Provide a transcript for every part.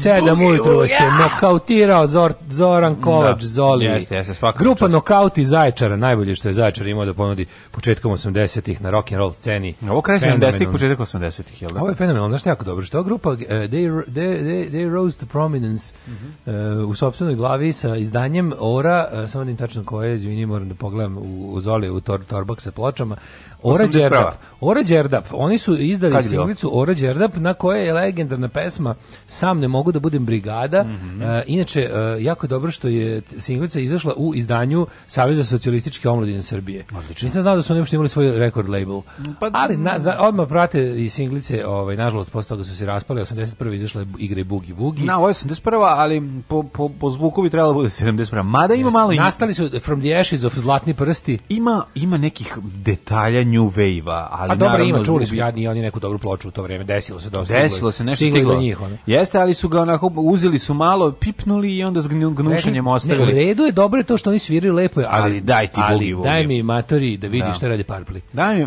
7 ujutru se nokautirao Zor, Zoran da, Kovač, da. Zoli. Jeste, jeste, Grupa čas. nokauti Zaječara, najbolje što je Zaječar imao da ponudi početkom 80-ih na rock and roll sceni. Ovo kraj 70-ih, početak 80-ih, jel da? Ovo je fenomenalno, znaš jako dobro, što je grupa uh, they, they, they, they Rose to Prominence mm -hmm. uh, u sopstvenoj glavi sa izdanjem Ora, uh, samo ne tačno koje, izvini, moram da pogledam u, u Zoli, u tor, torbak sa pločama, Ora Đerdap. Ora Đerdap. Oni su izdali singlicu Ora Đerdap na kojoj je legendarna pesma Sam ne mogu da budem brigada. Mm -hmm. uh, inače, uh, jako je dobro što je singlica izašla u izdanju Saveza socijalističke omladine Srbije. Odlično. Nisam znao da su oni uopšte imali svoj record label. Pa, Ali na, za, mm. odmah prate i singlice, ovaj, nažalost, posle toga su se raspali, 81. izašla igre Bugi Vugi. Na, ovo je 81. Ali po, po, po zvuku bi trebalo da bude 71. Mada ima Jeste. malo... Nastali su From the Ashes of Zlatni prsti. Ima, ima nekih detalja new wave-a, ali pa dobro ima, čuli su jadni oni neku dobru ploču u to vrijeme, desilo se dosta. Desilo se nešto stiglo. njih, Jeste, ali su ga onako uzeli su malo, pipnuli i onda s gnušanjem ne, ostavili. Ne, u redu je dobro je to što oni sviraju lepo, ali, ali daj ti ali, bugi, daj mi matori da vidiš da. šta radi Parpli. Daj mi,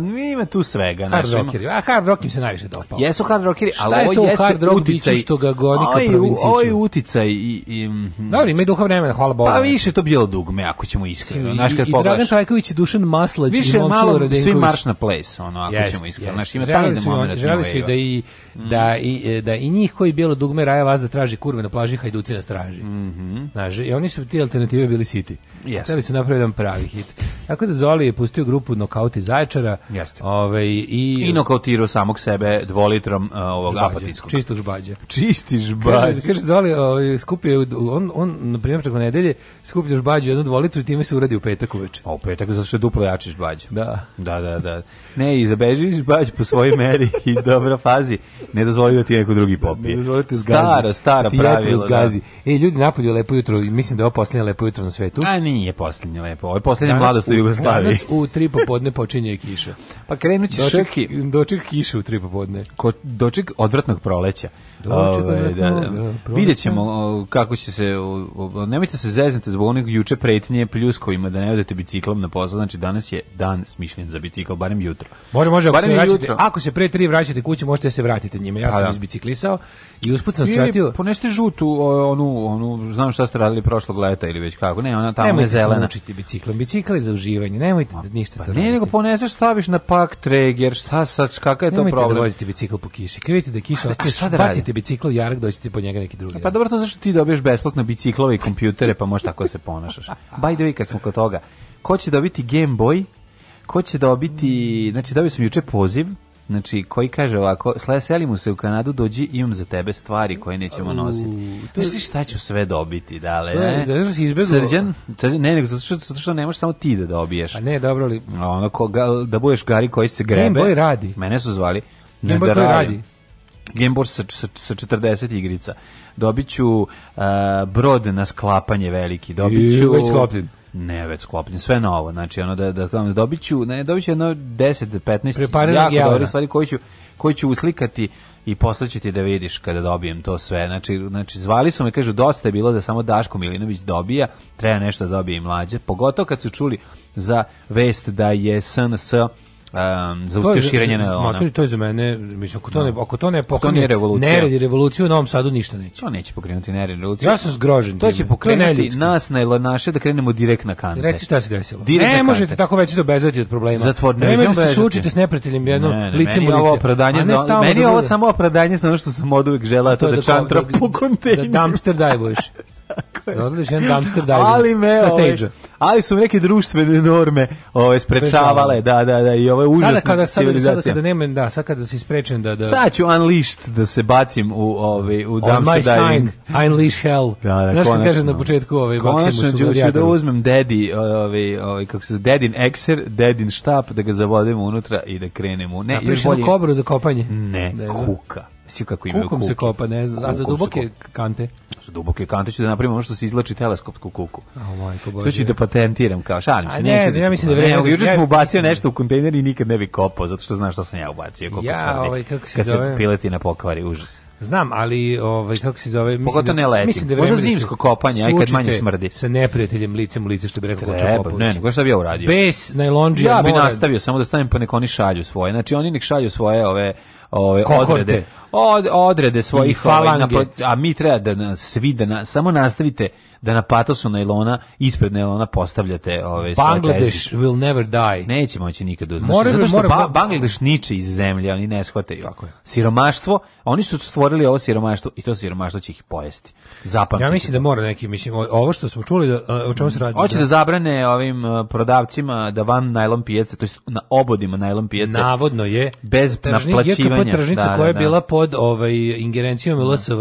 mi ima tu svega, hard rockeri. A hard rock im se najviše dopao. Jesu hard rockeri, ali šta ovo je jeste hard rock uticaj što ga goni ka provinciji. Ovo je uticaj i i Dobro, ima duha vremena, hvala Bogu. Pa više to bilo dugme ako ćemo iskreno. Naš kad i Dragan Trajković i Dušan Maslać i Momčilo Svi marš na place, ono, ako yes, ćemo iskreno. Yes. da su, želi su da, da i Mm-hmm. da, i, e, da i njih koji bilo dugme raja vas da traži kurve na plaži, hajduci nas traži. Mm -hmm. Znaš, I oni su ti alternative bili siti. Jeste. Hteli su napraviti jedan pravi hit. Tako da Zoli je pustio grupu Nokauti Zaječara. Jeste. Ovaj, i, I nokautirao samog sebe dvolitrom uh, ovog žbađe, apatitskog. Čistog žbađa. Čisti žbađa. Kaže, kaže Zoli, o, ovaj, skupio, on, on na primjer preko nedelje skupio žbađu jednu dvolitru i time se uradi u petak uveče. A u petak zato što je duplo jači žbađa. Da. Da, da, da. Ne, i zabeži po svojoj meri i dobra fazi ne dozvoli da ti neko drugi popije. Ne Stara, stara ti pravila. Zgazi. Da. E, ljudi napolju lepo jutro, mislim da je ovo posljednje lepo jutro na svetu. A nije posljednje lepo, ovo je posljednje mladost u Jugoslaviji. Danas u tri popodne počinje kiša. Pa krenut će doček, šrki. Doček kiše u tri popodne. Ko, doček odvratnog proleća. Ove, ovaj, da, da. da, Vidjet ćemo kako će se, nemojte se zeznete zbog onog juče pretnje pljuskovima da ne odete biciklom na posao, znači danas je dan smišljen za bicikl, barem jutro. Može, može, ako, barem se vraćate, jutro. ako se pre tri vraćate kući, možete se vratiti njime, ja sam izbiciklisao I usput sam shvatio... Poneste žutu, onu, onu, znam šta ste radili prošlog leta ili već kako, ne, ona tamo je zelena. Nemojte učiti biciklom, bicikl je za uživanje, nemojte A, ništa pa to ne, raditi. nego poneseš, staviš na pak treger, šta sad, kakav je to nemojte da problem? Nemojte da vozite bicikl po kiši, kad vidite da kiša ostaje, šta da bacite bicikl u jarak, doćete po njega neki drugi. E pa dobro, to zašto ti dobiješ besplatno biciklove i kompjutere, pa možeš tako se ponašaš. By the way, kad smo kod toga, ko će dobiti Game Boy, ko će dobiti, znači dobio sam juče poziv, znači koji kaže ovako, selim mu se u Kanadu, dođi, imam za tebe stvari koje nećemo nositi. To znači šta ću sve dobiti, da le To je, e? si Srđan, ne, nego zato što, zato što ne možeš samo ti da dobiješ. A ne, dobro li? Ono, koga, da budeš gari koji se grebe. Game Boy radi. Mene su zvali. Game Boy da radi. Game Boy sa, sa, sa 40 igrica. Dobiću uh, brod na sklapanje veliki. Dobiću... I, već sklopljen Ne, već sklopljen, sve novo. Znači, ono, da, da, da, da dobit ću, ne, dobit ću jedno 10-15 jako javna. dobre stvari koji ću, koji ću uslikati i poslaću ti da vidiš kada dobijem to sve. Znači, znači zvali su me, kažu, dosta je bilo da samo Daško Milinović dobija, treba nešto da dobije i mlađe. Pogotovo kad su čuli za vest da je SNS um, zaustavio širenje na ono. To je za mene, mislim, ako to ne, ako to ne pokrene nered i revoluciju u Novom Sadu ništa neće. To neće pokrenuti nered i revoluciju. Ja sam zgrožen. To će pokrenuti to nas na naše da krenemo direkt na kante. Reci šta se desilo. Direkt ne možete tako već da obezati od problema. Zatvor ne, ne se suočite s neprijateljem jedno ne, ne, lice mu lice. Ovo opravdanje, ne, no, meni je ovo samo opravdanje za ono što sam od uvek želeo, to, to da, da čantra da- po da kontejneru. Da dumpster dajvojš. Odliš jedan dumpster diving ali me, sa ovaj, stage ove, Ali su neke društvene norme ove, ovaj, sprečavale, da, da, da, i ovo ovaj je užasna sada kada, civilizacija. Sada, sada kada nema, da, sad kada si sprečen da... da... Sad ću unleashed da se bacim u, ove, u dumpster diving. On my diving. sign, unleash hell. Da, da, Znaš konačno. kažem na početku ove, konačno ću, ću da uzmem daddy, ove, ove, kako se dedin ekser, dedin štap, da ga zavodim unutra i da krenem u... Ne, Napriš jednu kobru za kopanje. Ne, ne da, da. kuka. Svi kako imaju kukom se kopa, ne znam, a za duboke kante. Za duboke kante ću da napravim ono što se izlači teleskopsku kuku. Oh, majko bože. Sve ću da patentiram, kao šalim se, neću. Ne, da ne, ja mislim da vreme. Ne, da juče sam ubacio nešto u kontejner i nikad ne bi kopao, zato što znaš šta sam ja ubacio, koliko ja, smrdi. Ovaj, kako se Kad zove? se piletina pokvari, užas. Znam, ali ovaj kako se zove, mislim Pogotovo da- ne leti. Mislim da Možda zimsko kopanje, aj kad manje smrdi. Sa neprijateljem licem u lice što bi rekao Koča Treba, Ne, nego šta bi ja uradio? Bez najlonđija Ja bi nastavio, samo da stavim pa neko oni šalju svoje. Znači oni nek šalju svoje ove ove odrede od, odrede svojih ovaj, falange. Ovaj, a mi treba da nas svi da na, samo nastavite da na patosu nailona ispred nailona postavljate ove ovaj, Bangladesh will never die. Neće moći nikad da uzmati. Znači, zato što more, ba, Bangladeš niče iz zemlje, oni ne shvataju. Tako je. Siromaštvo, oni su stvorili ovo siromaštvo i to siromaštvo će ih pojesti. Zapamtite. Ja mislim da mora neki, mislim ovo što smo čuli da o čemu se radi. Hoće da, da zabrane ovim prodavcima da van najlon pijace, to jest na obodima najlon pijace. Navodno je bez naplaćivanja. Je tržnica da, koja je da, da. bila po pod ovaj ingerencijom da. LSV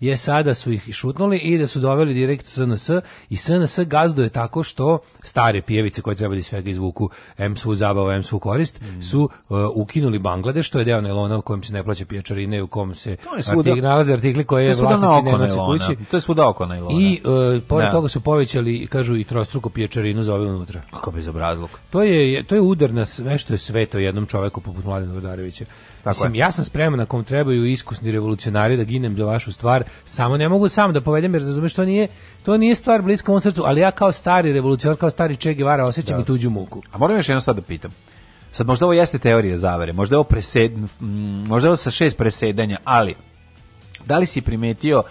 je sada su ih šutnuli i da su doveli direkt SNS i SNS je tako što stare pijevice koje treba da svega izvuku M svu zabavu, M svu korist mm. su uh, ukinuli Banglade što je deo nelona u kojem se ne plaća pijačarine u kom se svuda, artik, nalaze artikli koje je vlasnici nema se kući. To je svuda oko nailona. I uh, pored ne. Da. toga su povećali kažu i trostruko pijačarinu za ove unutra. Kako bezobrazluk. To je to je udar na sve što je sveto jednom čoveku poput Mladena Vodarevića. Tako Mislim, je. ja sam spreman ako vam trebaju iskusni revolucionari da ginem za vašu stvar, samo ne mogu sam da povedem jer razumeš to nije to nije stvar bliska mom srcu, ali ja kao stari revolucionar, kao stari Che Guevara osećam da. i tuđu muku. A moram još jedno sad da pitam. Sad možda ovo jeste teorija zavere, možda ovo presed, možda ovo sa šest presedanja, ali da li si primetio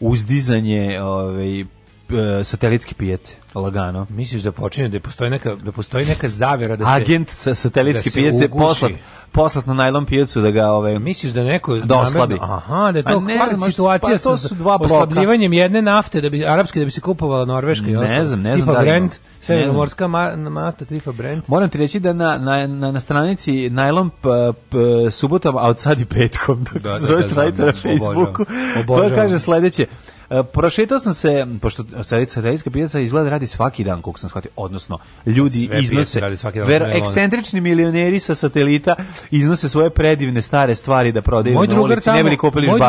uzdizanje ovaj E, satelitske pijace, lagano. Misliš da počinje da postoji neka da postoji neka zavera da se agent sa satelitske da pijace poslat poslat na najlon pijacu da ga ove ovaj, Misliš da neko doslabi? Da aha, da je pa to ne, kvar situacija pa, to su dva oslabljivanjem jedne nafte da bi arapske da bi se kupovala norveška i ostalo. Ne znam, ne znam tipa da Brent, severnomorska ma, mafta tipa Brent. Moram ti reći da na na na, na stranici najlon subotom, a od sad i petkom, da, da, da, da, na Facebooku, koja kaže sledeće E, prošetao sam se, pošto Sarajevska pijaca izgleda radi svaki dan, kog sam shvatio, odnosno ljudi Sve iznose, radi svaki dan, ver, ekscentrični milioneri sa satelita iznose svoje predivne stare stvari da prodaju moj na ulici, tamo, ne bili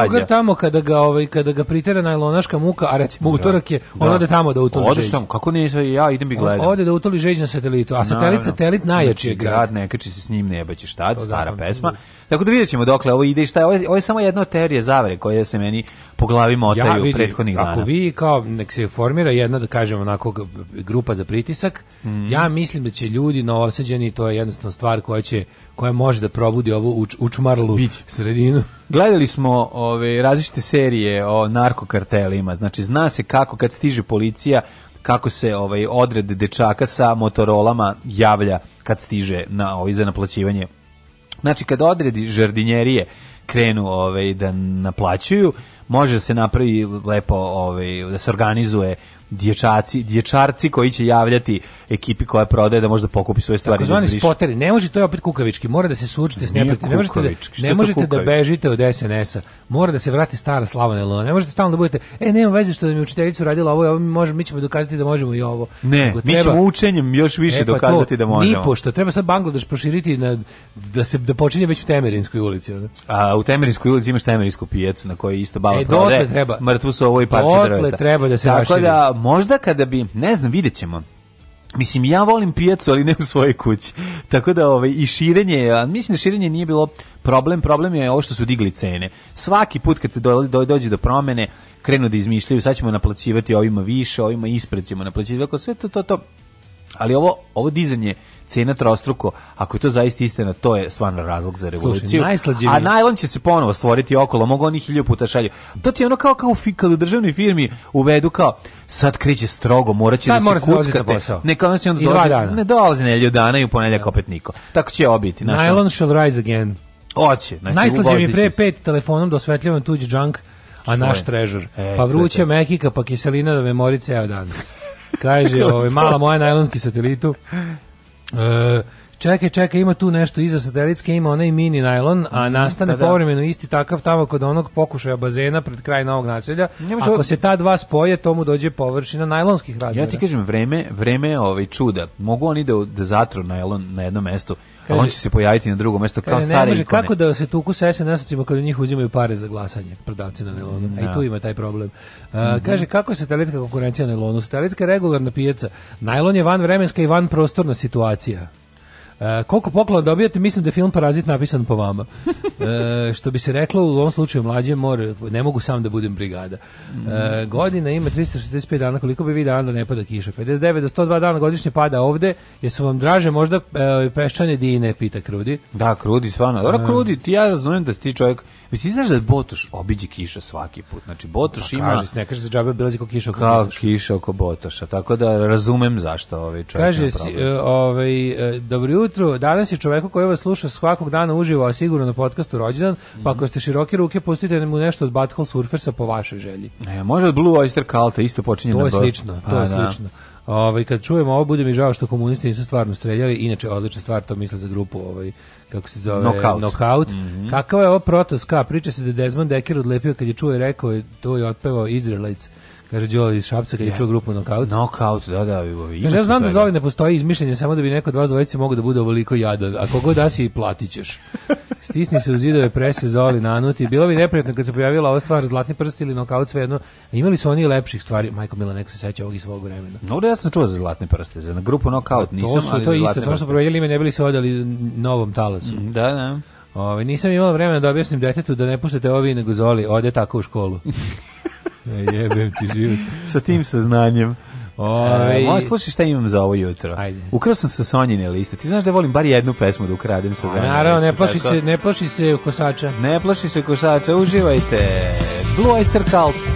drugar tamo kada ga, ovaj, kada ga pritera najlonaška muka, a recimo da. utorak je, on da. ode tamo da utoli ode tamo, kako ne, ja idem bi gledam. Ode da utoli žeđ na satelitu, a satelit, no, no. satelit najjači je znači, grad. Grad, ne se s njim, ne baćeš tad, stara da, pesma. Budu. Tako da vidjet ćemo dokle ovo ide i šta je. Ovo je, ovo je samo jedna od zavere koje se meni po glavi motaju ja, vidi, prethodnih dana. Ako vi kao, nek se formira jedna, da kažem, onako grupa za pritisak, mm. ja mislim da će ljudi novoseđeni, to je jednostavno stvar koja će koja može da probudi ovu uč, učmarlu Bić. sredinu. Gledali smo ove različite serije o narkokartelima, znači zna se kako kad stiže policija kako se ovaj odred dečaka sa motorolama javlja kad stiže na ovaj za naplaćivanje Znači, kad odredi žardinjerije krenu ovaj, da naplaćuju, može da se napravi lepo, ovaj, da se organizuje dječaci, dječarci koji će javljati ekipi koja prodaje da možda pokupi svoje stvari. Tako da zvani spoteri, ne može to je opet kukavički, mora da se suočite s neprijateljima. Ne možete, da, ne možete da bežite od SNS-a, mora da se vrati stara slava na ne možete stalno da budete, e, nema veze što da mi učiteljica uradila ovo, ovo mi, možemo, mi ćemo dokazati da možemo i ovo. Ne, treba, mi ćemo učenjem još više e, pa dokazati to, da možemo. Ni što treba sad Bangladeš proširiti na, da se da počinje već u Temerinskoj ulici. Onda. A u Temerinskoj ulici imaš Temerinsku pijecu na kojoj isto baba e, prodaje treba, mrtvu ovo i parče drveta. treba da se Tako da možda kada bi, ne znam, vidjet ćemo. Mislim, ja volim pijacu, ali ne u svojoj kući. Tako da, ovaj, i širenje, a mislim da širenje nije bilo problem, problem je ovo što su digli cene. Svaki put kad se do, do, dođe do promene, krenu da izmišljaju, sad ćemo naplaćivati ovima više, ovima ispred ćemo naplaćivati, sve to, to, to. Ali ovo, ovo dizanje cena trostruko, ako je to zaista istina, to je stvarno razlog za revoluciju. Slušaj, A najlon će se ponovo stvoriti okolo, mogu oni hilju puta šalju. To ti je ono kao, kao kad u državnoj firmi uvedu kao, sad kreće strogo, morat će sad da se da kuckate. Ne, se onda dolazi, ne dolazi nelju dana i u ponedljak da. opet niko. Tako će obiti. Nylon shall rise again. Oće. Znači, Najslađe mi pre pet telefonom da osvetljavam tuđi junk, a naš treasure. E, pa vruća mekika, pa kiselina da me mori ceo dan. Kaže, ovaj, mala moja najlonski satelitu. E, čekaj, čekaj, ima tu nešto iza satelitske, ima onaj mini najlon, a mhm, nastane da, da. povremeno isti takav tamo kod onog pokušaja bazena pred kraj novog naselja. Ako ovdje... se ta dva spoje, tomu dođe površina najlonskih razmjera. Ja ti kažem, vreme, vreme ovaj, čuda. Mogu oni da, da zatru najlon na jedno mesto Kaže, a on će se pojaviti na drugom mesto kao stari. može ikone. kako da se tuku sa SNS-ovcima kada njih uzimaju pare za glasanje, prodavci na nelonu. Ja. A da. tu ima taj problem. Uh, mm -hmm. Kaže kako je satelitska konkurencija na nelonu? Satelitska regularna pijaca. Najlon je van vremenska i van prostorna situacija. E, koliko poklona dobijate, mislim da je film Parazit napisan po vama. E, što bi se reklo, u ovom slučaju mlađe mor, ne mogu sam da budem brigada. E, godina ima 365 dana, koliko bi vi dana da ne pada kiša? 59 do 102 dana godišnje pada ovde, jesu vam draže možda e, peščane dine, pita Krudi. Da, Krudi, svano. Dobro, e. Krudi, ti ja razumijem da si ti čovjek, Mislim, ti znaš da Botoš obiđe kiša svaki put. Znači, Botoš pa, ima... Kaže, ne kaže se džabe bilazi kao kiša oko Kao Botoša. kiša oko Botoša, tako da razumem zašto ovaj čovjek Kaže, si, e, ovaj, e, dobro jutro. Danas je čoveku koji vas sluša svakog dana uživo, sigurno na podcastu rođendan, pa ako ste široke ruke, pustite mu nešto od Butthole Surfersa po vašoj želji. E, može od Blue Oyster Culta, isto počinje to na... Je slično, pa, to je pa, da. slično. Ovaj kad čujemo ovo bude mi žao što komunisti nisu stvarno streljali, inače odlična stvar to misle za grupu ovaj kako se zove Knockout. knockout. Mm -hmm. Kakava je ovo protoska, priča se da Desmond Dekker odlepio kad je čuo i rekao je to je otpevao Israelites Kaže Đole iz Šapca kad je čuo grupu Knockout. Knockout, da, da. Ima ja znam da Zoli ne postoji izmišljanje, samo da bi neko od vas dvojice mogao da bude ovoliko jadan. Ako god da si, platit ćeš. Stisni se u zidove, prese Zoli, nanuti. Bilo bi neprijatno kad se pojavila ova stvar, zlatni prst ili Knockout, jedno. Imali su oni lepših stvari. Majko Mila, neko se seća ovog i svog vremena. No, da ja sam čuo za zlatne prste, za grupu Knockout pa nisam, to su, ali to isto, samo što proverili ime, ne bili se odali novom talasu. Mm, da, da. Ove, ovaj, nisam imao vremena da objasnim detetu da ne puštate ovi nego Zoli, ode tako u školu. Jebem ti život. Sa tim saznanjem. Ove, e, možeš slušati šta imam za ovo jutro. Ajde. Ukrao sam sa Sonjine liste. Ti znaš da volim bar jednu pesmu da ukradem sa Sonjine Naravno, ne plaši, se, ne plaši se kosača. Ne plaši se kosača, uživajte. Blue Oyster Cult.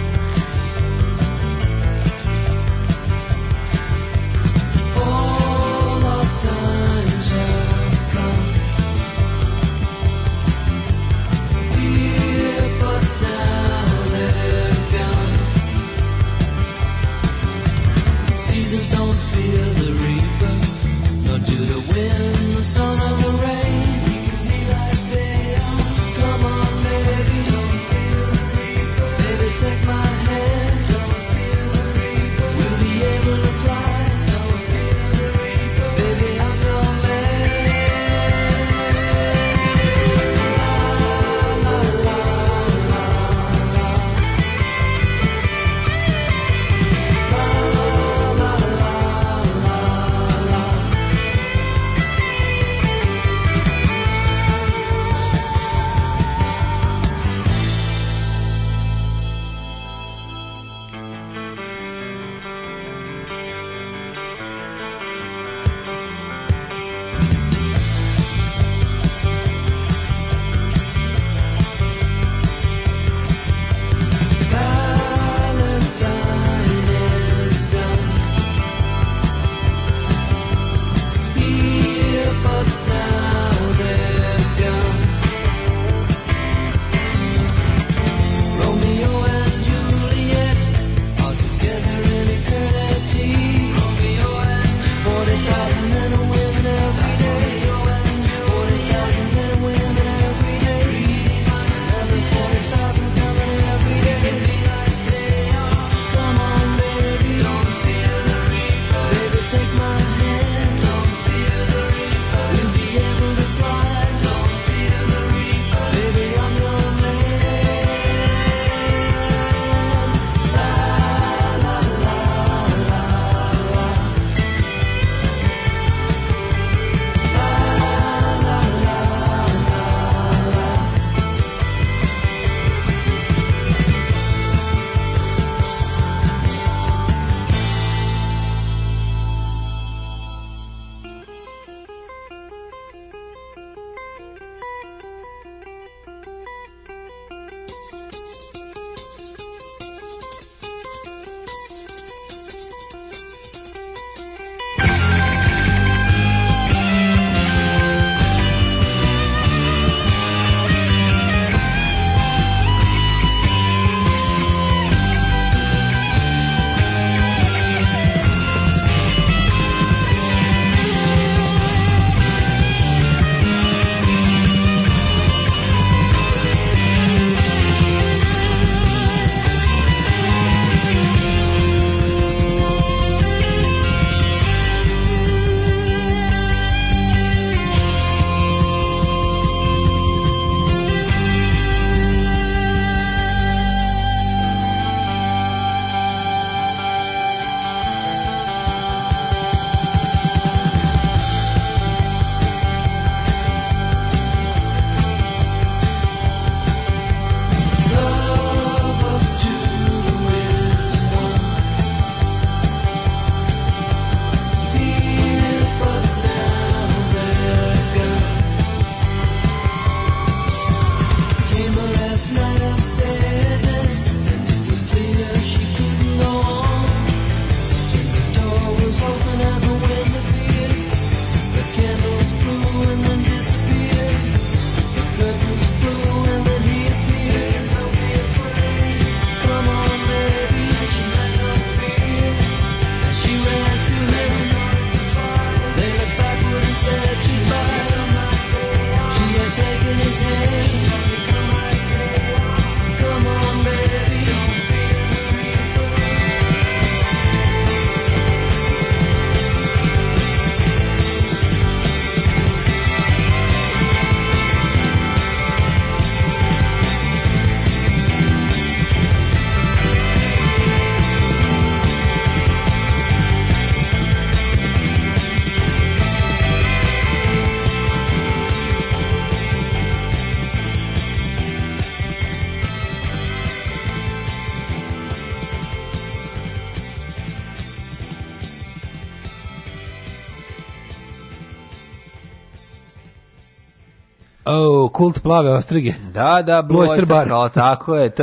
kult plave ostrige. Da, da, Blue Oyster Bar. Kao, tako je. To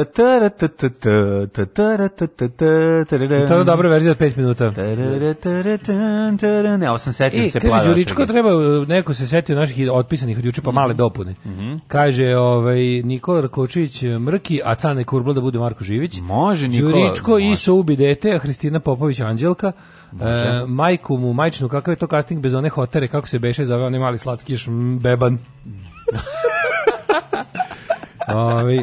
je dobra verzija od 5 minuta. Ne, ovo sam setio e, se plave ostrige. Đuričko treba, neko se setio naših otpisanih od juče, pa male mhm. dopune. Mhm. Kaže, ovaj, Nikola Rakočević eh, Mrki, a Cane Kurbla da bude Marko Živić. Može, Nikola. Đuričko i ubi Dete, a Hristina Popović Anđelka. E, majku mu, majčinu, kakav je to casting bez one hotere, kako se beše zove, onaj mali slatkiš, beban. Ovi,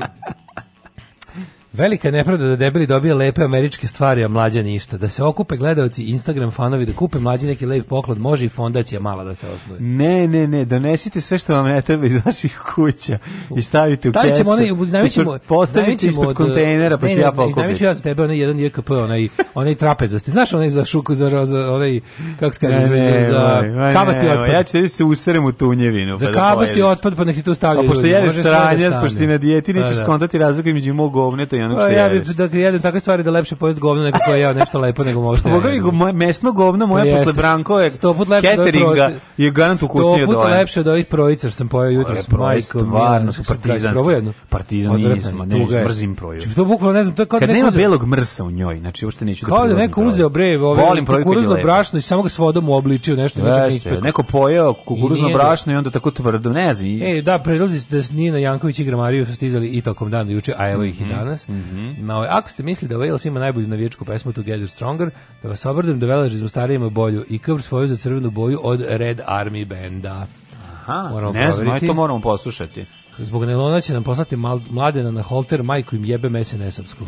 Velika je nepravda da debeli dobije lepe američke stvari, a mlađa ništa. Da se okupe gledaoci, Instagram fanovi, da kupe mlađi neki lep poklon, može i fondacija mala da se osnuje. Ne, ne, ne, donesite sve što vam ne treba iz vaših kuća i stavite u kesu. Stavit ćemo, postavite ispod od, kontejnera, pa ne, ću ja pokupiti. ću ja za tebe onaj jedan JKP, onaj, onaj trapezasti. Znaš onaj za šuku, za, za onaj, kako se kaže, ne, ne, za, za kabasti otpad. Ja ću tebi se userem u tunjevinu. Za pa da kabasti da otpad, pa nek ti tu stavljaju. A pošto jedeš da sranjac, pošto si na dijeti, nećeš da, skontati razliku između mog govneta i onog što pa, ja bi da jedem takve stvari da lepše pojest govno nego koje ja nešto lepo nego možda. Mogu i moje mesno govno, moje pa Jeste. posle Branko je sto put lepše da cateringa je garant ukusnije do. Sto put lepše od ovih projicer sam pojeo jutros. Majko, stvarno su partizanski. Partizanizam, ne mrzim proju. Znači, to bukvalno ne znam, to je kao kad da nema belog mrsa u njoj, znači uopšte neću da. Kao da neko uzeo bre, ovaj kukuruzno brašno i samo ga s vodom uobličio nešto, nešto da Neko pojeo kukuruzno brašno i onda tako tvrdo, ne znam. Ej, da, predlazi da Nina Janković i Gramariju su stizali i tokom dana juče, a evo ih i mhm. danas. Mm -hmm. Imao ovaj, je, ako ste mislili da Wales ima najbolju navijačku pesmu Together Stronger, da vas obradujem da Wales veležizmu starijima bolju i cover svoju za crvenu boju od Red Army Benda. Aha, moramo ne znam, to moramo poslušati. Zbog Nelona će nam poslati mladena na holter, majku im jebe SNS-ovsku.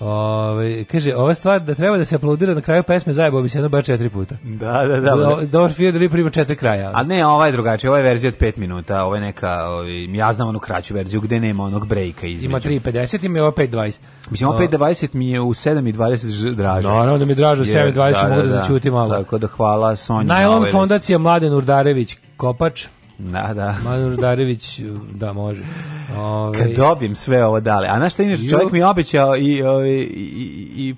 Ove, kaže, ova stvar da treba da se aplaudira na kraju pesme zajebao bi se jedno bar četiri puta. Da, da, da. Dobar Fiodor da ima četiri kraja. A ne, ovaj drugačiji, ovaj verzija od pet minuta, ovaj neka, ovaj, ja znam onu kraću verziju gde nema onog brejka između. Ima 3.50 i mi je opet 20. Mislim, opet 20 mi je u 7.20 draže. no, da mi je draže u 7.20, da, mogu da, da, da, da, zaćuti malo. Tako da hvala Sonja. Najlon fondacija Mladen Urdarević, Kopač, Da, da. Manu Darević, da, može. Ove... Kad dobijem sve ovo dale. A znaš šta inače, čovjek mi je obećao i, i, i, i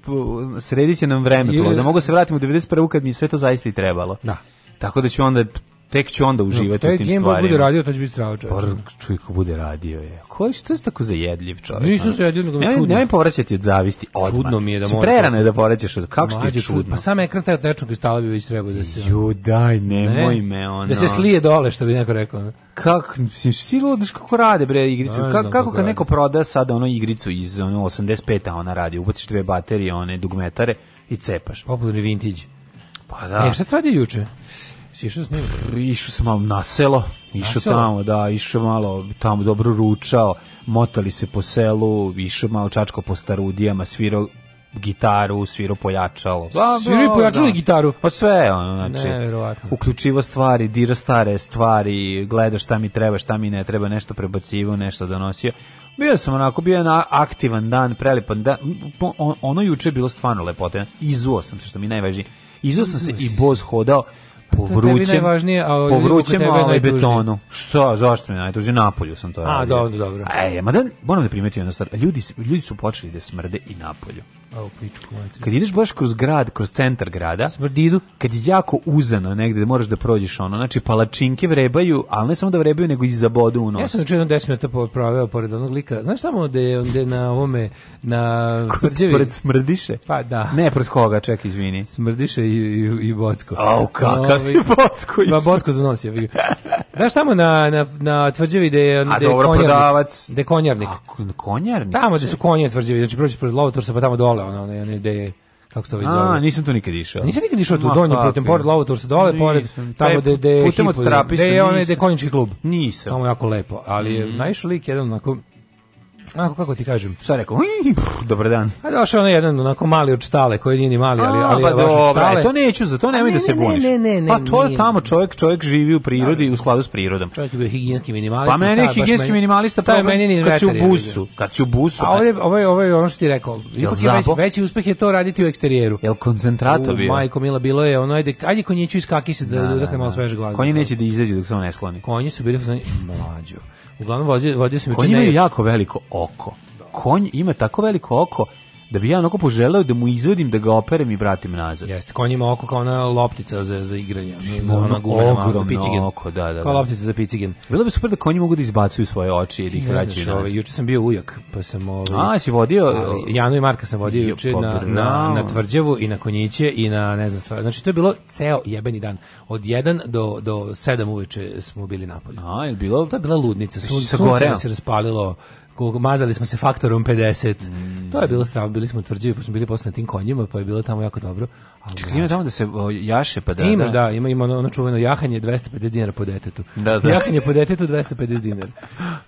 sredit će nam vreme, da mogu da se vratiti u 91. kad mi sve to zaista i trebalo. Da. Tako da ću onda tek ću onda da, uživati no, u tim stvarima. Taj Game bude radio, to će biti strava čovjek. čuj ko bude radio je. Ko je, što je tako zajedljiv čovjek? Nisam zajedljiv, nego čudno. Nemoj povraćati od zavisti odmah. Čudno mi je da mora. Prerano je da povraćaš od, kako što je čudno. čudno. Pa sam ekran taj od nečnog kristala bi već trebao da se... Ju, daj, nemoj ne? me, ono. Da se slije dole, što bi neko rekao. Ne? Kako, mislim, si ludiš kako rade, bre, igrice. Ka, kako, kako kad neko proda sada ono igricu iz ono, 85-a ona radi, ubaciš dve baterije, one dugmetare i cepaš. Popularni vintage. Pa da. E, šta se radi juče? Si išao s njim? Išao sam malo na selo, išao tamo, da, išao malo tamo dobro ručao, motali se po selu, išao malo čačko po starudijama, svirao gitaru, sviro pojačalo. Pa, sviro pa, da. pojačalo da. i gitaru. Pa sve, ono, znači, uključivo stvari, dira stare stvari, gleda šta mi treba, šta mi ne treba, nešto prebacivo, nešto donosio. Bio sam onako, bio je aktivan dan, prelepan dan. Ono juče je bilo stvarno lepote. Izuo sam se, što mi najvažnije. Izuo sam se i boz hodao po vrućem, najvažnije, a po vrućem ali betonu. Što, zašto mi najtuži? Napolju sam to radio. A, dobro, dobro. E, ma da, moram da primetim jedna stvar. Ljudi, ljudi su počeli da smrde i napolju kad ideš baš kroz grad, kroz centar grada, smrdidu, kad je jako uzano negde, da moraš da prođeš ono, znači palačinke vrebaju, ali ne samo da vrebaju, nego i zabodu u nos. Ja sam učinu 10 minuta proveo pored onog lika, znaš tamo gde je onda na ovome, na tvrđevi? Pored smrdiše? Pa da. Ne, pored koga, ček, izvini. Smrdiše i, i, i bocko. Au, kakav i bocko. I ba, bocko za nos je. znaš tamo na, na, na tvrđevi gde je, gde je konjarnik? Prodavac. Gde je konjarnik? A, konjarnik? Tamo gde su konje tvrđevi, znači prođeš pored lovotorsa pa tamo dole dole, ono, one, one ideje kako se to već zove. A, nisam tu nikad išao. Nisam nikad išao tu donje putem pored Lavotur se dole pored tamo e, gde gde putem od trapista, gde je onaj gde konjički klub. Nisam. Tamo jako lepo, ali mm -hmm. je naišao lik jedan onako onako kako ti kažem. Šta rekao? Dobar dan. A pa došao onaj jedan onako mali od štale, koji nije ni mali, ali, ali A, pa dobro, e, to neću, za to nemoj da se buniš. Ne, ne, pa ne, pa to je tamo čovjek, čovjek živi u prirodi da. u skladu s prirodom. Čovjek je bio higijenski minimalista. Pa meni je higijenski minimalista pa meni kad si u busu, kad si u busu. A ovdje, ovaj, ovaj, ono što ti rekao, ipak je veći, veći uspeh je to raditi u eksterijeru. Jel koncentrator bio? Majko Mila, bilo je ono, ajde, ajde konjeću iskaki se da, da, da, da malo da. sveže glavi. Konji neće da izađe dok se on ne skloni. Konji su bili mlađo. Uglavnom vodio, vodio sam... Konji imaju jako veliko oko. Konj ima tako veliko oko da bi ja onako poželeo da mu izvadim, da ga operem i vratim nazad. Jeste, konj ima oko kao ona loptica za, za igranje. Za ona gumena, za picigen. Oko, da, da, da. Kao loptica za picigen. Bilo bi super da konji mogu da izbacuju svoje oči ili ih vraćaju ovaj, nazad. Ovaj, juče sam bio ujak, pa sam... Ovaj, A, si vodio... Ali, Janu i Marka sam vodio juče na, pa na, na Tvrđavu i na Konjiće i na ne znam sva. Znači, to je bilo ceo jebeni dan. Od 1 do, do 7 uveče smo bili napolje. A, je bilo? To je bila ludnica. Sun, sunce se raspalilo mazali smo se faktorom 50. Mm. To je bilo strava, bili smo tvrđivi, pa smo bili posle na tim konjima, pa je bilo tamo jako dobro. Čekaj, ima tamo da se jaše pa da. Ima, da. da, ima ima ono, ono čuveno jahanje 250 dinara po detetu. Da, da. Jahanje po detetu 250 dinara.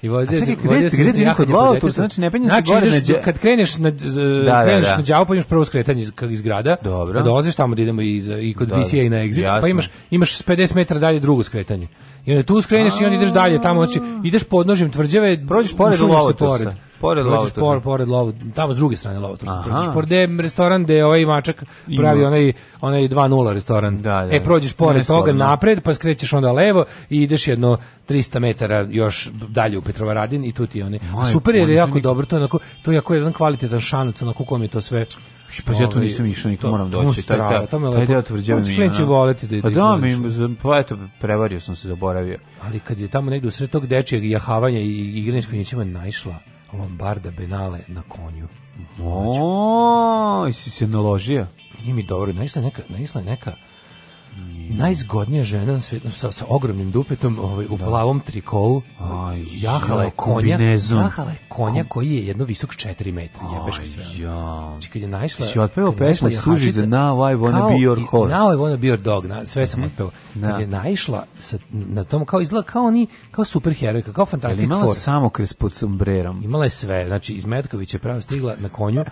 I vozio se vozio se gde kod auto, znači ne penje znači, gore na kad kreneš na da, da, kreneš da, da. na đavo pa imaš prvo skretanje iz iz grada, Dobro. pa dolaziš tamo da idemo i i kod BCA da, i na exit, pa Jasno. pa imaš imaš 50 metara dalje drugo skretanje. I onda tu skreneš i onda ideš dalje tamo, znači ideš podnožjem tvrđave, prođeš pored lovotosa. Pored Lovotora. pored Lovo, tamo s druge strane Lovotora. Prođeš pored restoran gde ovaj mačak pravi onaj, onaj 2.0 restoran. Da, da, e, da. prođeš pored toga napred, pa skrećeš onda levo i ideš jedno 300 metara još dalje u Petrovaradin i tu ti oni. Super je, da jako nek... dobro, to je, onako, to je jako jedan kvalitetan šanac, onako kom je to sve pa ja tu ovaj, nisam išao, nikad moram doći. Taj, taj, taj deo tvrđave mi je. voleti da Pa da, mi, pa eto, prevario sam se, zaboravio. Ali kad je tamo negde u sred tog dečijeg jahavanja i igraničkog njećima naišla, Lombarda Benale na konju. Mlađu. O, si se naložio? Nije mi dobro, naišla je neka, naišla je neka najzgodnija žena na svijetu sa, sa ogromnim dupetom ovaj, u da. plavom trikou Aj, jahala je konja jahala je konja koji je jedno visok 4 metra jebeš sve ja. čekaj znači, je našla si otpeo pesmu služi da now I wanna kao, be your horse now I wanna be your dog na, sve sam mm -hmm. otpevao da. kad je naišla sa, na tom kao izgleda kao oni kao superherojka kao fantastic imala four. samo kres pod sombrerom imala je sve znači iz Metkovića pravo stigla na konju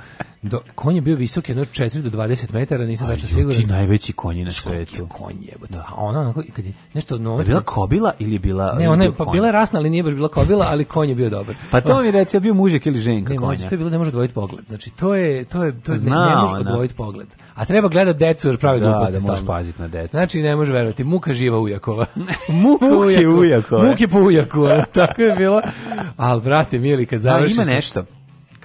do, konj je bio visok jedno 4 do 20 metara nisam tačno siguran ti najveći konji na svetu konj jebote. Da. A ona onako kad je nešto novo. Je bila kobila ili bila Ne, ona je pa konj. bila rasna, ali nije baš bila kobila, ali konj je bio dobar. pa to mi reći, je bio mužjak ili ženka ne, konja. Moći, to je bilo ne može odvojiti pogled. Znači to je to je to je Zna, ne, ne može odvojiti pogled. A treba gledati decu jer pravi da, gluposti da možeš paziti na decu. Znači ne može verovati, muka živa ujakova. muka ujakova. Muke po ujakova. Tako je bilo. Al brate mili kad završiš. Da, ima nešto.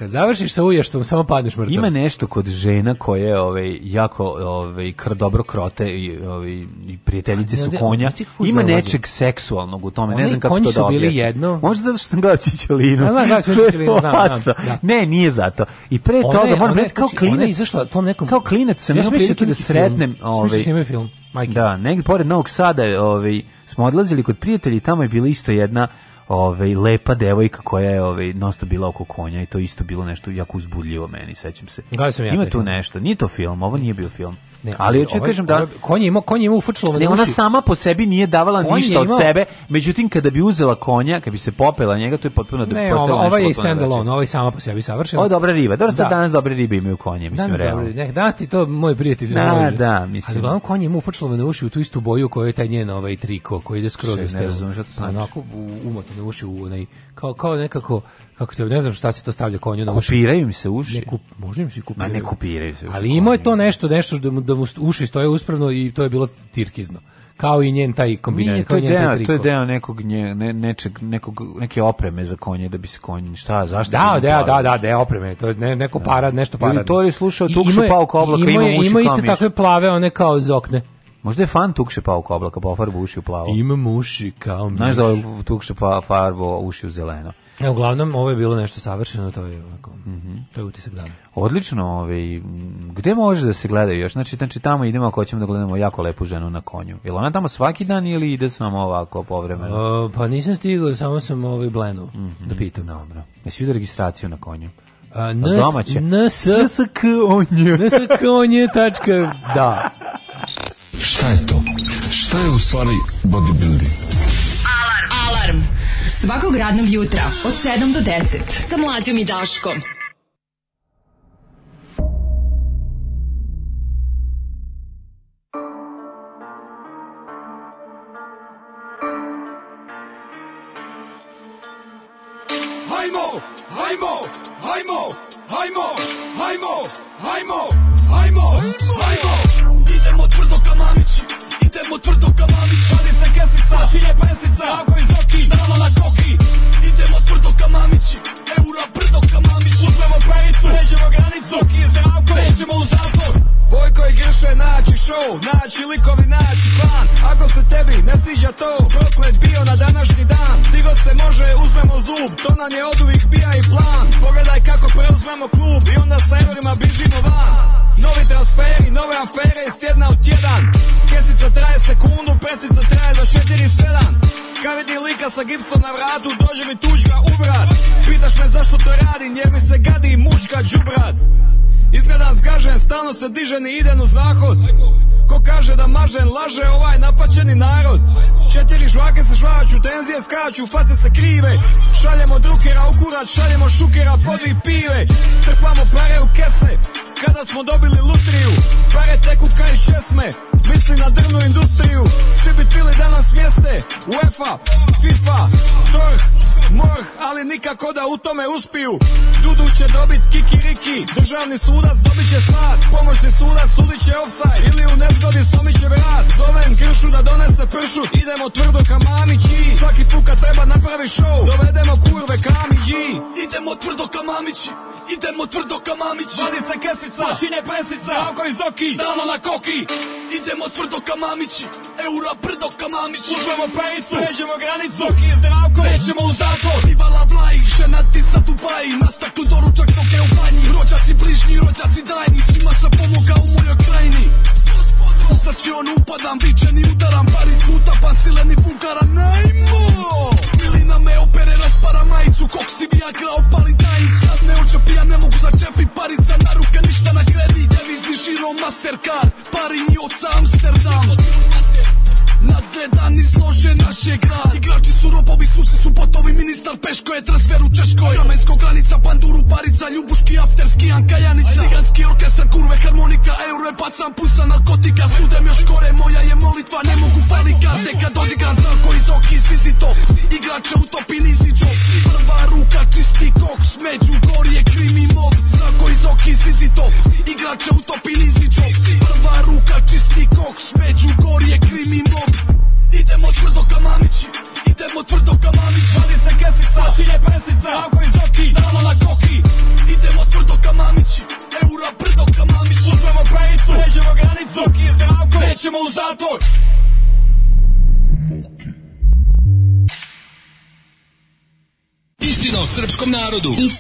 Kad završiš sa uještvom, samo padneš mrtav. Ima nešto kod žena koje ovaj jako ovaj kr dobro krote i ovaj i prijateljice su konja. Ima nečeg seksualnog u tome, ne znam kako to da su bili jedno. Možda zato što sam gledao Čičelinu. Da, da, da. da, Ne, nije zato. I pre toga moram reći kao znači, klinac, izašla tom nekom Kao klinac sam imao da prilike da sretnem, ovaj. snimaju film. Majke. Da, negde pored Novog Sada, ovaj smo odlazili kod prijatelji, tamo je bila isto jedna ovaj lepa devojka koja je ovaj nosto bila oko konja i to isto bilo nešto jako uzbudljivo meni, sećam se. Da sam ja Ima tu nešto, nije to film, ovo nije bio film. Ne, ali hoću da ovaj, kažem da konje ima konje konj je imao ufučilo Ne, ona sama po sebi nije davala konj ništa imao, od sebe. Međutim kada bi uzela konja, kada bi se popela njega, to je potpuno ne, postala postalo ova je stand alone, ova je sama po sebi savršena. Ovo dobra riba. Dobro se da. danas dobre ribe imaju konje, mislim danas realno. Dobre, ne, danas ti to moj prijatelj da, da, mislim. Ali uglavnom konje je imao ufučilo uši u tu istu boju koju je taj njen ovaj triko koji ide skroz u stel. Ne razumem šta to znači. Onako umotan uši u onaj kao kao nekako kako te, ne znam šta se to stavlja konju na uši. Kupiraju im se uši. Ne kup, možda im se kupiraju. Ma ne kupiraju se uši. Ali imao je to nešto, nešto da mu, da mu uši stoje uspravno i to je bilo tirkizno kao i njen taj kombinat, to je deo, to je deo nekog nje, ne, nečeg, nekog, neke opreme za konje da bi se konj, šta, zašto? Da, da, da, da, deo opreme, to je ne, neko da. parad, nešto parad. I to je slušao Tukšu Pauka oblaka, ima uši Ima iste takve plave, one kao iz okne. Možda je fan Tukše Pauka oblaka, pa farbu uši u plavo. Imam uši kao miš. Znaš da je Tukše pa farbu uši u zeleno. E, uglavnom, ovo je bilo nešto savršeno, to je, ovako, mm -hmm. to je utisak dana. Odlično, ovaj, gde može da se gledaju još? Znači, znači tamo idemo ako ćemo da gledamo jako lepu ženu na konju. Je ona tamo svaki dan ili ide samo ovako povremeno? pa nisam stigao, samo sam ovaj blenu mm -hmm. da pitam. Dobro. Jesi vidio registraciju na konju? A, pa nas, domaće? Nas, nskonje. da. Šta je to? Šta je u stvari bodybuilding? Alarm! Alarm! Svakog radnog jutra od 7 do 10 sa mlađom i Daškom. Hajmo, hajmo, hajmo, hajmo, hajmo, hajmo, hajmo, hajmo. Idemo tvrdo ka mamići, idemo tvrdo ka mamići pesica Šilje pesica Ako iz oki Stalno na koki Idemo tvrdo ka mamići Eura brdo ka mamići Uzmemo pejicu Pređemo granicu Koki je zdravko Pređemo u zatvor Bojko i Gršo naći show Naći likovi, naći plan Ako se tebi ne sviđa to Proklet bio na današnji dan Digo se može, uzmemo zub To nam je od uvijek bija i plan Pogledaj kako preuzmemo klub I onda sa eurima bižimo van Novi transferi, nove afere iz tjedna u tjedan Kesica traje sekundu, presica traje do 4-7 kad vidim lika sa gipsom na vratu, dođe mi tuđga u vrat Pitaš me zašto to radim, jer mi se gadi mučka džubrat Izgleda zgažen, stalno se diže, ni ide u zahod Ko kaže da mažen, laže ovaj napaćeni narod Četiri žvake se žvaću, tenzije skaču, face se krive Šaljemo drukera u kurac, šaljemo šukera, podvi pive Trpamo pare u kese, kada smo dobili lutriju Pare teku kaj šesme, misli na drvnu industriju Svi bi pili danas mjeste, UEFA, FIFA, TORH, MORH Ali nikako da u tome uspiju Dudu će dobit kikiriki, državni sud sudac dobit će sad Pomoćni sudac sudit će offside Ili u nezgodi slomit će vrat Zovem kršu da donese pršut Idemo tvrdo ka mamići Svaki put kad treba napravi show Dovedemo kurve kamiđi Idemo tvrdo ka mamići Idemo tvrdo ka mamići Vadi se kesica, počinje pesica Kako iz oki, stalno na koki Idemo tvrdo ka mamići Eura brdo ka mamići Uzmemo pejicu, pređemo granicu Zoki je zdevavko, nećemo u zakon Bivala vlaj, ženatica Dubaji Na staklu doručak dok u banji Rođaci bližnji, rođaci dajni Svima sam pomoga u mojoj krajini Gospodo Srči on upadam, vičen i udaram Paricu utapam, sileni bugaram Najmo! Milina me opere, palicu Kok si viagra opali tajnic Sad ne očepija ne mogu začepi parica Na ruke ništa na kredit Devizni žiro mastercard Parinjo sa Amsterdam Nadgledan i slože naše grad Igrači su robovi, suci su botovi Ministar Peško je transfer u Češkoj Kamensko granica, panduru, parica Ljubuški, afterski, anka janica Ciganski orkestar, kurve, harmonika Euro je pacan, pusa, narkotika Sudem još kore, moja je molitva Ne mogu fali karte kad odigram Zrako iz oki, sisi to Igrače u topi niziđo Prva ruka, čisti koks Među gor krimi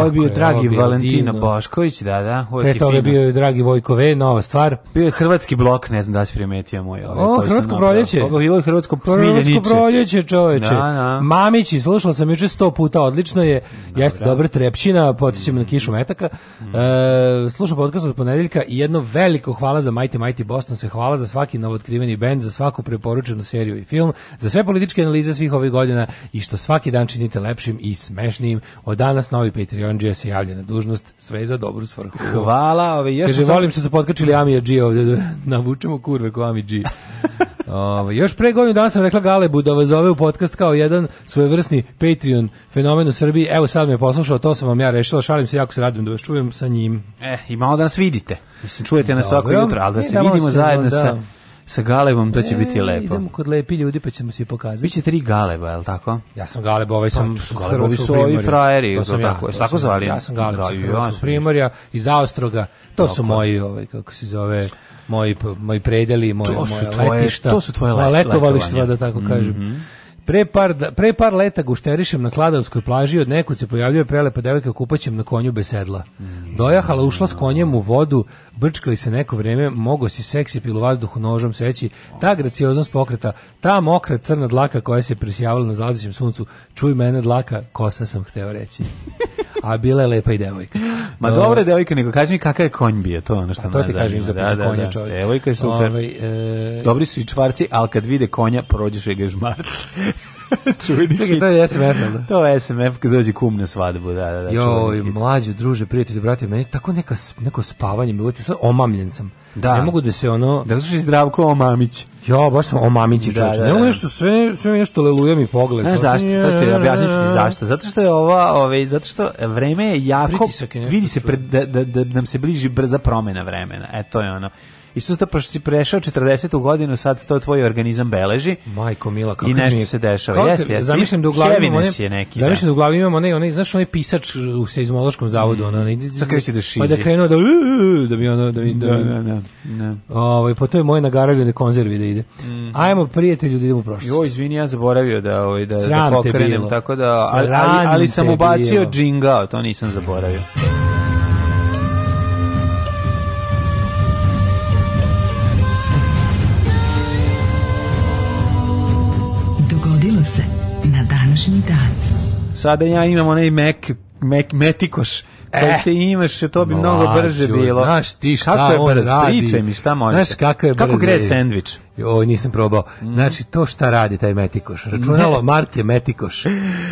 Ovo je bio je, dragi bio Valentino Bošković, da, da. Pre toga je bio dragi Vojko V, nova stvar. Bio je hrvatski blok, ne znam da si primetio moj. Ovaj, o, hrvatsko proljeće. Ovo je hrvatsko smiljeniče. Hrvatsko proljeće, čoveče. Da, da. Mamići, slušala sam juče sto puta, odlično je. Dobra. Jeste dobra trepčina, podsjećam mm. na kišu metaka. Mm. E, slušam podcast od ponedeljka i jedno veliko hvala za Mighty Mighty Boston, se hvala za svaki novootkriveni bend, za svaku preporučenu seriju i film, za sve političke analize svih ovih godina i što svaki dan činite lepšim i smešnijim. Od danas novi Patreon Amidžija se javlja na dužnost, sve za dobru svrhu. Hvala, ove, ovaj, još Kaže, sam... volim što su potkačili G ovdje, da navučemo kurve ko G. Ove, ovaj, još pre godinu dana sam rekla Galebu da vas zove u podcast kao jedan svojevrsni Patreon fenomen u Srbiji. Evo sad me poslušao, to sam vam ja rešila, šalim se, jako se radim da vas čujem sa njim. E, eh, i malo da nas vidite. Mislim, čujete na svako jutro, ali da e, se da vidimo zajedno da. sa sa galevom, to će e, biti lepo. Idemo kod lepi ljudi pa ćemo se i pokazati. Biće tri galeba, je li tako? Ja sam galeb, ovaj pa, sam pa, galeba, ovi su ovi frajeri, to sam tako, to tako zvali. Ja sam galeb, Gal, ja sam primorja, iz Austroga, to tako. su moji, ovaj, kako se zove, moji, moji predeli, moji, to moje tvoje, letišta, to su tvoje letovališta da tako mm -hmm. kažem. Pre par, da, pre par leta gušterišem na Kladavskoj plaži, od nekud se pojavljuje prelepa devojka kupaćem na konju besedla. Dojahala, ušla s konjem u vodu, brčkali se neko vrijeme, mogo si seksi pil u vazduhu nožom seći, ta gracioznost pokreta, ta mokra crna dlaka koja se prisjavala na zlazećem suncu, čuj mene dlaka, kosa sam hteo reći. A bila je lepa i devojka. Ma dobro je devojka, nego kaži mi kakav je konj bio, to ono što me To ti kažem, da, za da, da, konja da. čovjek. Devojka je super. Ove, ovaj, e... Dobri su i čvarci, ali kad vide konja, prođeš ga žmarci. Čuveni Čekaj, hit. to je SMF, da? To je SMF kad dođe kum na svadbu, da, da, da. Joj, mlađu, druže, prijatelji, brati, meni tako neka, neko spavanje, mi uvijek, omamljen sam. Da. Ne mogu da se ono... Da slušaj zdravko omamić. Ja, baš sam omamić da, da, da, Ne mogu da. nešto, sve, sve nešto leluja mi pogled. Ne, zašto, sad ti objasniš ti zašto. Zato što je ova, ove, zato što vreme je jako... Pritisak je vidi se, pred, da, da, da nam se bliži brza promena vremena. E, to je ono i što pa si prešao 40. godinu, sad to tvoj organizam beleži. Majko mila, kako I nešto mi se dešava. Jeste, jeste. Zamišljam da u glavi imam one, je neki. Zamišljam da, da u glavi imam onaj, onaj, znaš, onaj pisač u seizmološkom zavodu, mm. onaj. Tako se da šizi. Pa da krenuo da da bi ono da, da bi da. Da, da, da. Ovaj po pa toj moje nagaravljene konzervi da ide. Mm. Ajmo prijatelju da idemo u prošlost. Jo, izvini, ja zaboravio da ovaj da, da pokrenem, tako da ali, ali, ali sam ubacio džingao, to nisam zaboravio. Sada ja imam onaj Mac, Mac Metikoš koji eh, te imaš, to bi mnogo brže bilo. Znaš ti šta kako je on brz, radi. Pričaj mi šta možete. Znaš kako je Kako gre sandvič? O, nisam probao. Mhm. Znači, to šta radi taj Metikoš? Računalo marke Metikoš.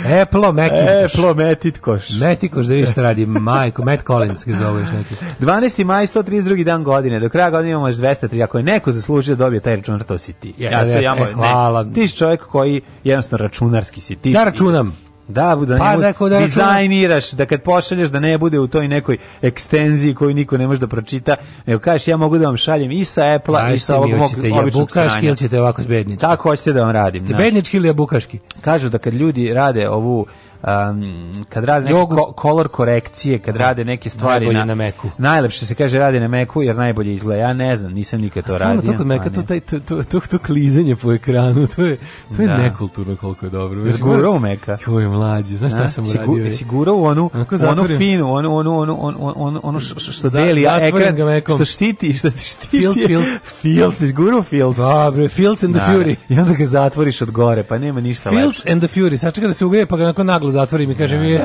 Eplo Metikoš. Eplo Metikoš. Metikoš, da vidiš šta radi. Majko, Matt Collins ga zoveš neki. 12. maj, 132. dan godine. Do kraja godine imamo još 203. Ako je neko zaslužio da dobije taj računar, to si ti. Ja, e, ja, ja, ja, hvala. Ti si čovjek koji jednostavno računarski si ti. Ja računam. Da, da pa, dakle, da, da dizajniraš, da kad pošalješ da ne bude u toj nekoj ekstenziji koju niko ne može da pročita, nego kažeš ja mogu da vam šaljem i sa Apple-a i sa ovog mog običnog jabukaški ili ćete ovako bednički? Tako hoćete da vam radim. Te bednički ili bukaški? Kažu da kad ljudi rade ovu um, kad rade neke ko, kolor korekcije, kad rade neke stvari najbolje na, na meku. Najlepše se kaže radi na meku jer najbolje izgleda. Ja ne znam, nisam nikad to radio. To kod meka pa to taj to, to, to, to klizanje po ekranu, to je to je da. nekulturno koliko je dobro. Jesi gurao meka? Joj mlađe, znaš šta sam si, uradio? Jesi u onu onu finu, onu onu onu onu onu ono što deli ekran ga mekom. Što štiti, što ti štiti. Fields, Fields. Fields, izgurao Fields. Dobro, pa, Fields and the da, Fury. Da. I onda ga zatvoriš od gore, pa nema ništa lepše. Fields and the Fury, sačekaj da se ugrije, pa ga onako naglo maglu zatvorim i kažem da,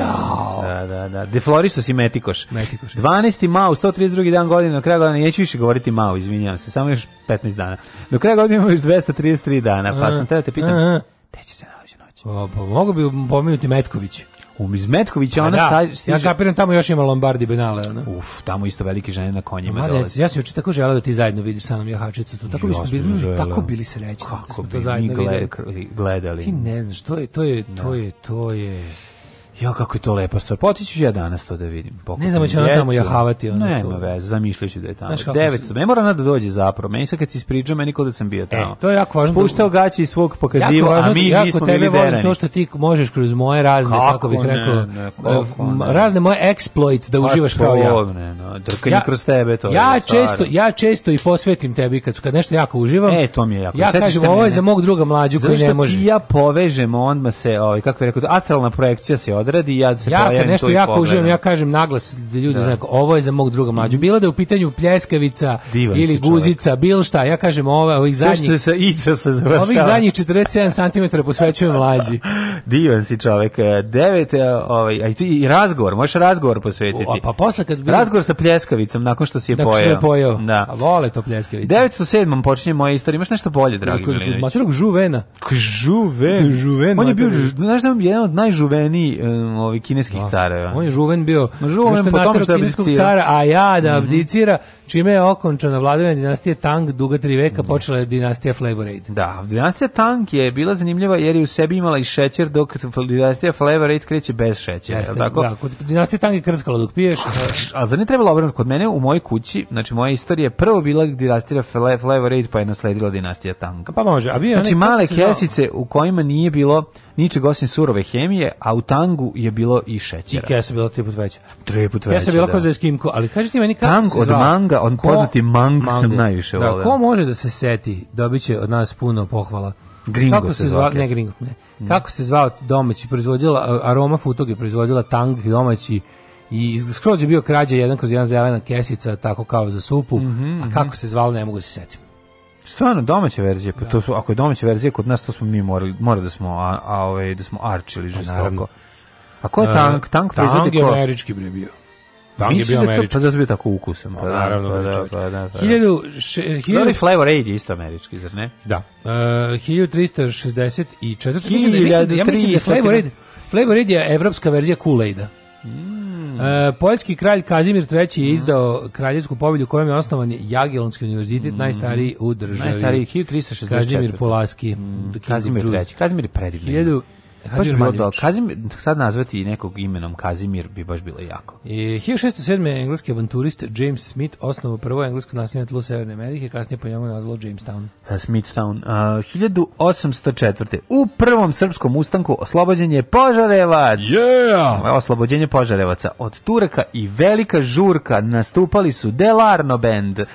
Da, da, da. da. Defloriso si Metikoš. Metikoš. 12. mao, 132. dan godine, do kraja godine, neću više govoriti mao, izvinjavam se, samo još 15 dana. Do kraja godine imamo još 233 dana, pa a, sam teo da te pitam, te će se naći noć? O, pa mogu bi pomenuti Metković. U um, iz pa ona da, stiže. Ja kapiram tamo još ima Lombardi Benale, ona. Uf, tamo isto velike žene na konjima Ma, Ja se juče tako želeo da ti zajedno vidiš sa nam Jahačicu tu. Tako bismo bili, tako bili srećni. Da Kako bi to zajedno gledali, gledali. Ti ne znaš, to je to je to je to je da. Jo, kako je to lepa stvar. Potiću pa ja danas to da vidim. Pokutim ne znam, će ona tamo jahavati. Ono Nema to. veze, zamišljaću da je tamo. 900, ne mora ona da dođe zapravo. Meni sad kad si ispričao, meni kod da sam bio e, tamo. E, to je jako važno. Da- Spuštao gaće iz svog pokaziva, a mi da- jako nismo bili derani. to što ti možeš kroz moje razne, kako, kako bih rekao, ne, eh, ne, kako ne. razne moje exploits da pa uživaš kao ja. Ne, no, drkanje ja, kroz tebe, to ja je često, ja često i posvetim tebi kad, kad nešto jako uživam. E, to mi je jako. Ja kažem, ovo je za mog druga mlađu koji ne može. ja povežem, onda se, ovaj, kako je rekao, astralna projekcija se odradi ja se ja kad nešto jako uživam ja kažem naglas da ljudi da. Znaju, ovo je za mog druga mlađu bilo da je u pitanju pljeskavica Divan ili guzica bilo šta ja kažem ove ovih zadnjih se ica se završava ovih zadnjih 47 cm posvećujem mlađi divan si čovek e, devet e, ovaj aj ti i razgovor možeš razgovor posvetiti o, pa posle kad bi... razgovor sa pljeskavicom nakon što se je dakle, se je pojeo da A vole to pljeskavice 907 počinje moja istorija imaš nešto bolje dragi Milinović Matrog žuvena žuvena žuvena on je bio znaš da je jedan od najžuveniji e, Mm, ovih kineskih da. careva. On je žuven bio, Ma žuven po tome što kineskog abdicira. cara, a ja da mhm. abdicira, čime je okončana vladavina dinastije Tang duga tri veka, mm. počela je dinastija Flavorade. Da, dinastija Tang je bila zanimljiva jer je u sebi imala i šećer, dok dinastija Flavor kreće bez šećera. Jeste, tako? Da, kod dinastija Tang je krskala dok piješ. a zar ne trebalo obrano kod mene u mojoj kući, znači moja istorija je prvo bila dinastija Flavorade pa je nasledila dinastija Tang. Pa može, a bio znači male kesice u kojima nije bilo ničeg osim surove hemije, a u tangu je bilo i šećera. I kesa bila tri put veća. Tri put veća, Kesa bila da. kao za eskimko, ali kaži ti meni kako Tang od manga, on ko, poznati mang sam najviše da, volio. Ko može da se seti, dobit će od nas puno pohvala. Gringo kako se zvao, ne Gringo, ne. Mm. Kako se zvao domaći proizvodila aroma futog je proizvodila Tang domaći i skroz je bio krađa jedan kroz jedan zelena kesica tako kao za supu, mm -hmm, a kako mhm. se zvalo ne mogu da se setiti. Stvarno domaća verzija, pa da. to su ako je domaća verzija kod nas to smo mi morali mora da smo a, a ovaj da smo arčili pa žestoko. A ko je e, tank? Tank, tank proizvodi ko? američki bre bio. Tank Misliš da je bio američki. Pa da, pa zato bio tako ukusan. Pa, pa da, naravno. Pa, da, pa, da, pa, 1000... Da Flavor Aid je isto američki, zar ne? Da. E, uh, 1364. Mislim da, mislim da, ja mislim da Flavor Aid, da Flavor Aid je evropska verzija Kool-Aida. E, poljski kralj Kazimir III je mhm. izdao kraljevsku povelju kojom je osnovan Jagiellonski univerzitet, mhm. najstariji u državi. Najstariji 1364. Kazimir Polaski. Mhm. Kazimir III. Kazimir je Hađirmanjević. Pa Kazimir, sad nazvati nekog imenom Kazimir bi baš bilo jako. E, I 1607. engleski avanturist James Smith osnovao prvo englesko naselje na tlu Severne Amerike, kasnije po njemu nazvalo Jamestown. E, Smithtown. E, uh, 1804. U prvom srpskom ustanku oslobođenje Požarevac. Yeah! Oslobođenje Požarevaca od Turaka i velika žurka nastupali su Delarno band, uh,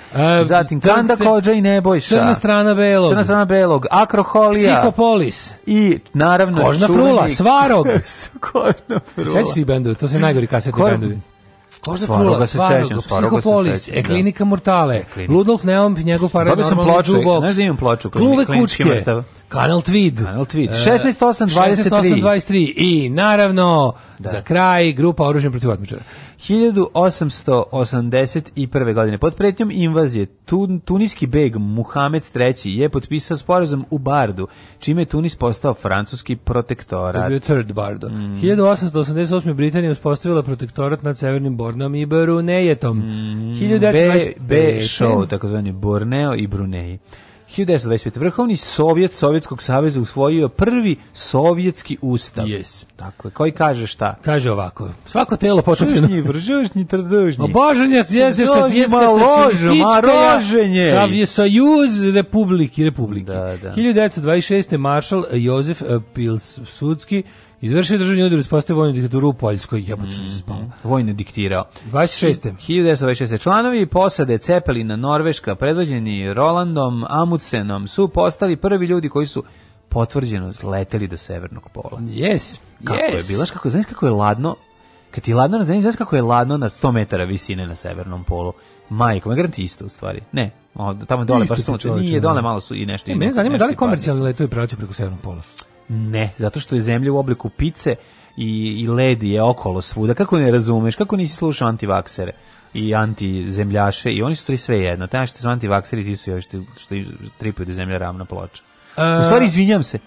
zatim Kanda Kođa i Nebojša. Crna strana belog. Crna strana belog, Akroholija. Psihopolis. I naravno Kožna frula, svarog. Kožna frula. Sveći si bendovi, to su najgori kasetni bendovi. Kožna frula, Svaroga, Psihopolis, se da. Eklinika Mortale, Ludolf Neomp, njegov paranormalni džubox, da Kluve kučke, Kanal Tweed. Kanal Tweed. 16.8.23. E, I naravno, da. za kraj, grupa oružja protiv otmičara. 1881. godine pod pretnjom invazije Tun, tuniski beg Muhamed III je potpisao sporazum u Bardu, čime je Tunis postao francuski protektorat. To je bio third Bardo. Mm. 1888. Britanija uspostavila protektorat nad severnim Bornom i Brunejetom. Mm. 1925. Be, Be Show, takozvani Borneo i Brunei. 1925. Vrhovni sovjet Sovjetskog saveza usvojio prvi sovjetski ustav. Yes. Tako je. Koji kaže šta? Kaže ovako. Svako telo počepljeno. Žužnji, vržužnji, trdužnji. Oboženje jezir sa dvjetske sačiništička. Savjez Republiki, Republiki. Da, da. 1926. maršal Jozef eh, Pilsudski Izvršio državni udar uspostavio vojnu diktaturu u Poljskoj, jebote mm, se mhm. spavam. Vojne diktirao. 26. 1926. Članovi posade Cepelina Norveška, predvođeni Rolandom Amundsenom, su postali prvi ljudi koji su potvrđeno leteli do severnog pola. Yes, kako yes. je bilaš, kako, znaš kako je ladno, kad ti je ladno na zemlji, znaš kako je ladno na 100 metara visine na severnom polu. Majko, me garanti isto u stvari. Ne, o, tamo dole baš sunce, nije, dole da. malo su i nešto. Ne, mene zanima da li komercijalni letovi prelaću preko severnog pola. Ne, zato što je zemlja u obliku pice i, i ledi je okolo svuda. Kako ne razumeš, kako nisi slušao antivaksere i antizemljaše i oni su tri sve jedno. Taj što su antivakseri, ti su još što, što tripuju da zemlja ravna ploča. A... E, u stvari, izvinjam se,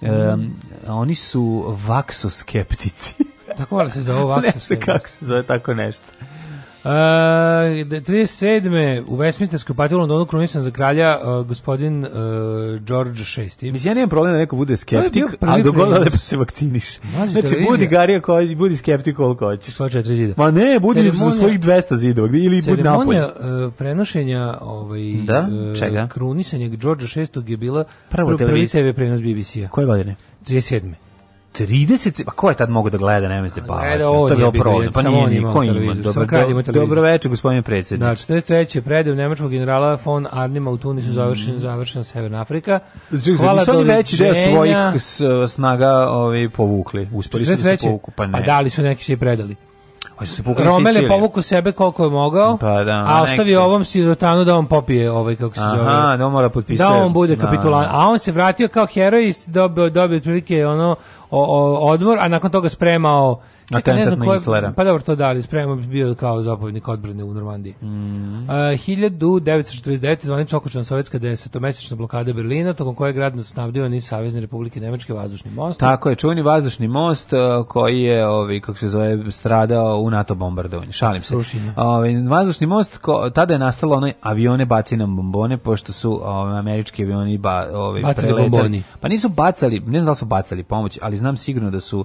um, oni su vaksoskeptici. Tako valjda se zove vaksoskeptici. Ne znam kako se zove tako nešto. Uh, 37. u Westminsterskoj partiju Londonu krunisan za kralja uh, gospodin uh, George VI. Mislim, ja nemam problem da neko bude skeptik, ali dogodilo lepo se vakciniš. Maži znači, televizija. budi garija, koji, budi skeptik koliko hoćeš. Sva četiri zida. Ma ne, budi u svojih 200 zidova, ili budi napolje. Ceremonija uh, prenošenja ovaj, da? E, Čega? krunisanja George VI je bila Prvo prvi TV prenos BBC-a. Koje godine? 37. 30, pa ko je tad mogao da gleda, nema se pa. Gleda to je bilo problem. Pa nije niko ima. Dobro, dobro večer, gospodine predsjedniče. Da, 43. predev nemačkog generala von Arnima u Tunisu mm. završen, završena Severna Afrika. Hvala su oni veći deo svojih snaga ovaj, povukli. Uspeli su da se povuku, pa ne. A da li su neki se i predali? Hoće se pukati Romel je povukao sebe koliko je mogao, pa da, a ostavi neki. ovom sirotanu da on popije ovaj kako se Aha, zove. Aha, da on mora potpisati. Da on bude da, kapitulan. Da. A on se vratio kao heroj dobio, dobio otprilike ono odmor, a nakon toga spremao Čekaj, ne znam ko je, pa dobro, to da, ali spremno bio kao zapovjednik odbrane u Normandiji. Mm. Uh, 1949. zvanično okočena sovjetska desetomesečna blokada Berlina, tokom koje grad snabdio ni Savezne republike Nemačke vazdušni most. Tako je, čuveni vazdušni most koji je, ovi, kako se zove, stradao u NATO bombardovanju. Šalim se. Rušenje. Uh, vazdušni most, ko, tada je nastalo onaj avione baci nam bombone, pošto su ove, američki avioni ba, ove, bacali preletali. bomboni. Pa nisu bacali, ne znam da su bacali pomoć, ali znam sigurno da su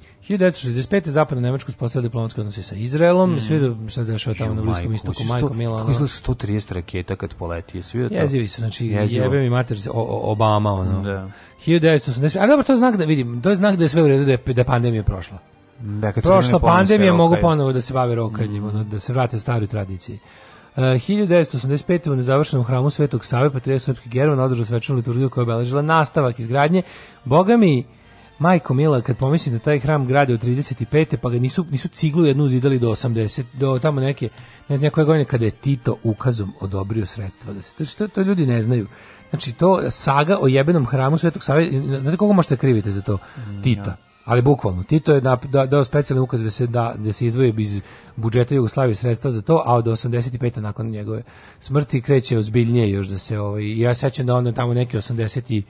1965. zapadno Nemačka spostavlja diplomatske odnose sa Izraelom, mm. sve se dešava tamo na Bliskom istoku, majko Mila. Kako izgleda 130 raketa kad poleti, je sve to? Jezivi se, znači Jezivo. jebe mi mater Obama, ono. Da. 1985. Ali dobro, to znak da vidim, to je znak da je sve u redu, da je, da je pandemija prošla. Da, kad Prošla pandemija, mogu ponovo da se bave rokanjem, mm. da se vrate staroj tradiciji. E, uh, 1985. u nezavršenom hramu Svetog Save, Patrija Srpske Gervan, održao svečanu liturgiju koja je obeležila nastavak izgradnje. Boga mi, Majko Mila, kad pomislim da taj hram grade od 35. pa ga nisu, nisu ciglu jednu uzidali do 80, do tamo neke, ne znam koje godine, kada je Tito ukazom odobrio sredstva. Da se, to, to ljudi ne znaju. Znači, to saga o jebenom hramu Svetog Save, znate koga možete kriviti za to? Mm, Tita. Ja. Da. Ali bukvalno, Tito je da, da, dao specijalni ukaz da se, da, da se izdvoje iz budžeta Jugoslavije sredstva za to, a od 85. nakon njegove smrti kreće ozbiljnije još da se, ovaj, ja sećam da onda tamo neki 80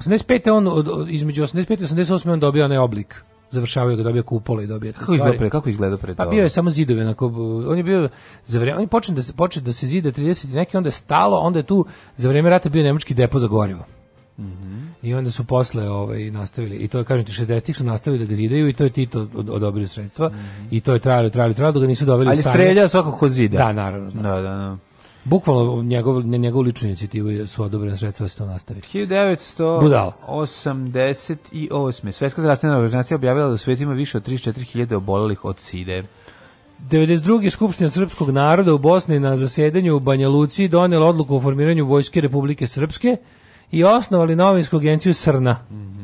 85. on, od, između 85. i 88. on dobio onaj oblik završavaju ga, dobio kupole i dobio te kako stvari. Pre, kako izgleda pred Pa bio je samo zidove, onako, on je bio, za vreme, on je počeo da se, počeo da se zide 30 i neki, onda je stalo, onda je tu za vrijeme rata bio nemački depo za gorivo. Mm -hmm. I onda su posle ovaj, nastavili, i to je, kažem ti, 60-ih su nastavili da ga zidaju i to je Tito odobrio sredstva mm -hmm. i to je trajalo, trajalo, trajalo, da ga nisu doveli Ali strelja svako ko zida. Da, naravno. Znači. Da, da, da. Bukvalno njegov, njegov ličnu inicijativu su odobrena sredstva da se to nastavi. 1988. Svetska zdravstvena organizacija objavila da u svijetu ima više od 34.000 obolelih od side. 92. Skupština Srpskog naroda u Bosni na zasjedanju u Banja Luciji donijela odluku o formiranju Vojske Republike Srpske i osnovali novinsku agenciju Srna. Mm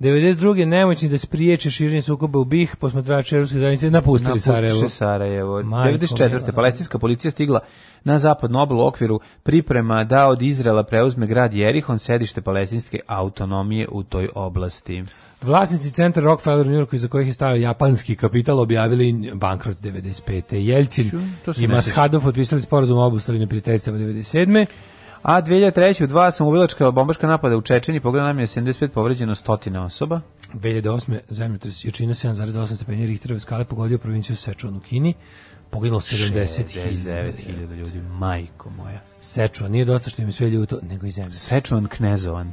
92. nemoćni da spriječe širenje sukoba u BiH, posmatrači Evropske zajednice napustili Napustiše Sarajevo. Sarajevo. Majko 94. Mila. Da. palestinska policija stigla na zapadnu obalu okviru priprema da od Izraela preuzme grad Jerihon, sedište palestinske autonomije u toj oblasti. Vlasnici centra Rockefeller u Njurku iza kojih je stavio japanski kapital objavili bankrot 95. Jelcin i Mashadov potpisali sporazum o obustavljenju prijateljstva 97. A 2003. u dva sam ubilačka bombaška napada u Čečeni, pogledala nam je 75 povređeno stotine osoba. 2008. zemljotres jačina 7,8 stepeni Richterove skale pogodio provinciju Sečuan u Kini. Poginulo 70.000 ljudi, majko moja. Sečuan, nije dosta što im je sve ljuto, nego i zemlje. Sečuan Knezovan.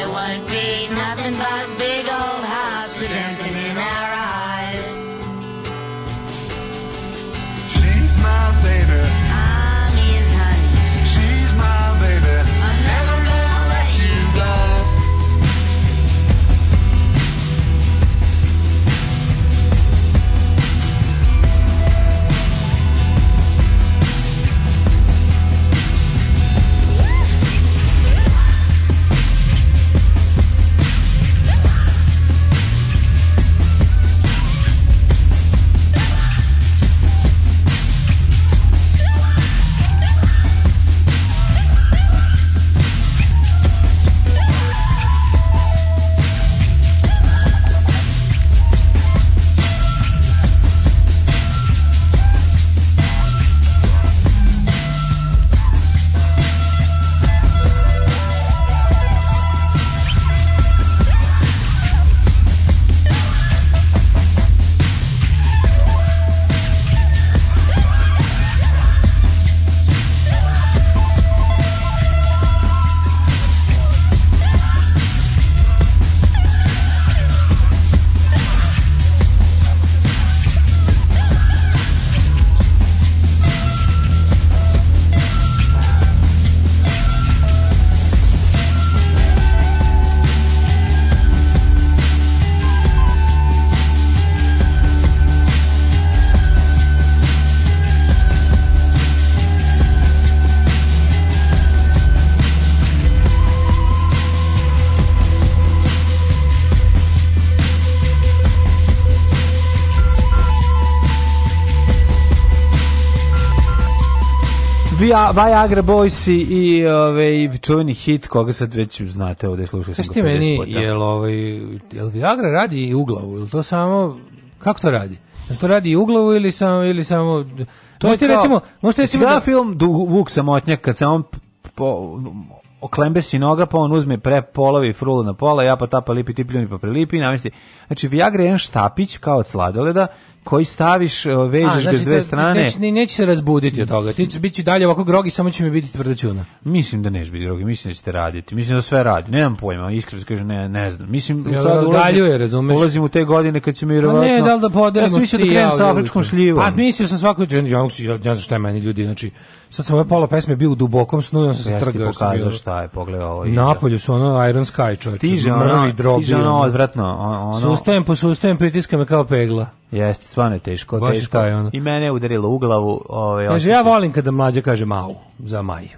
There won't be nothing but Viagra Boysi i ovaj čuveni hit koga sad već znate ovde slušali smo. Šta meni je ovaj jel Viagra radi i u glavu, jel to samo kako to radi? Jel to radi i u glavu ili samo ili samo To je recimo, možete recimo da film Vuk samotnjak kad se on po, oklembe si noga, pa on uzme pre polovi frulu na pola, ja pa tapa lipi, ti pljuni pa i namesti. Znači, Viagra je jedan štapić, kao od sladoleda, koji staviš, vežeš A, znači, bez dve strane. Neće, neće se razbuditi od toga. Ti ćeš biti dalje ovako grogi, samo će mi biti tvrda čuna. Mislim da neš biti grogi, mislim da ćete raditi. Mislim da sve radi. Nemam pojma, iskreno kažem, ne, ne znam. Mislim, ja, sad udaljuje, razumeš? Ulazim u te godine kad će mi vjerovatno... Pa ne, da li da podelimo ja sam mislio da krenem ja, sa afričkom šljivom. Pa mislio sam svako... Ja, ja, ja, ja, ja, ja, ja, ja, ja, ja, ja, ja, ja, Sad sam ove pola pesme bio u dubokom snu, on se ja trgao. Ja ti pokazao šta je, pogledaj ovo. Napolju su ono Iron Sky čovječe. Stiže ono, stiže ono odvratno. Ono... Sustajem, posustajem, pritiska me kao pegla. Jeste, stvarno je teško, Baš teško. Taj, ono. I mene je udarilo u glavu. Ove, kaže, ja volim kada mlađa kaže mau za maj.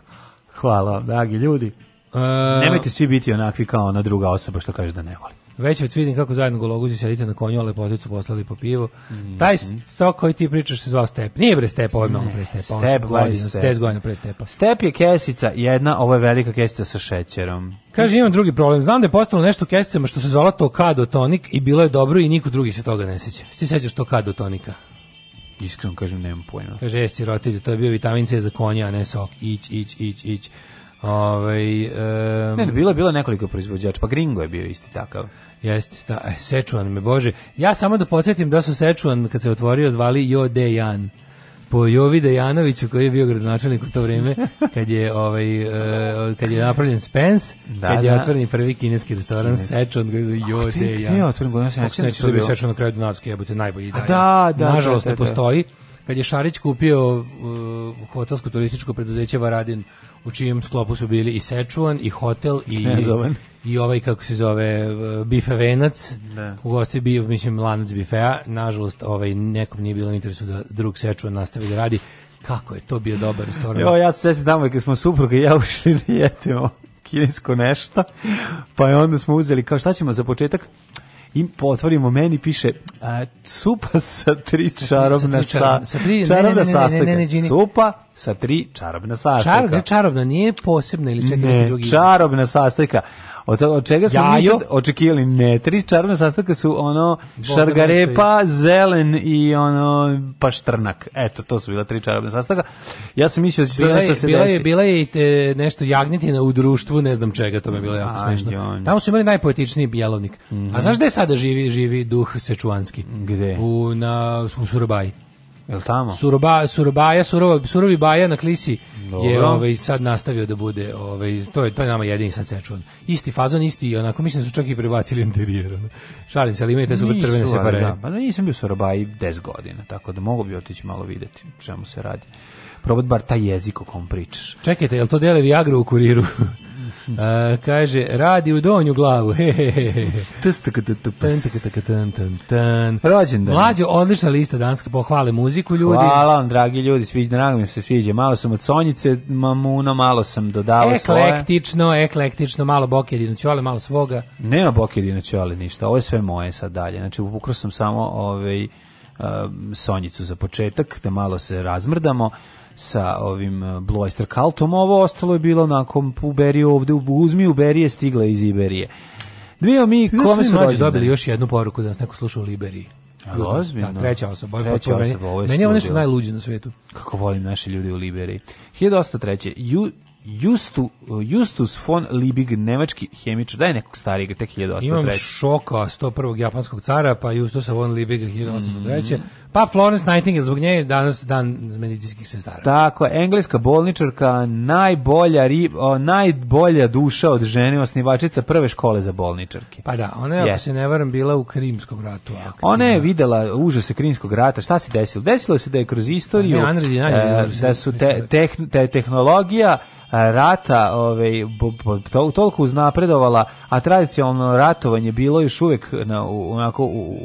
Hvala, dragi ljudi. E... Nemojte svi biti onakvi kao ona druga osoba što kaže da ne voli. Već već vidim kako zajedno gologuzi sedite na konju, ali poticu poslali po pivu. Mm. Taj sok koji ti pričaš se zvao Step. Nije bre Step, ovo je mnogo pre Stepa. Step, godinu, step. 10 godina pre Stepa. Step je kesica, jedna, ovo je velika kesica sa šećerom. Kaže, imam drugi problem. Znam da je postalo nešto u kesicama što se zvala Tokado tonik i bilo je dobro i niko drugi se toga ne seća. Ti sećaš Tokado tonika? Iskreno kažem, nemam pojma. Kaže, jesi rotilju, to je bio vitamin C za konja, a ne sok. Ić, ić, ić, ić. Ovaj um, ne, bilo je bilo nekoliko proizvođača, pa Gringo je bio isti takav. Jeste, da, e, Sečuan me bože. Ja samo da podsjetim da su Sečuan kad se otvorio zvali Jo Dejan po Jovi Dejanoviću koji je bio gradonačelnik u to vrijeme kad je ovaj uh, kad je napravljen Spence, da, kad je da. otvoren prvi kineski restoran Sečon koji je Jo Dejan. Ja otvoren, ja se ne da bi Sečon na kraju Dunavske jebote najbolji da. Da, da. Nažalost da, ne da. postoji kad je Šarić kupio uh, hotelsko turističko preduzeće Varadin u čijem sklopu su bili i Sečuan i hotel i Knezovan. i ovaj kako se zove uh, bife venac ne. Da. u gosti bio mislim lanac bifea nažalost ovaj nekom nije bilo interesu da drug Sečuan nastavi da radi kako je to bio dobar restoran Evo ja se sećam tamo smo supruga i ja ušli da jedemo kinesko nešto pa onda smo uzeli kao šta ćemo za početak im otvorimo meni piše a, supa sa tri čarobna sa, tri čarobna sastojka. Supa sa tri čarobna sastojka. Čarobna, čarobna nije posebna ili čekaj da drugi. Čarobna sastojka. Od, od čega smo mi sad očekivali? Ne, tri čarobna sastavka su ono šargarepa, zelen i ono paštrnak. Eto, to su bila tri čarobna sastavka. Ja sam mislio da će se nešto se bila Je, bila je e, nešto jagnjetina u društvu, ne znam čega, to me bilo jako smešno. Tamo su imali najpoetičniji bijelovnik. Mm -hmm. A mhm. znaš gde sada živi, živi duh sečuanski? Gde? U, na, u Surabaji. Jel tamo? Surba, surobaja, surova, surovi baja na klisi Dobro. je ovaj, sad nastavio da bude, ovaj, to, je, to je nama jedini sad se čujem. Isti fazon, isti, onako, mislim da su čak i prebacili interijer. Ono. Šalim se, ali imaju te super Nisu, crvene separe. Da, pa da, nisam bio u Surobaji 10 godina, tako da mogu bi otići malo videti čemu se radi. Probat bar taj jezik o kom pričaš. Čekajte, jel to dele Viagra u kuriru? A, kaže, radi u donju glavu. Rođendan. Mlađo, odlična lista danska, pohvale muziku ljudi. Hvala vam, dragi ljudi, sviđa, drago mi da se sviđa. Malo sam od Sonjice, mamuna, malo sam dodala svoje. Eklektično, eklektično, malo Bokedinu Ćole, malo svoga. Nema Bokedina Ćole, ništa, ovo je sve moje sad dalje. Znači, ukrao sam samo ovaj, Sonjicu za početak, da malo se razmrdamo sa ovim e, Bloister Kaltom, ovo ostalo je bilo nakon uberi ovde, uzmi uberi je stigla iz Iberije. Dvijemo mi Znaš, kome su mlađi dobili još jednu poruku da nas neko sluša u Liberiji. Ozbiljno. Da, treća osoba. Treća osoba. Ovo je meni oni su najluđi na svetu. Kako volim naše ljudi u Liberiji. 1803. Ju, Justu, Justus von Liebig, nemački hemičar, da je nekog starijeg, tek 1803. Imam šoka 101. japanskog cara, pa Justus von Liebig 1803. Mm. Pa Florence Nightingale, zbog nje je danas dan medicinskih sestara. Tako, engleska bolničarka, najbolja, rib, o, najbolja duša od žene, osnivačica prve škole za bolničarke. Pa da, ona je, ako se ne varam, bila u Krimskom ratu. Aktivna. Ona je videla užase Krimskog rata, šta se desilo? Desilo se da je kroz pa istoriju, ne, Andredi, najbolji, e, da su te, te, te tehnologija, rata ovaj, to, toliko uznapredovala, a tradicionalno ratovanje bilo još uvek na, u, onako, u,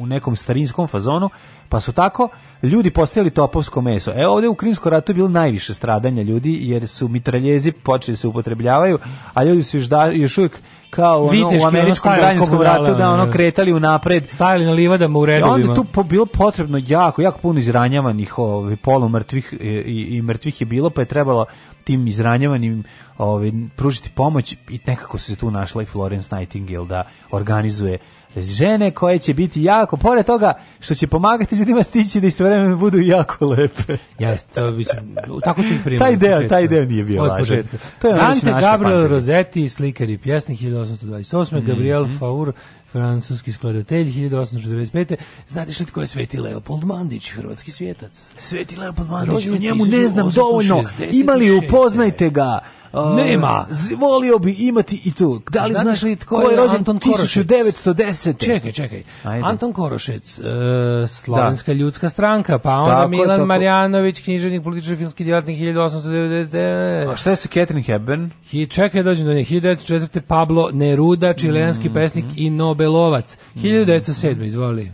u nekom starinskom fazonu, pa su tako ljudi postavili topovsko meso. E ovde u Krimskom ratu je bilo najviše stradanja ljudi jer su mitraljezi počeli da se upotrebljavaju, a ljudi su još, da, još uvek kao ono, u američkom građanskom ratu da ono kretali unapred Stajali na livadama u redovima. I onda tu po, bilo potrebno jako, jako puno izranjavanih ovaj, polumrtvih i, e, i, i mrtvih je bilo, pa je trebalo tim izranjavanim ovaj, pružiti pomoć i nekako se tu našla i Florence Nightingale da organizuje žene koje će biti jako, pored toga što će pomagati ljudima stići da istovremeno budu jako lepe. Jeste, tako su ih primali. taj deo, taj deo nije bio ovaj lažan. To je Dante Gabriel Rosetti, slikar i pjesnik 1828. Mm -hmm. Gabriel Faur, francuski skladatelj 1845. Znate što tko je Sveti Leopold Mandić, hrvatski svjetac? Sveti Leopold Mandić, o njemu ne znam dovoljno. Imali upoznajte ga. Uh, Nema. Volio bi imati i tu. Da li znaš, znaš li tko je rođen Anton Korošec? 1910. Čekaj, čekaj. Ajde. Anton Korošec, uh, Slovenska da. ljudska stranka, pa onda tako, Milan tako. Marjanović, književnik, politički filmski djelatnik 1899. A šta je sa Catherine Hepburn? Hi, čekaj, dođem do nje. 1904. Pablo Neruda, čilenski mm -hmm. pesnik mhm. i Nobelovac. 1907. Mm izvoli.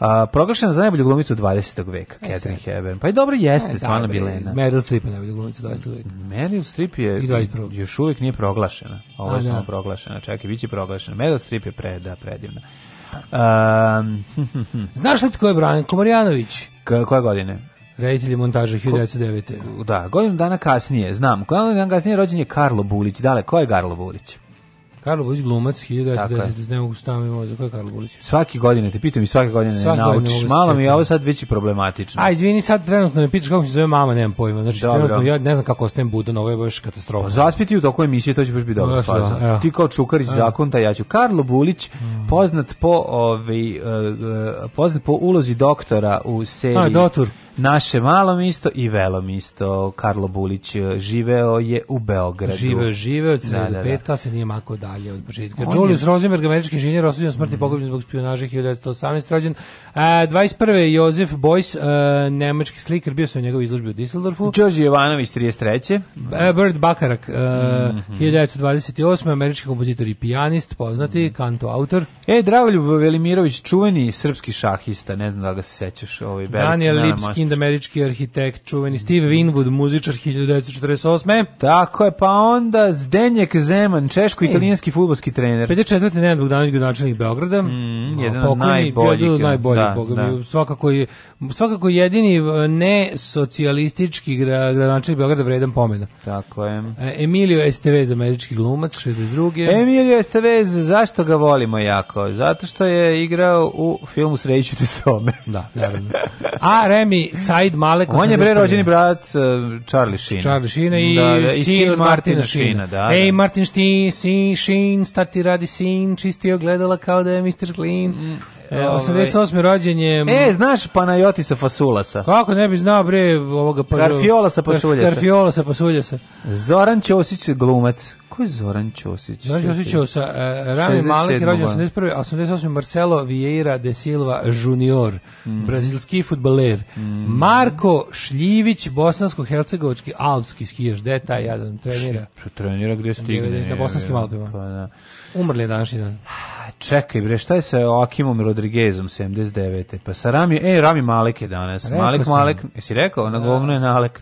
Uh, proglašena za najbolju glumicu 20. veka, e, Catherine Hepburn. Pa i dobro jeste, e, stvarno bila Bilena. Da, Meryl Streep je najbolju glumicu 20. veka. Mm, Meryl Streep je još uvijek nije proglašena. Ovo je da. samo proglašena. Čekaj, bit će proglašena. Meryl Streep je pre, da, predivna. Um, Znaš li tko je Branko Marjanović? koje godine? Reditelj montaža 1909. Da, godinu dana kasnije, znam. Godinu dana kasnije rođen je Karlo Bulić. Dale, ko je Karlo Bulić? Karlo Bulić glumac 1910 ne mogu staviti mozak ko je Karlo Bulić. Svake godine te pitam i svake godine svake ne naučiš. Godine malo mi je ovo sad veći problematično. A izvini sad trenutno ne pitaš kako se zove mama, nemam pojma. Znači dobro. trenutno ja ne znam kako ostajem budan, ovo je baš katastrofa. Pa, zaspiti u toku emisije to će baš biti dobro. no, Da, Ti kao Čukarić zakonta ja ću Karlo Bulić mm. poznat po ovaj uh, poznat po ulozi doktora u seriji. A, dotur naše malo mesto i velo misto. Karlo Bulić живеo eh, je u Beogradu. Živeo, živeo od sreda da, da, da. petka, se nije mako dalje od početka. Julius je... Rosenberg, američki inženjer, osuđen smrti mm. pogubljen zbog špijunaže 1918. rođen. Eh, a, 21. Jozef Beuys, a, eh, nemački slikar, bio sam u njegovoj izložbi u Düsseldorfu. Đorđe Jovanović, 33. A, Bert Bakarak, a, mm -hmm. 1928. američki kompozitor i pijanist, poznati, mm kanto autor. E, Dragoljub Velimirović, čuveni srpski šahista, ne znam da ga se sećaš. Ovaj, Daniel Lipskin, Legend, američki arhitekt, čuveni Steve Winwood, muzičar 1948. Tako je, pa onda Zdenjek Zeman, češko-italijanski futbolski trener. 54. Nenad Bogdanović, gradonačelnik Beograda. Mm, jedan od najboljih. Bio najboljih, da da, da, da. Svakako, je, svakako jedini ne socijalistički gradonačelnik Beograda vredan pomena. Tako je. E, Emilio Estevez, američki glumac, 62. Emilio Estevez, zašto ga volimo jako? Zato što je igrao u filmu Sreću te some. da, naravno. A Remi Said Malek. On je bre rođeni brat e, Charlie Sheen. Charlie Sheen i, da, da, i sin, Martina Sheena. Da, da. Ej, da. Martin Sheen, Sheen, stati radi sin, čistio gledala kao da je Mr. Clean. Mm. E, 88. Ovaj. rođen je... E, znaš Panajotisa Fasulasa? Kako ne bi znao, bre, ovoga... Pa, Karfiola sa Pasuljasa. Karfiola sa Pasuljasa. Zoran Ćosić glumac. Ko je Zoran Ćosić? Zoran Ćosić je sa uh, Rami Malek, rođen 81. 88. Marcelo Vieira de da Silva junior, mm. brazilski futbaler. Mm. Marko Šljivić, bosansko-hercegovički alpski skijaš. Gde taj jadan trenira? Ši, trenira gde stigne. Na bosanskim Alpima. Pa, da. Umrli je današnji dan. Čekaj bre, šta je sa Akimom Rodriguezom 79. Pa sa Rami, ej, Rami Malek je danas. Rekao Malek, sam. Malek, jesi rekao? Na da. govno je Nalek.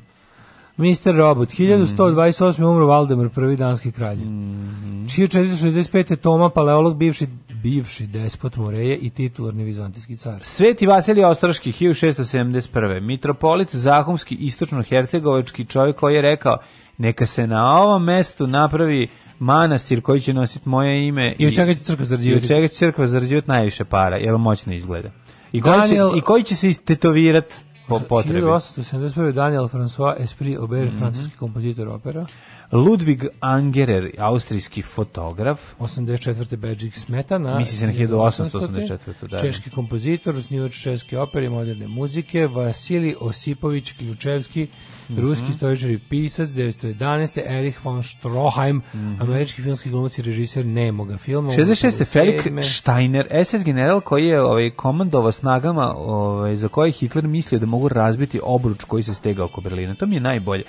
Mr. Robot, 1128. Mm. umro Valdemar, prvi danski kralj. Mm -hmm. Čije 465. Toma, paleolog, bivši bivši despot Moreje i titularni vizantijski car. Sveti Vasilij Ostroški, 1671. Mitropolit Zahumski, istočno-hercegovački čovjek koji je rekao neka se na ovom mestu napravi manastir koji će nositi moje ime i od čega će crkva zarađivati? I od čega će crkva zarađivati najviše para, jer moćno izgleda. I koji, Daniel, će, I koji će se istetovirati po potrebi? 1871. Daniel François Esprit Aubert, mm -hmm. francuski kompozitor opera. Ludwig Angerer, austrijski fotograf. 84. Bedžik Smetana. Misli se na 1884. Da, da. Češki kompozitor, osnivač češke opere i moderne muzike. Vasili Osipović Ključevski, mhm. ruski istoričar i pisac, 1911. Erich von Stroheim, mhm. američki filmski glumac i režiser nemoga filma. 66. Da Felix Steiner, SS general koji je ovaj, komandovao snagama ovaj, za koje Hitler mislio da mogu razbiti obruč koji se stegao oko Berlina. To mi je najbolje.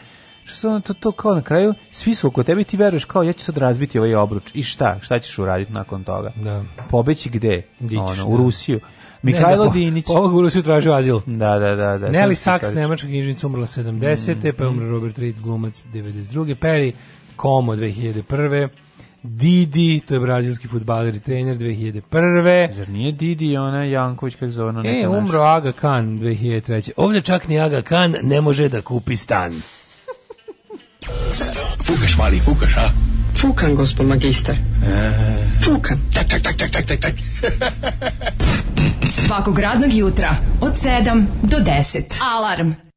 Što se ono to, to kao na kraju, svi su oko tebe i ti veruješ kao ja ću sad razbiti ovaj obruč. I šta? Šta ćeš uraditi nakon toga? Da. Pobeći gde? Dićiš, ono, da. u da. Rusiju. Mihajlo ne, da, Dinić. Po, ovog u Rusiju tražio azil. Da, da, da. da Nelly Sachs, nemačka knjižnica, umrla 70. Mm, pa je umre mm. Robert Reed, glumac 92. Perry, Komo 2001. Didi, to je brazilski futbaler i trener 2001. Zar nije Didi ona Janković kako zove ona? E, umro Aga Khan 2003. Ovdje čak ni Aga Khan ne može da kupi stan. Fukaš, mali, fukaš, a? Fukan, gospod magister. E. Fukan. Tak, tak, tak, tak, tak, tak, tak. Svakog radnog jutra od 7 do 10. Alarm.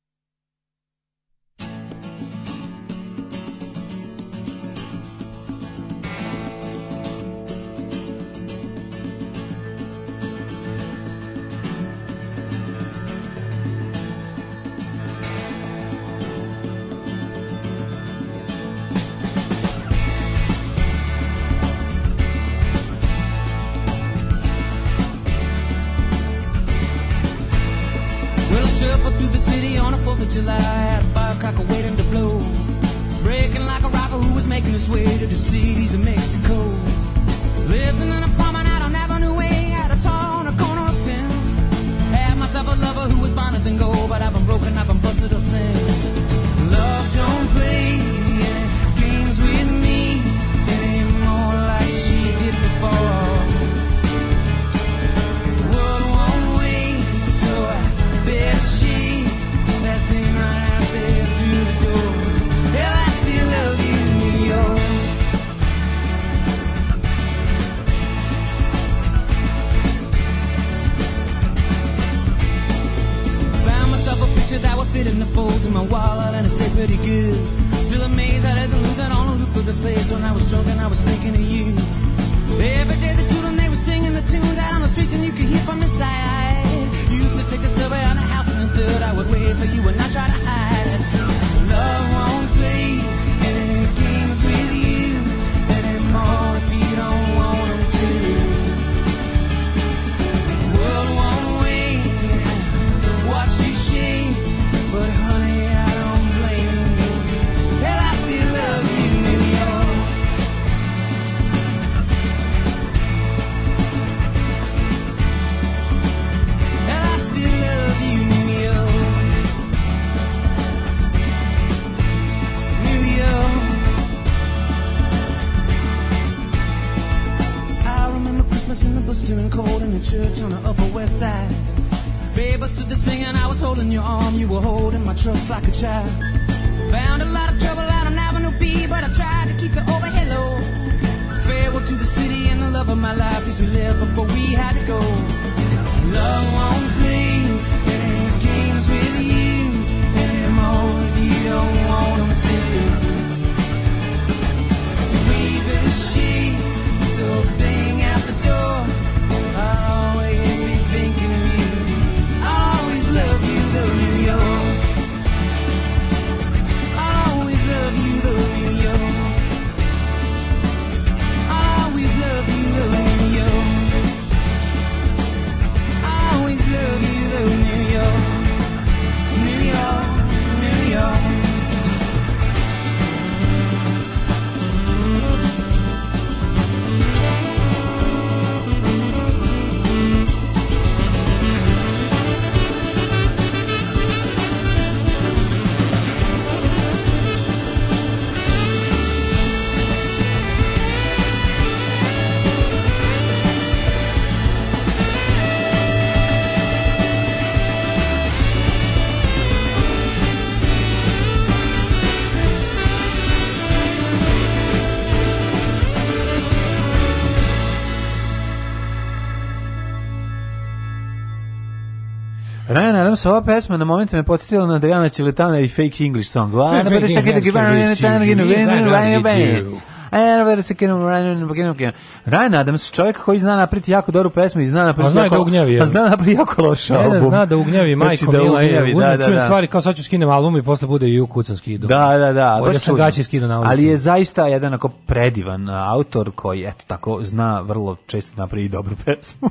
child Danas ova pesma na momente me podsjetila na Adriana Čiletana i Fake English song. Well, fake English Ryan Adams, čovjek koji zna napriti jako dobru pesmu i zna napriti jako... Zna da ugnjavi. Pa zna napriti jako loš album. Ne, zna da ugnjavi, majko znači, da mila Da, Da, da, čujem stvari kao sad ću skinem album i posle bude i u kucan skidu. Da, da, da. Ovdje sam gaći skidu na ulicu. Ali je zaista jedan ako predivan autor koji, eto tako, zna vrlo često napriti dobru pesmu.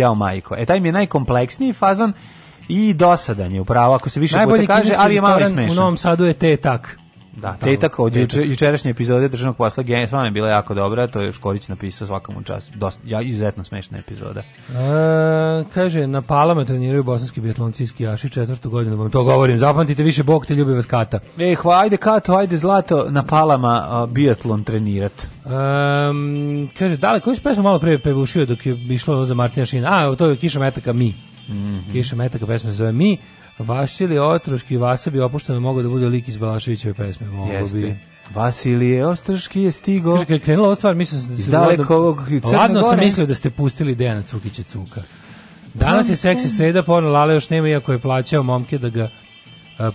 jao majko. E taj mi je najkompleksniji fazon i dosadan je upravo ako se više puta kaže, ali je malo smešan. U Novom Sadu je te tak. Da, tetak od juče, jučerašnje epizode državnog posla Gen stvarno je bila jako dobra, to je Škorić napisao svakom čas. Dosta ja izuzetno smešna epizoda. E, kaže na Palama treniraju bosanski biatlonci skijaši četvrtu godinu, vam to govorim. Zapamtite više Bog te ljubi vas Kata. Ej, hajde Kato, ajde zlato na Palama a, biatlon trenirat. E, kaže da li koju pesmu malo pre pevušio dok je išlo za Martina Šina. A, to je Kiša metaka mi. Mm -hmm. Kiša metaka pesma se zove Mi. Vašili Otroški Vasabi opušteno mogu da bude lik iz Balaševićeve pesme. Mogu Jeste. Vasilije Ostraški je stigo. Kaže, kad je krenula ova stvar, mislim da ste... Daleko ovog Ladno sam mislio da ste pustili Dejana Cukića Cuka. Danas je seksi sreda, porno Lale još nema, iako je plaćao momke da ga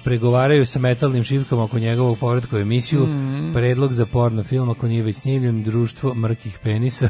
pregovaraju sa metalnim šipkama oko njegovog povratka u emisiju. Mm. Predlog za porno film, ako nije već snimljen, društvo mrkih penisa.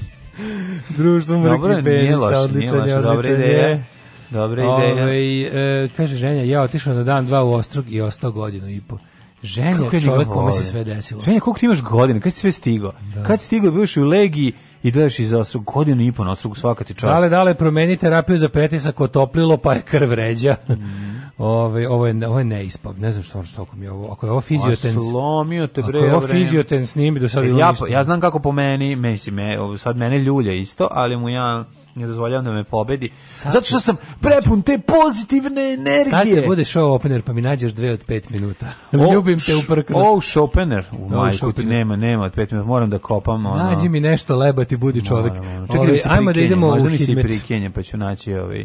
društvo mrkih penisa, odličan je, odličan je. Dobre ideja. Ove, ovaj, e, kaže ženja, ja otišao na dan dva u Ostrog i ostao godinu i po. Ženja, kako čovjek kome se sve desilo. Ženja, koliko ti imaš godina? Kad si sve stigo? Da. Kad stigo, bioš u Legi i dođeš iz Ostrog godinu i po na Ostrog svaka ti čast. Dale, dale, promeni terapiju za pretisak, otoplilo pa je krv ređa. Mm. Ove, ovaj, ovo, je, ovo je neispav, ne znam što, što mi je ovo. Ako je ovo fiziotens... Slomio te bre, Ako je ovo fiziotens, nije mi do sada... E, ja, ja znam kako po meni, mislim, me, sad mene ljulja isto, ali mu ja ne dozvoljavam da me pobedi. Sad Zato što sam prepun te pozitivne energije. Sad te bude show opener, pa mi nađeš dve od pet minuta. O, Ljubim te uprkno. Oh, šopener. U no, majku ti nema, nema od pet minuta. Moram da kopam. Ono. Nađi mi nešto leba ti budi čovek. Čekaj, Ovi, ovaj, da ajmo da idemo Možda u mi se prikenje, pa ću naći ovaj...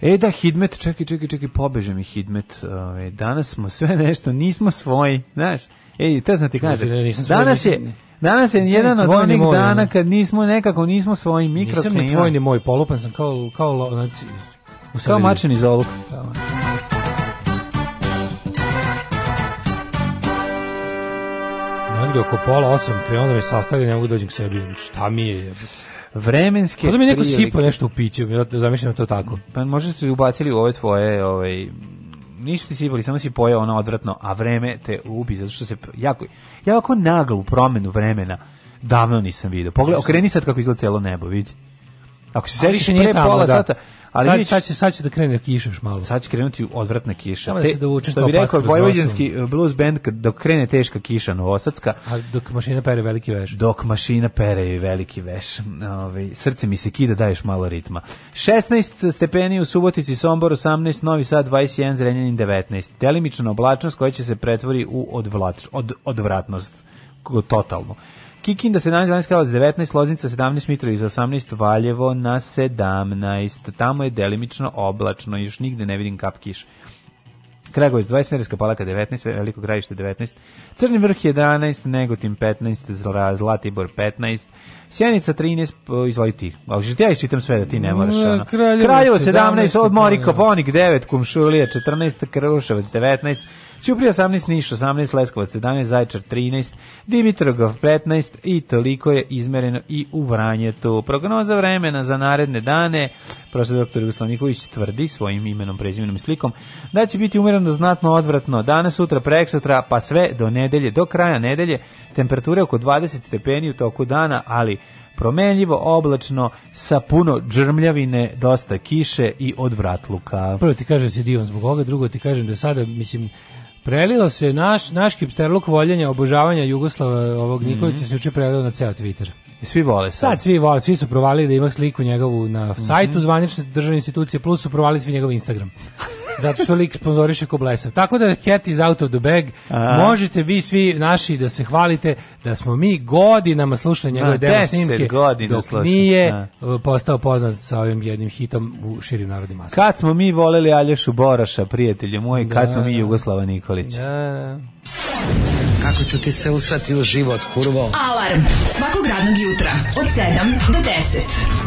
E da, Hidmet, čekaj, čekaj, čekaj, pobeže mi Hidmet. Ove, ovaj. danas smo sve nešto, nismo svoji, znaš. Ej, te ti kaže, danas je Danas je jedan od onih moj, dana kad nismo nekako nismo svojim mikroklimom. Nisam ni tvoj ni moj, polupan sam kao kao znači kao mačen iz oluka. Negde oko pola osam krenuo da me sastavlja, ne mogu da dođem k sebi. Šta mi je? vremenske da mi neko prilike. sipa nešto u piću, ja zamišljam da to tako. Pa možda su ubacili u ove tvoje ovaj, ništa ti sipali, samo si pojeo ono odvratno, a vreme te ubi, zato što se jako, jako naglu promenu vremena davno nisam vidio. Pogledaj, okreni sad kako izgleda celo nebo, vidi. Ako se sećaš pre tamo, pola da. sata, ali sad, vidiš, sad, će, sad će da krene da kiša još malo. Sad će krenuti odvratna kiša. Te, da se dovučeš što bi rekao, vojvođanski blues band, kad, dok krene teška kiša novosadska. A dok mašina pere veliki veš. Dok mašina pere veliki veš. Ove, ovaj, srce mi se kida, daješ malo ritma. 16 stepeni u Subotici, Sombor 18, Novi Sad 21, Zrenjanin 19. Delimična oblačnost koja će se pretvori u odvlač, od, odvratnost totalno. Kikinda 17, 12, Kralac 19, Loznica 17, Mitrović 18, Valjevo na 17. Tamo je delimično oblačno, još nigde ne vidim kap kiš. Kragovic 20, Merska Palaka 19, Veliko Grajište 19, Crni vrh 11, Negotin 15, Zla, Zlatibor 15, Sjenica 13, izvoli ti. Ali ja iščitam sve da ti ne moraš. Ono. Kraljevo 17, 17 Odmoriko, 9, Kumšulija 14, Krluševac 19, Ćuprija 18, Niš 18, Leskovac 17, Zajčar 13, Dimitrogov 15 i toliko je izmereno i u Vranjetu. Prognoza vremena za naredne dane, profesor dr. Jugoslav Nikolić tvrdi svojim imenom, prezimenom i slikom, da će biti umereno znatno odvratno danas, sutra, preksutra, pa sve do nedelje, do kraja nedelje, temperature oko 20 stepeni u toku dana, ali promenljivo, oblačno, sa puno džrmljavine, dosta kiše i odvratluka. Prvo ti kažem da se divan zbog ovoga, drugo ti kažem da sada, mislim, Prelilo se naš, naš hipsterluk voljenja, obožavanja Jugoslava ovog mhm. Nikolića mm -hmm. se juče prelilo na ceo Twitter. I Svi vole sad. Sad svi vole, svi su provalili da ima sliku njegovu na sajtu mm -hmm. zvanične državne institucije, plus su provalili svi njegov Instagram. zato što lik sponzoriše Koblesa. Tako da cat is out of the bag. A. Možete vi svi naši da se hvalite da smo mi godinama slušali njegove da, demo snimke dok slušam. nije A. Da. E, postao poznat sa ovim jednim hitom u širim narodnim masama. Kad smo mi voleli Aljošu Boraša, prijatelje moji, da. kad smo mi Jugoslava Nikolića. Da. Kako ću ti se usrati u život, kurvo? Alarm svakog radnog jutra od 7 do 10.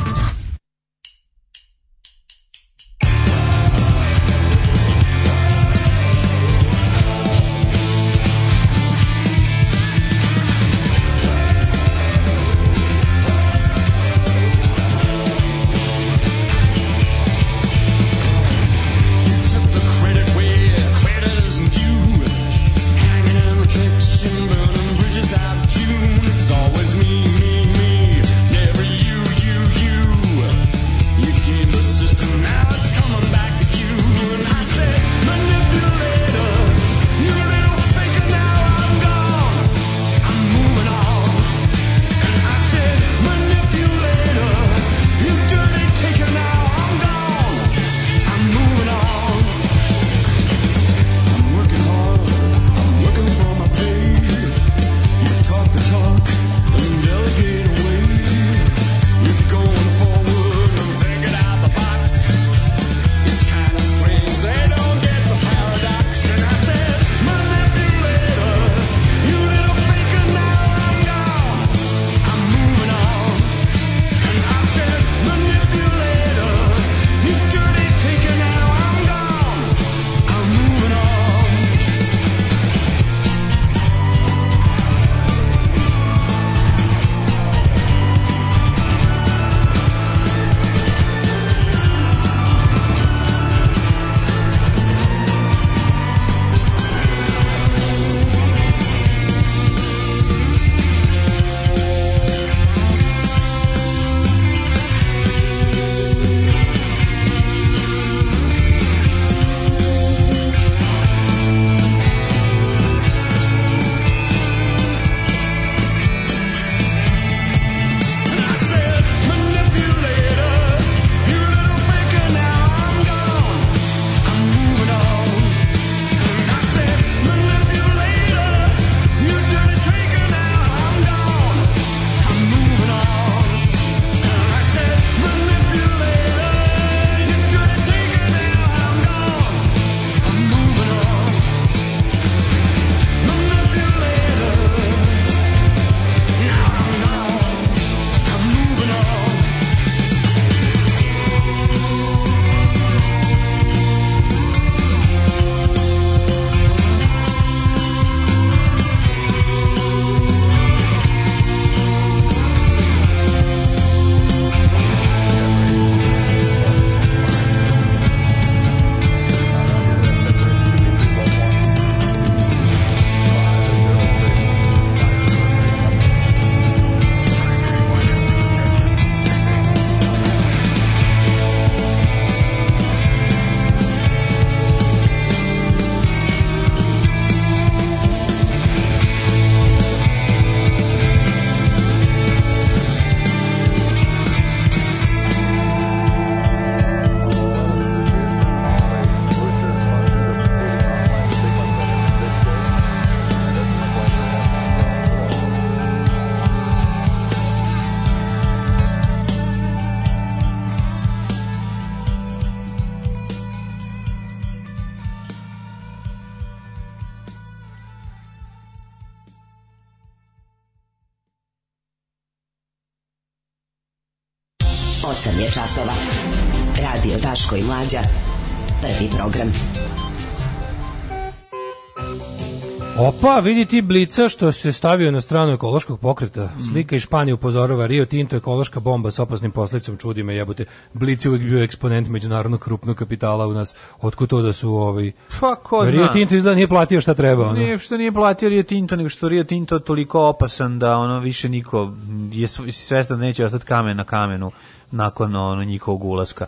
A vidi ti blica što se stavio na stranu ekološkog pokreta. Mhm. Slika iz Španije upozorava Rio Tinto ekološka bomba sa opasnim posledicom čudi me jebote. Blic je uvijek bio eksponent međunarodnog krupnog kapitala u nas. Otkud to da su ovaj Pa ko Rio Tinto izgleda nije platio šta treba ono. Nije što nije platio Rio Tinto, nego što Rio Tinto toliko opasan da ono više niko je svestan da neće ostati kamen na kamenu nakon ono njihovog ulaska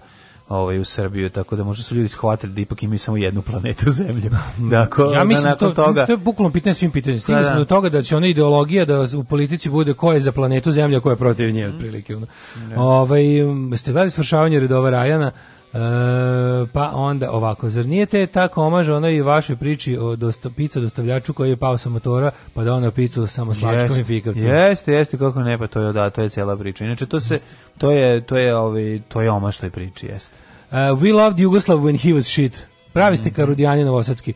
ovaj u Srbiju tako da možda su ljudi shvatili da ipak imaju samo jednu planetu zemlju. Dakle, ja mislim da to, toga... to je bukvalno pitanje svim pitanjima. Stigli pa da, smo do toga da će ona ideologija da u politici bude ko je za planetu zemlja, ko je protiv nje mhm. otprilike. Da. Ovaj ste gledali svršavanje redova Rajana? E, pa onda ovako, zar nije te ta komaž onoj i vašoj priči o dosta, pizza dostavljaču koji je pao sa motora pa da ono pizzu samo slačkom i pikavcem? Jeste, jeste, kako ne, pa to je, da, to je cijela priča. Inače, to, se, to je, to je, ovi, ovaj, to je omaž toj priči, jeste. Uh, we loved Yugoslav when he was shit. Pravi ste mhm. Karudijanin Novosadski.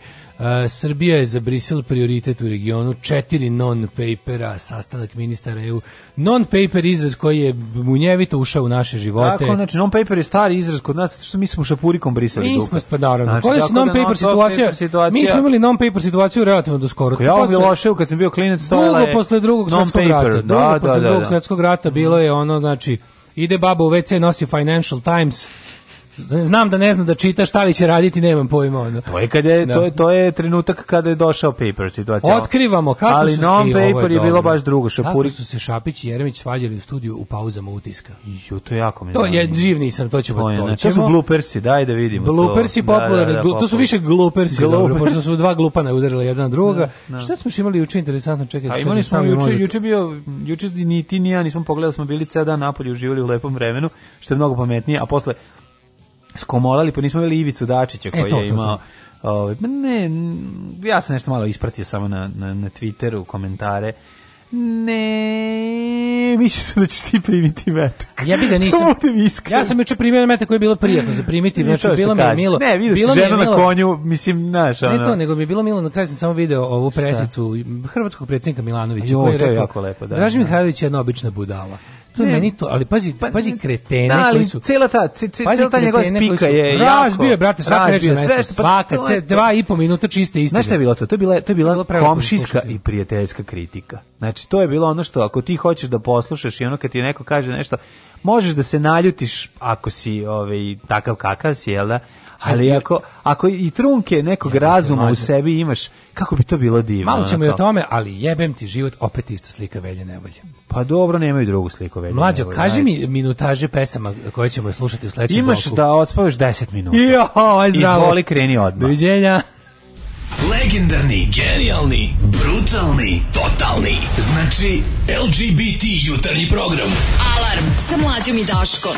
Srbija je za Brisel prioritet u regionu, četiri non-papera, sastanak ministara EU. Non-paper izraz koji je munjevito ušao u naše živote. Tako, znači non-paper je stari izraz kod nas, što mi smo šapurikom brisali Mi smo, pa naravno. Znači, Koja je da non-paper situacija, situacija? Mi smo imali non-paper situaciju relativno do skoro. Ja ovo Miloševu kad sam bio klinac, to je... Dugo posle drugog svetskog rata. dugo da, posle da, drugog da, da. svetskog rata bilo je ono, znači, ide baba u WC, nosi Financial Times, Da znam da ne znam da čita šta li će raditi, nemam pojma. Ono. To je kad je, da. to je to je trenutak kada je došao paper situacija. Otkrivamo kako Ali su non paper je, je, bilo baš drugo, šapuri su se Šapić i Jeremić svađali u studiju u pauzama utiska. Jo, to je jako mi. To je živ nisam, to ćemo to. To, to su bloopersi, daj da vidimo. Bloopersi da, popularni, da, da, da, to su više gloopersi, dobro, pošto su dva glupana udarila jedna na druga. Šta smo imali juče interesantno, čekaj. A imali smo juče, juče bio, juče ni ti ni ja nismo pogledali, smo bili ceo dan napolje, uživali u lepom vremenu, što je mnogo pametnije, a posle skomolali, pa nismo imali Ivicu Dačića e, koji e, to, je imao... To, to. Ovaj, ne, ja sam nešto malo ispratio samo na, na, na Twitteru, komentare. Ne, mislim da će ti primiti metak. Ja bih ga nisam. ja sam juče primio metak koji je bilo prijatno za primiti, znači bilo mi je milo. Ne, vidio bilo si žena milo, na konju, mislim, znaš, ona. Ne to, nego mi je bilo milo, na kraju sam samo video ovu presicu hrvatskog predsjednika Milanovića koji je rekao, jako lepo, da, Draži da. Mihajlović je jedna obična budala to ne. meni to, ali pazi, pa, pazi kretene da, ali koji su... Cela ta, ce, cela ta njegova spika je jako... Razbio je, brate, pa svaka reč na mesto, svaka, ce, dva i po minuta čiste istine. Znaš šta je bilo to? To je bila, to je bila, bila komšijska i prijateljska kritika. Znači, to je bilo ono što, ako ti hoćeš da poslušaš i ono kad ti neko kaže nešto, možeš da se naljutiš ako si ovaj, takav kakav si, jel da? Ali ako, ako i trunke nekog razuma u sebi imaš, kako bi to bilo divno. Malo ćemo i o tome, ali jebem ti život, opet ista slika velje nevolje. Pa dobro, nemaju drugu sliku velje Mlađo, nevolje, kaži mi minutaže pesama koje ćemo slušati u sledećem Imaš bloku. da odspavaš 10 minuta. Jo, aj zdravo. Izvoli, kreni odmah. Doviđenja. Legendarni, genijalni, brutalni, totalni. Znači, LGBT jutarnji program. Alarm sa mlađom i Daškom.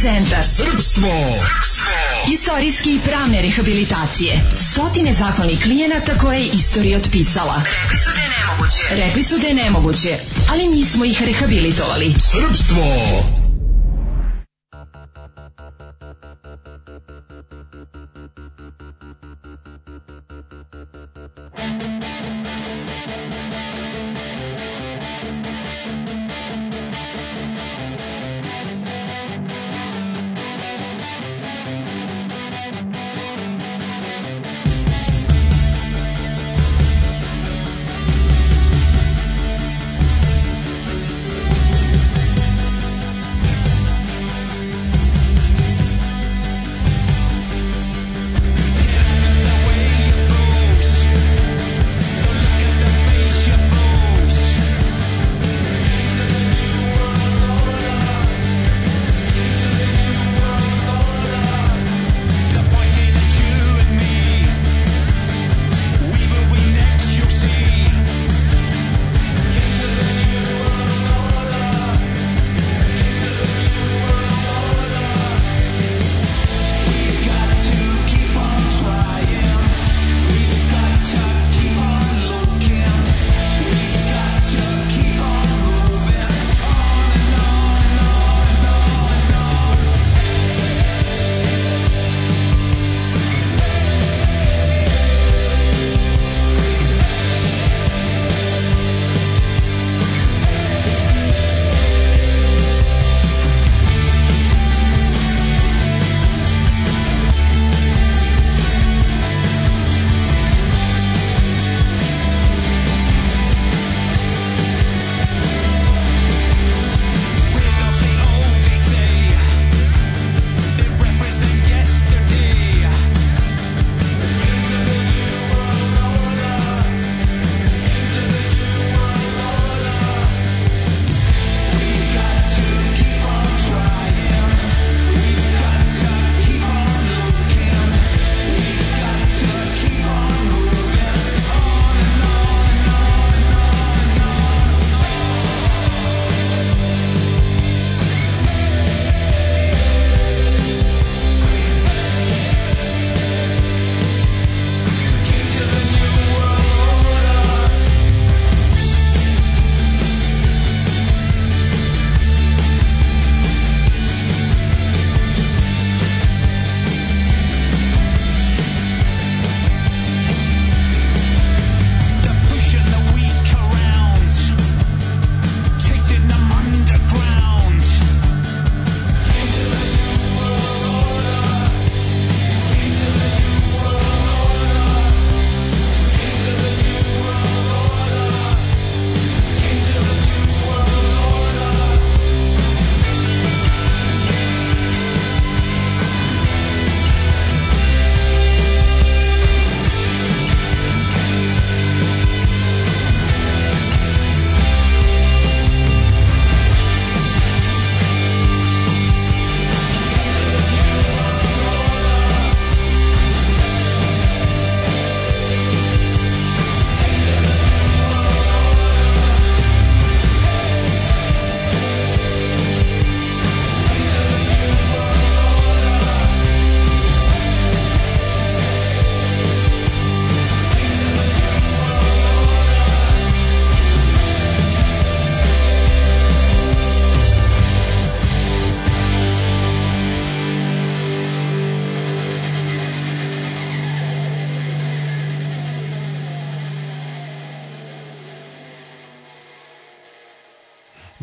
centar. Srpstvo! Srpstvo! Istorijske i pravne rehabilitacije. Stotine zahvalnih klijenata koje je istorija otpisala. Rekli su da je nemoguće. Rekli su da je nemoguće, ali mi smo ih rehabilitovali. Srpstvo!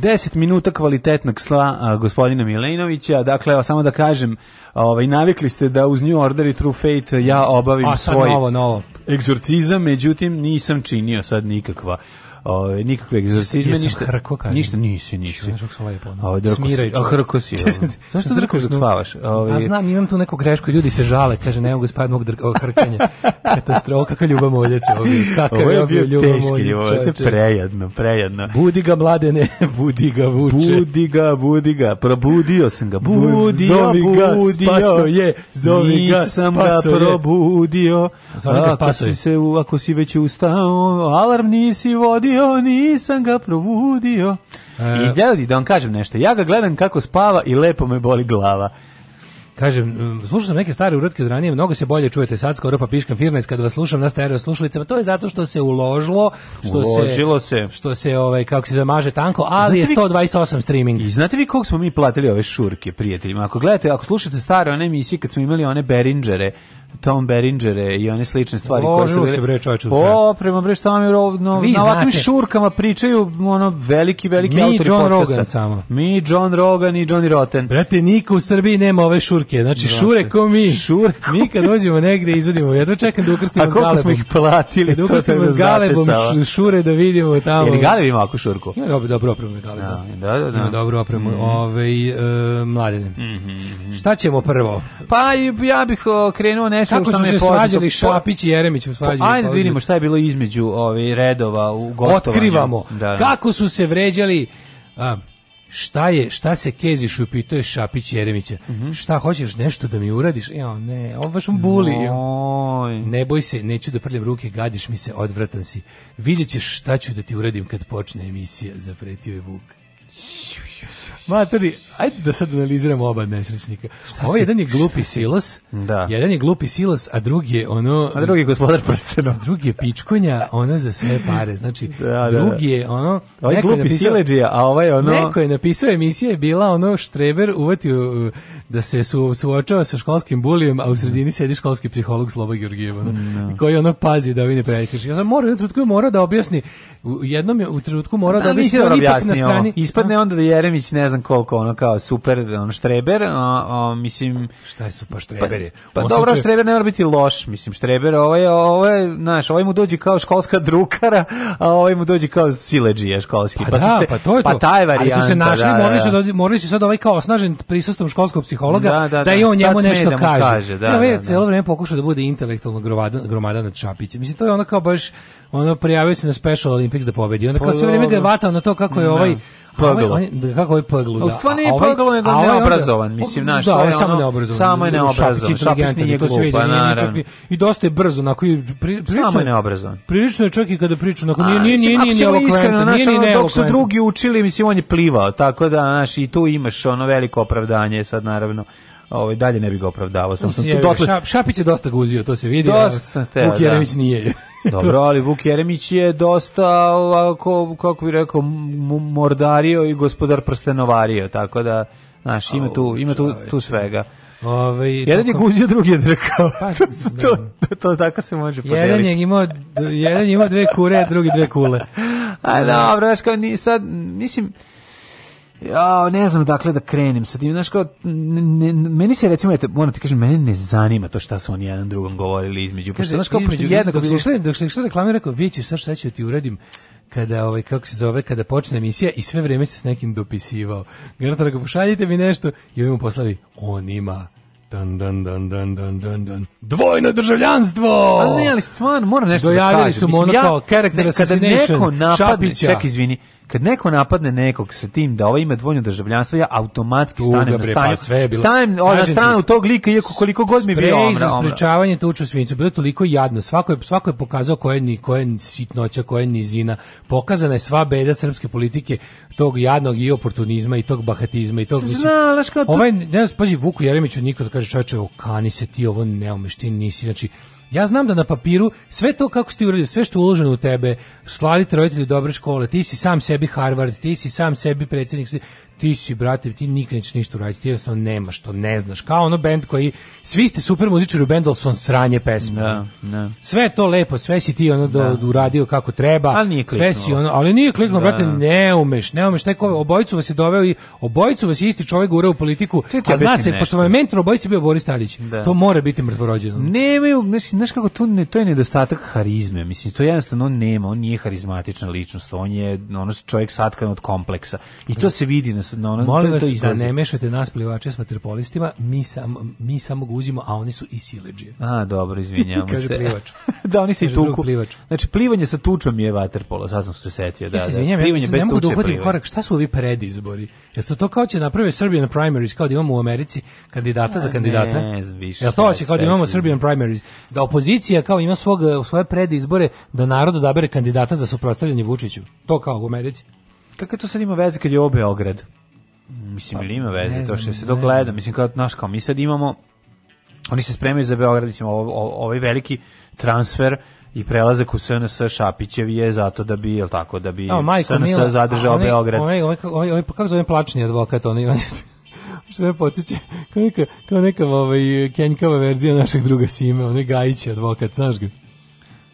10 minuta kvalitetnog sla a, gospodina Milenovića. Dakle, evo, samo da kažem, ovaj, navikli ste da uz New Order i True Fate ja obavim a, svoj novo, novo. egzorcizam, međutim, nisam činio sad nikakva Ovaj nikakve egzorcizme, ništa. Hrko, ništa nisi, nisi. Ovaj a hrko si. Zašto drkaš dok spavaš? Ovaj A znam, imam tu neku grešku, ljudi se žale, kaže nemam gospodin mog drka, hrkanja. Katastrofa kakva ljubomoljac ovaj. Kakav je bio ljubomoljac. Prejedno, prejedno. Budi ga mladene, budi ga vuče. Budi ga, budi ga, probudio sam ga. Budio, zovi ga, spasio je, zovi ga, sam ga probudio. Zovi ga, spasio. Ako si već ustao, alarm nisi vodio probudio, nisam ga probudio. E, I djeli, da vam kažem nešto, ja ga gledam kako spava i lepo me boli glava. Kažem, slušao sam neke stare uratke od ranije, mnogo se bolje čujete sad, skoro pa piškam firnes kada vas slušam na stereo slušalicama, to je zato što se uložilo, što uložilo se, se, što se ovaj, kako se zamaže tanko, ali znate je 128 vi, streaming. I znate vi koliko smo mi platili ove šurke, prijateljima? Ako gledate, ako slušate stare one emisije kad smo imali one Beringere, Tom Beringere i one slične stvari Ložilo koje su bile. se bre O, prema bre šta mi rovno, na ovakvim šurkama pričaju ono veliki veliki mi autori John podcasta. Rogan samo. Mi John Rogan i Johnny Rotten. Brate, niko u Srbiji nema ove šurke. Znači Brate. šure ko mi. Šure ko mi kad dođemo negde izvodimo. Jedno čekam da ukrstimo galebom. A koliko smo ih platili? Da ukrstimo s galebom šure da vidimo tamo. Ili galeb ima ako šurku? Ima dobro, dobro opremu na galebu. Da da. da, da, da. Ima dobro opremu. Mm. Ove, ovaj, e, mladine. Mm -hmm. Šta ćemo prvo? Pa ja bih krenuo nešto Kako što su se svađali Šapić i Jeremić u svađi. Ajde pa da vidimo šta je bilo između ovih redova u gostovanju. Otkrivamo da, da. kako su se vređali a, šta je, šta se keziš upituje Šapić Jeremića. Mm -hmm. Šta hoćeš nešto da mi uradiš? Jo, e, ne, on baš buli. Noj. Ne boj se, neću da prljam ruke, gadiš mi se, odvratan si. Vidjet ćeš šta ću da ti uradim kad počne emisija, zapretio je Vuk. Materi, ajde da sad analiziramo oba nesrećnika. Ovo si, jedan je glupi silos, da. jedan je glupi silos, a drugi je ono... A drugi je gospodar prsteno. Drugi je pičkonja, ono za sve pare. Znači, da, da, da. drugi je ono... Ovo ovaj je glupi napisao, sileđija, a ovo ovaj je ono... Neko je napisao emisije, je bila ono štreber uvati uh, da se su, suočava sa školskim bulijem, a u sredini sedi školski psiholog Sloba Georgijeva, ono, no. Mm, da. koji ono pazi da vi ne prekrši. Ja sam morao, u jednom trenutku morao da objasni, u jednom je, u trenutku morao da, da objasni, da, da, da, da, da, da, da, da, da, da, da, da, kao super on Streber, a, a, mislim šta je super Streber? Pa- je. Pa, pa dobro, Streber ne mora biti loš, mislim štreber, ovaj ovaj, znaš, ovaj mu dođe kao školska drukara, a ovaj mu dođe kao sileđija školski. Pa, pa, da, se, pa to je Pa taj varijanta. Ali su se našli, da, morali su da, da morali su sad ovaj kao osnažen prisustvom školskog psihologa da, da, da i da. on njemu nešto da kaže. kaže. Da, ja, ovaj da, da, celo vreme pokušao da bude intelektualno gromada, gromada nad Šapićem. Mislim to je ona kao baš ono prijavio se na Special Olympics da pobedi. Onda pa kao sve vreme ga je vatao na to kako je da. ovaj pglo. Pa, ovaj, ovaj, ovaj, kako da, je pglo, da. U stvari nije pglo, nego neobrazovan, mislim, da, znaš. Da, on je samo neobrazovan. Samo je neobrazovan, šapić nije glupa, pa naravno. I dosta je brzo, onako, samo je neobrazovan. Prilično je čovjek i kada priča, onako, nije, nije, nije, nije, nije, nije, nije, Dok su drugi učili, mislim, on je plivao, tako da, znaš, i tu imaš ono veliko opravdanje, sad naravno ovaj dalje ne bih ga opravdavao, sam sam tu dotle... Šap, šapić je dosta guzio, to se vidi. Dosta, Vuk da. Jeremić da. nije. Dobro, ali Vuk Jeremić je dosta ovako, kako bi rekao, mordario i gospodar prstenovario, tako da, znaš, ima tu, ima tu, tu svega. Ove, ovaj, jedan tako, je guzio, drugi je drkao. Pa, to, to, da. to, tako se može podeliti. Jedan je imao, jedan je imao dve kure, drugi dve kule. A dobro, znaš kao, ni sad, mislim, ja ne znam dakle da krenem sa tim znaš kao ne, meni se recimo ja te, moram ti kažem mene ne zanima to šta su oni jedan drugom govorili između pošto znaš kao između jednog dok su dok su šli reklame rekao vidiš šta šta ću da ti uradim kada ovaj kako se zove kada počne emisija i sve vrijeme se s nekim dopisivao garantujem rekao pošaljite mi nešto i on mu poslali on ima Dan, dan, dan, dan, dan, dan, dan. Dvojno državljanstvo! Ali ne, ali stvarno, moram nešto da Dojavili da kažem. Dojavili su mu ono ja, kao character ne, assassination, neko napadne, Šapića. Ček, izvini, kad neko napadne nekog sa tim da ovaj ima dvojno državljanstvo, ja automatski Tuga, stanem bre, na stanju, pa sve bilo. stanem na stranu tog lika, iako koliko god mi je bilo omra. za sprečavanje tuču svinjicu, bilo toliko jadno, svako je, svako je pokazao koje, ni, koje sitnoća, koje nizina, pokazana je sva beda srpske politike, tog jadnog i oportunizma i tog bahatizma i tog mislim. Znaš, kao to... Ovaj, danas, pazi, Vuku Jeremiću niko da kaže čoveče, okani se ti, ovo ne ti nisi, znači, Ja znam da na papiru sve to kako ste uradili, sve što je uloženo u tebe, slaviti roditelji dobre škole, ti si sam sebi Harvard, ti si sam sebi predsjednik, ti si, brate, ti nikad nećeš ništa uraditi, ti jednostavno nema što, ne znaš. Kao ono band koji, svi ste super muzičari u bendu, ali su on sranje pesme. Da, da. Sve to lepo, sve si ti ono da. Do, uradio kako treba. Ali nije kliknuo. Sve si ono, ali nije kliknuo, da. brate, ne umeš, ne umeš. Neko, obojicu vas je doveo i obojicu vas je isti čovjek ureo u politiku, Čekaj, a zna se, nešto. pošto vam je mentor obojici bio Boris Tadić, da. to mora biti mrtvorođeno. Nemaju, znaš kako, to, ne, to je nedostatak harizme, mislim, to jednostavno on nema, on nije harizmatična ličnost, on je ono, čovjek satkan od kompleksa i to da. se vidi na nas na ono Molim vas da ne mešate nas plivače s vaterpolistima, mi sam mi samo guzimo, a oni su i sileđije. A, dobro, izvinjavam se. plivač. da, oni se i tuku. Plivač. Znači plivanje sa tučom je vaterpolo, sad sam se setio, da, ja se da. da. Izvinjam, plivanje ja, bez da tuče. Ne korak, šta su ovi predizbori? Jel to kao će naprave Serbian primaries kao da imamo u Americi kandidata a, za kandidata? Ne, više. Jel to hoće kao da imamo Serbian primaries, da opozicija kao ima svog svoje predizbore da narod odabere kandidata za suprotstavljanje Vučiću. To kao u Americi. Kako to sad ima veze kad je ovo Beograd? Mislim, pa, ili ima veze to što se to gleda? Mislim, kao, znaš, kao mi sad imamo, oni se spremaju za Beograd, mislim, ovaj veliki transfer i prelazak u SNS Šapićev je zato da bi, jel tako, da bi no, SNS Mila, zadržao one, Beograd. Ovaj, ovaj, ovaj, ovaj, kako zovem plačni advokat, oni, onaj, što me podsjeća, kao neka, kao neka ovaj, kenjkava verzija našeg druga Sime, onaj Gajić advokat, znaš ga?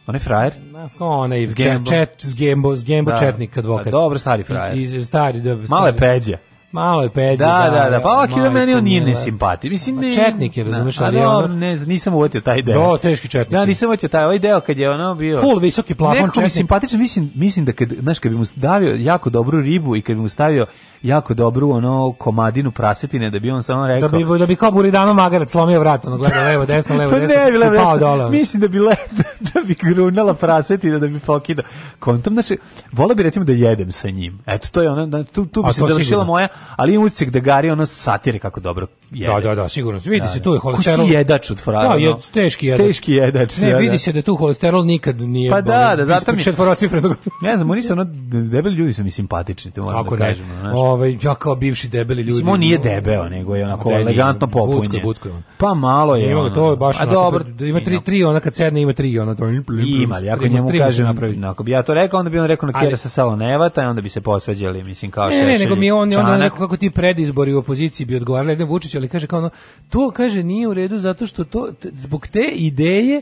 On frajer? Ona je iz Gambo. Čet, s Gambo, s Gambo da. Četnik pa advokat. A dobro, stari frajer. Iz, iz, stari, da. Male peđa. Malo je peđe. Da, da, da, da. Pa ovak je da meni on nije nesimpati. Mislim, ne... Četnik je, razumiješ, da, ali ono... Ne, nisam uvetio taj deo. Do, da, teški četnik. Da, nisam uvetio taj ovaj deo kad je ono bio... Full visoki plafon četnik. Nekako mi simpatično, mislim, mislim da kad, znaš, kad bi mu stavio jako dobru ribu i kad bi mu stavio jako dobru ono komadinu prasetine da bi on samo rekao da bi da bi kao buridano magarac slomio vrat ono gleda levo desno levo pa desno ne, bi levo, pao dole mislim da bi le, da, bi grunala prasetina da bi pokidao kontom znači voleo bi recimo da jedem sa njim eto to je ono da, tu tu bi A, se završila sigurno. moja ali ima utisak da gari ono satire kako dobro jede. Da, da, da, sigurno. Vidi da, se da. tu je holesterol. Kusti jedač od frajera. Da, je teški jedač. Teški jedač. Ne, da, vidi da. se da tu holesterol nikad nije Pa da, da, zato mi Četvorocifreno. ne znam, oni su ono debeli ljudi su mi simpatični, te moram da kažem, znači. Ovaj ja kao bivši debeli ljudi. Samo nije debeo, nego je onako elegantno popunjen. Butko, butko. Pa malo je. Ima to je baš. A dobro, da ima tri tri, ona kad sedne ima tri, ona to. Ima, ako njemu kažem napravi. Ako bi ja to rekao, onda bi on rekao na kjera sa saloneva, i onda bi se posvađali, mislim kao šešelj. Ne, nego mi on on onako kako ti predizbori u opoziciji bi odgovarali ne Vučiću, ali kaže kao ono, to kaže nije u redu zato što to zbog te ideje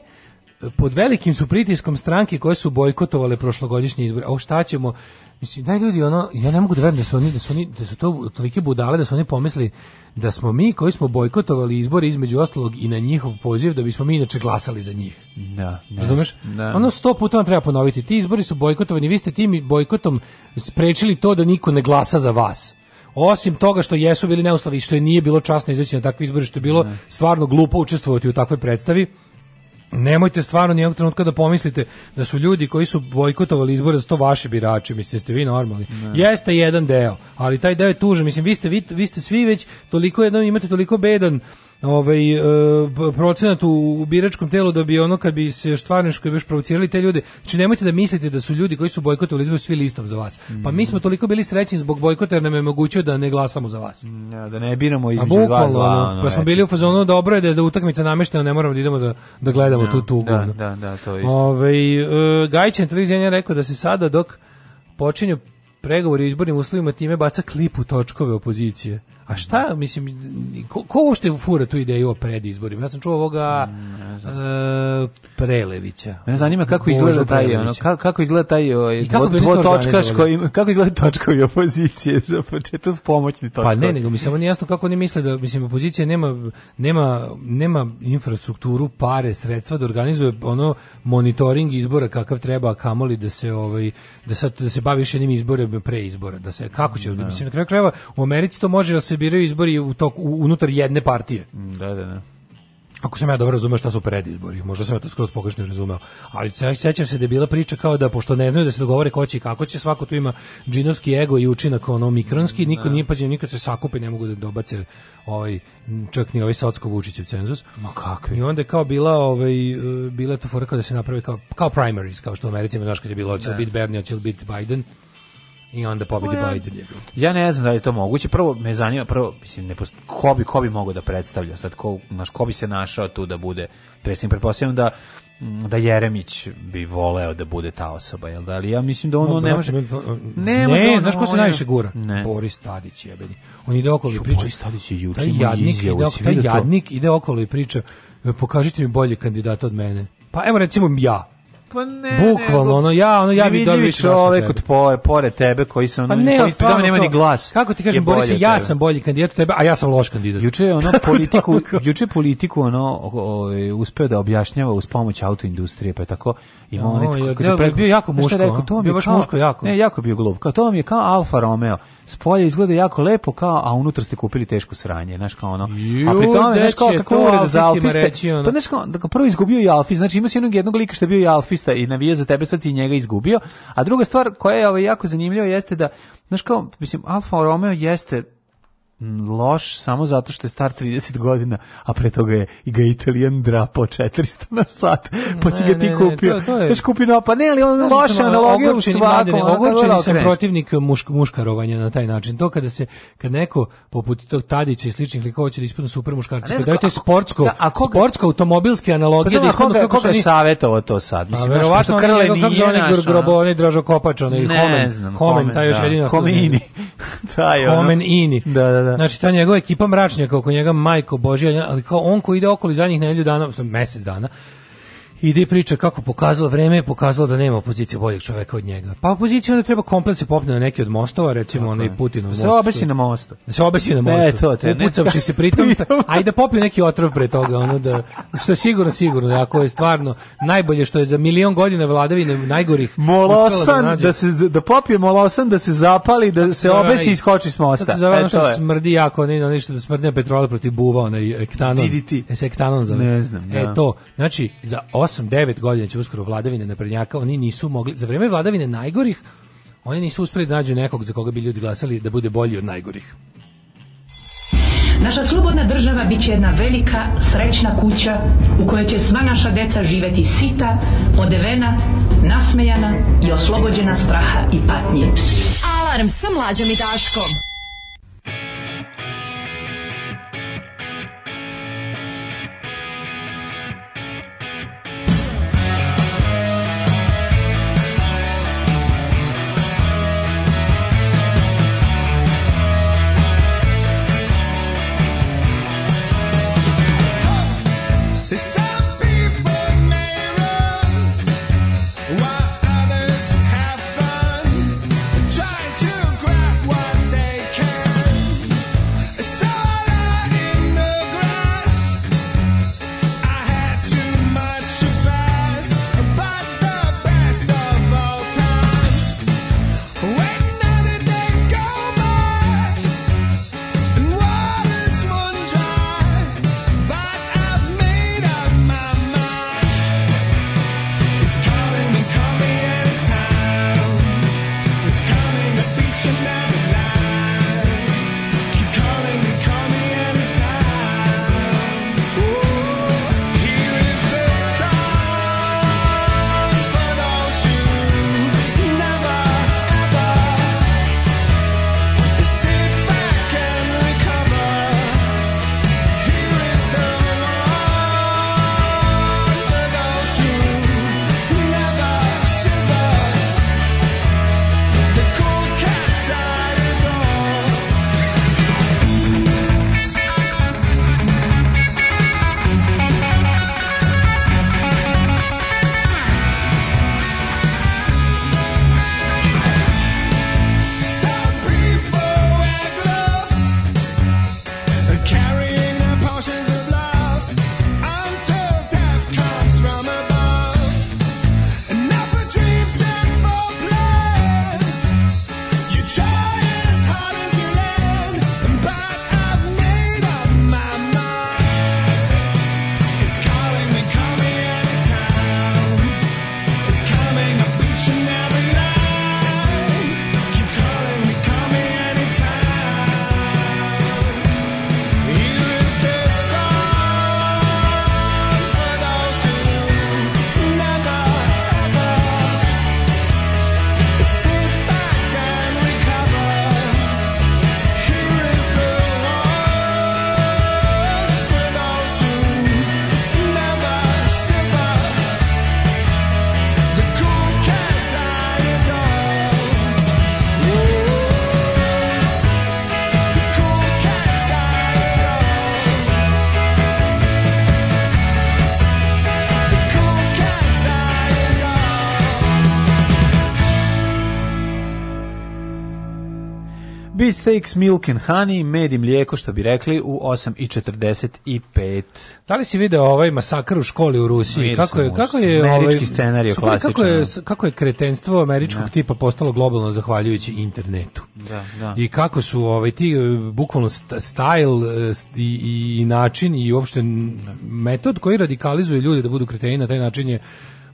e, pod velikim su pritiskom stranke koje su bojkotovale prošlogodišnje izbore. O šta ćemo? Mislim, daj ljudi, ono, ja ne mogu da verujem da su oni, da su oni, da su to tolike budale, da su oni pomisli da smo mi koji smo bojkotovali izbore između ostalog i na njihov poziv, da bismo mi inače glasali za njih. Da, Razumeš? Da. Ono sto puta vam treba ponoviti. Ti izbori su bojkotovani, vi ste tim bojkotom sprečili to da niko ne glasa za vas osim toga što jesu bili neuslovi i što je nije bilo časno izaći na takve izbore, što je bilo stvarno glupo učestvovati u takvoj predstavi, nemojte stvarno nijednog trenutka da pomislite da su ljudi koji su bojkotovali izbore da su to vaši birači, mislim ste vi normalni. Ne. Jeste jedan deo, ali taj deo je tužan. Mislim vi ste vi, vi ste svi već toliko jedno, imate toliko bedan ovaj, e, procenat u, biračkom telu da bi ono kad bi se Štvarniško još provocirali te ljude. Znači nemojte da mislite da su ljudi koji su bojkotovali izbor svi listom za vas. Pa mi smo toliko bili srećni zbog bojkota jer nam je omogućio da ne glasamo za vas. Mm, da ne biramo pa između dva bukvalno, zla. Ono, pa smo bili u fazonu dobro je da je da utakmica nameštena, ne moramo da idemo da, da gledamo ja, tu tugu. Da, da, da, to isto. Ove, ovaj, e, Gajčan televizija rekao da se sada dok počinju pregovori o izbornim uslovima time baca klip u točkove opozicije. A šta, mislim, ko, ko uopšte fura tu ideju o predizborima? Ja sam čuo ovoga ne e, Prelevića. Mene zanima kako Božu izgleda taj, ono, kako, izgleda taj o, I ovaj, kako kako izgleda točkovi opozicije za s pomoćni točko. Pa ne, nego mi samo nije jasno kako oni misle da, mislim, opozicija nema, nema, nema infrastrukturu, pare, sredstva da organizuje ono monitoring izbora kakav treba, kamoli da se, ovaj, da, sad, da se bavi još jednim izborima pre izbora. Da se, kako će, ne. Da. mislim, na kraju krajeva u Americi to može da se biraju izbori u tok, unutar jedne partije. Mm, da, da, da. Ako sam ja dobro razumeo šta su predizbori, možda sam ja to skroz pogrešno razumeo, ali se, sećam se da je bila priča kao da, pošto ne znaju da se dogovore ko će i kako će, svako tu ima džinovski ego i učinak ono mikronski, mm, niko da. nije pađen, nikad se sakupe, ne mogu da dobace ovaj, čak ni ovaj Socko-Vučićev cenzus. Ma kakvi? I onda je kao bila, ovaj, e, bila je to fora kao da se napravi kao, kao primaries, kao što u Americi ima, znaš, kad je bilo, hoće li da. biti Bernie, hoće li biti Biden, i onda pobedi ja, Biden. Ja ne znam da li je to moguće. Prvo me zanima, prvo mislim ne posto, ko bi ko bi mogao da predstavlja sad ko naš ko bi se našao tu da bude predsjednik pretpostavljam da mm, da Jeremić bi voleo da bude ta osoba, jel da? Ali ja mislim da ono no, ne može... Ne, ne, ne znaš ko se najviše gura? Ne. Boris Tadić jebeni. On ide okolo i priča... Boris Tadić je juče taj jadnik, ide, okolo, jadnik ide okolo i priča e, pokažite mi bolje kandidata od mene. Pa evo recimo ja, Pa ne, Bukvalno, ono, ja, ono, ja bi dobio više čovek od poje, pored tebe koji sam, pa ne, koji stvarno, nema ni glas. Kako ti kažem, Boris, ja sam bolji kandidat od tebe, a ja sam loš kandidat. Juče je ono politiku, juče politiku ono, ovaj, uspeo da objašnjava uz pomoć autoindustrije, pa je tako imao no, onaj... Da, bio jako muško, bio baš muško jako. Ne, jako bio glup, kao to vam je kao Alfa Romeo spolje izgleda jako lepo kao a unutra ste kupili teško sranje znaš kao ono a pritom tome znaš kao kako ured za alfista reći, pa znaš kao da kao prvo izgubio i alfis znači ima se jednog jednog lika što je bio i alfista i navija za tebe sad si njega izgubio a druga stvar koja je ovaj jako zanimljiva jeste da znaš kao mislim Alfa Romeo jeste loš samo zato što je star 30 godina, a pre toga je i ga Italijan drapao 400 na sat, pa si ga ti kupio. Ne, to, to je... kupio, pa ne, ali on Znaš, loša analogija u svakom. Ogorčeni sam protivnik e, mušk, muškarovanja na taj način. To kada se, kad neko poput tog Tadića i sličnih likova će da ispadnu super muškarci, kada dajete sportsko, da, koga, sportsko automobilske analogije pa da ispadnu kako su oni... savjetovao to sad? Mislim, a, pa verovatno, krle nije naš. Kako se grobo, onaj dražokopač, onaj homen, homen, taj još da. jedino. Homen ini. Homen ini. Da, da, da da. Znači, ta njegova ekipa mračnjaka oko njega, majko Božija, ali kao on koji ide okoli zadnjih nedelju dana, odnosno mjesec dana, ide priča kako pokazalo vreme je pokazalo da nema opozicije boljeg čoveka od njega. Pa opozicija onda treba komplet se popne na neki od mostova, recimo okay. onaj Putinov most. Da se obesi na mostu. Da se obesi na e, mostu. Ne, to te, e, ne. Upucavši se pritom, ajde da popiju neki otrov pre toga, ono da, što je sigurno, sigurno, da ako je stvarno najbolje što je za milion godina vladavine najgorih. Molosan, da, da, se, da popije molosan, da se zapali, da se zove, obesi i skoči s mosta. Tako se zove e, ono što je. smrdi jako, ne, ništa, da smrdi petrole protiv buva, onaj ektanon. E se ektanon zove. Ne znam, ja. E da. to, znači, za 8, 9 godina će uskoro vladavine naprednjaka, oni nisu mogli, za vreme vladavine najgorih, oni nisu uspeli da nađu nekog za koga bi ljudi glasali da bude bolji od najgorih. Naša slobodna država biće jedna velika, srećna kuća u kojoj će sva naša deca živeti sita, odevena, nasmejana i oslobođena straha i patnje. Alarm sa mlađom i daškom. Steaks, Milk and Honey, med i mlijeko, što bi rekli, u 8.45. Da li si video ovaj masakr u školi u Rusiji? Vidio kako je, kako je, ovaj, Američki ovaj, scenarij klasičan. Kako je, kako je kretenstvo američkog da. tipa postalo globalno zahvaljujući internetu? Da, da. I kako su ovaj, ti eh, bukvalno style eh, i, i način i uopšte metod koji radikalizuje ljude da budu kreteni na taj način je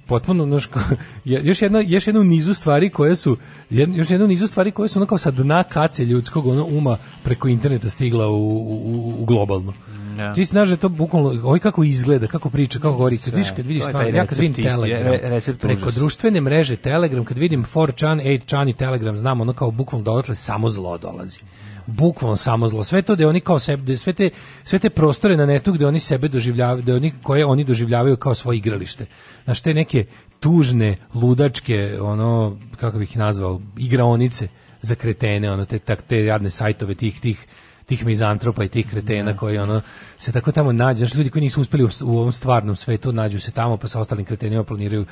potpuno noško, još jedno još jedno nizu stvari koje su jed, još jedno nizu stvari koje su onako sa dna kace ljudskog ono uma preko interneta stigla u, u, u globalno. Ja. Da. Ti znaš da to bukvalno, ovaj kako izgleda, kako priča, kako govori, kad vidiš, kad vidiš stvar, ja kad vidim Telegram, re, preko užas. društvene mreže Telegram, kad vidim 4chan, 8chan i Telegram, znam ono kao bukvalno dodatle samo zlo dolazi bukvalno samo zlo. Sve to da oni kao sebe, da sve te, sve te prostore na netu gde oni sebe doživljavaju, da oni, koje oni doživljavaju kao svoje igralište. znači, te neke tužne, ludačke, ono, kako bih ih nazvao, igraonice za kretene, ono, te, tak, te jadne sajtove tih, tih, tih mizantropa i tih kretena ne. Da. koji ono se tako tamo nađu, znači ljudi koji nisu uspeli u, u ovom stvarnom svetu nađu se tamo pa sa ostalim kretenima planiraju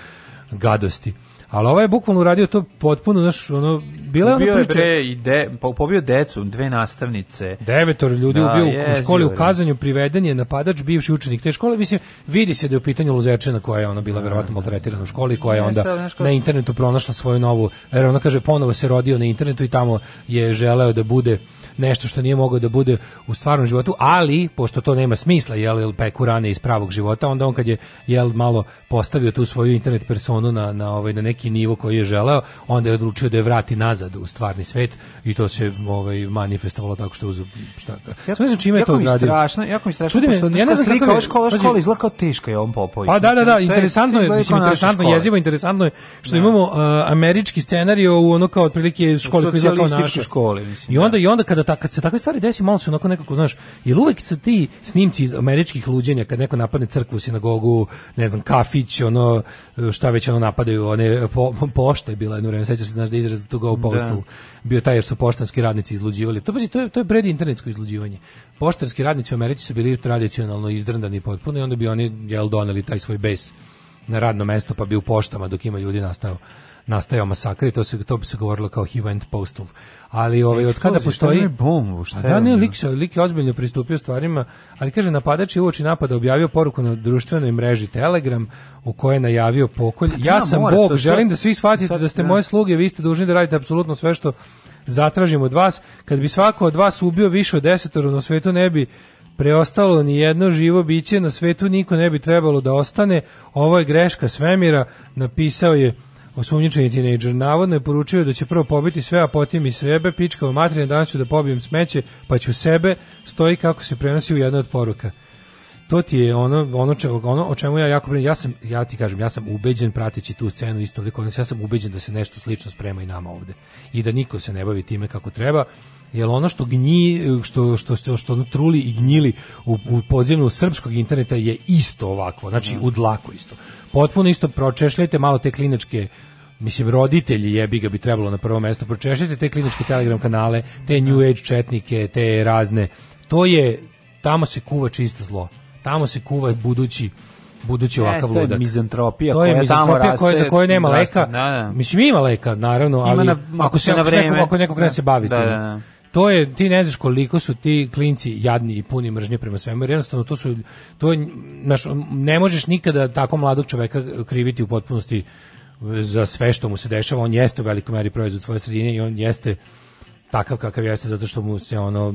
gadosti. Ali ovaj je bukvalno uradio to potpuno, znaš, ono, bila je ona priča. je ide, pobio decu, dve nastavnice. Devetor ljudi da, ubio u školi zivre. u Kazanju, priveden je napadač, bivši učenik te škole. Mislim, vidi se da je u pitanju Luzečena koja je ona bila da, verovatno da. maltretirana u školi, koja je onda na internetu pronašla svoju novu, jer ona kaže, ponovo se rodio na internetu i tamo je želeo da bude nešto što nije mogao da bude u stvarnom životu, ali pošto to nema smisla, jel, jel peku rane iz pravog života, onda on kad je jel malo postavio tu svoju internet personu na, na, ovaj, na neki nivo koji je želeo, onda je odlučio da je vrati nazad u stvarni svet i to se ovaj, manifestovalo tako što uz... Šta, jako, ne znam čime je to odradio. Jako mi strašno, Čudim, pošto ja ne znam slika, je, škola, škola izgleda kao teška je on Popović. Pa da, da, da, interesantno je, mislim, interesantno jezivo, interesantno je što da. imamo uh, američki scenario u ono kao otprilike škole koji izgleda kao naša. škole, mislim. I onda, da. i onda kada ta, kad se takve stvari desi, malo se onako nekako, znaš, jer uvek se ti snimci iz američkih luđenja, kad neko napadne crkvu, sinagogu, ne znam, kafić, ono, šta već ono napadaju, one, po, pošta je bila jedno vreme, sećaš se, znaš, da izraz to go postal, da. bio taj jer su poštanski radnici izluđivali. To, pazi, to je, to je bredi internetsko izluđivanje. Poštanski radnici u Americi su bili tradicionalno izdrndani potpuno i onda bi oni, jel, doneli taj svoj bes na radno mesto, pa bi u poštama dok ima ljudi nastao nastajao masakr i to se to bi se govorilo kao he went postal. Ali ovaj od kada postoji bombu, šta pa je? Da ne lik se lik je ozbiljno pristupio stvarima, ali kaže napadač je uoči napada objavio poruku na društvenoj mreži Telegram u kojoj je najavio pokolj. Pa, ja sam mora, bog, to, želim da svi shvatite sad, da ste ne. Da. moje sluge, vi ste dužni da radite apsolutno sve što zatražim od vas. Kad bi svako od vas ubio više od desetoro na svetu ne bi preostalo ni jedno živo biće na svetu niko ne bi trebalo da ostane. Ovo je greška svemira, napisao je Osumnjičeni tinejdžer navodno je poručio da će prvo pobiti sve, a potim i sebe, pička u materine, danas ću da pobijem smeće, pa ću sebe, stoji kako se prenosi u jedna od poruka. To ti je ono, ono, če, ono o čemu ja jako brinem. Ja, sam, ja ti kažem, ja sam ubeđen prateći tu scenu isto toliko, ja sam ubeđen da se nešto slično sprema i nama ovde. I da niko se ne bavi time kako treba, Jel ono što gnji, što, što, što, što truli i gnjili u, u podzemlju srpskog interneta je isto ovako, znači u dlaku isto potpuno isto pročešljajte malo te kliničke mislim roditelji jebi ga bi trebalo na prvo mesto pročešljajte te kliničke telegram kanale, te new age četnike, te razne. To je tamo se kuva čisto zlo. Tamo se kuva budući budući ovakav ludak. To je mizantropija to je mizantropija koja za koju nema raste, leka. Da, da. Mislim ima leka naravno, ali ima na, ako, se na vreme, neko, ako nekog da, da, ne se bavi da, da to je ti ne znaš koliko su ti klinci jadni i puni mržnje prema svemu jer jednostavno to su to je, naš, ne možeš nikada tako mladog čoveka kriviti u potpunosti za sve što mu se dešava on jeste u velikoj meri proizvod svoje sredine i on jeste takav kakav jeste zato što mu se ono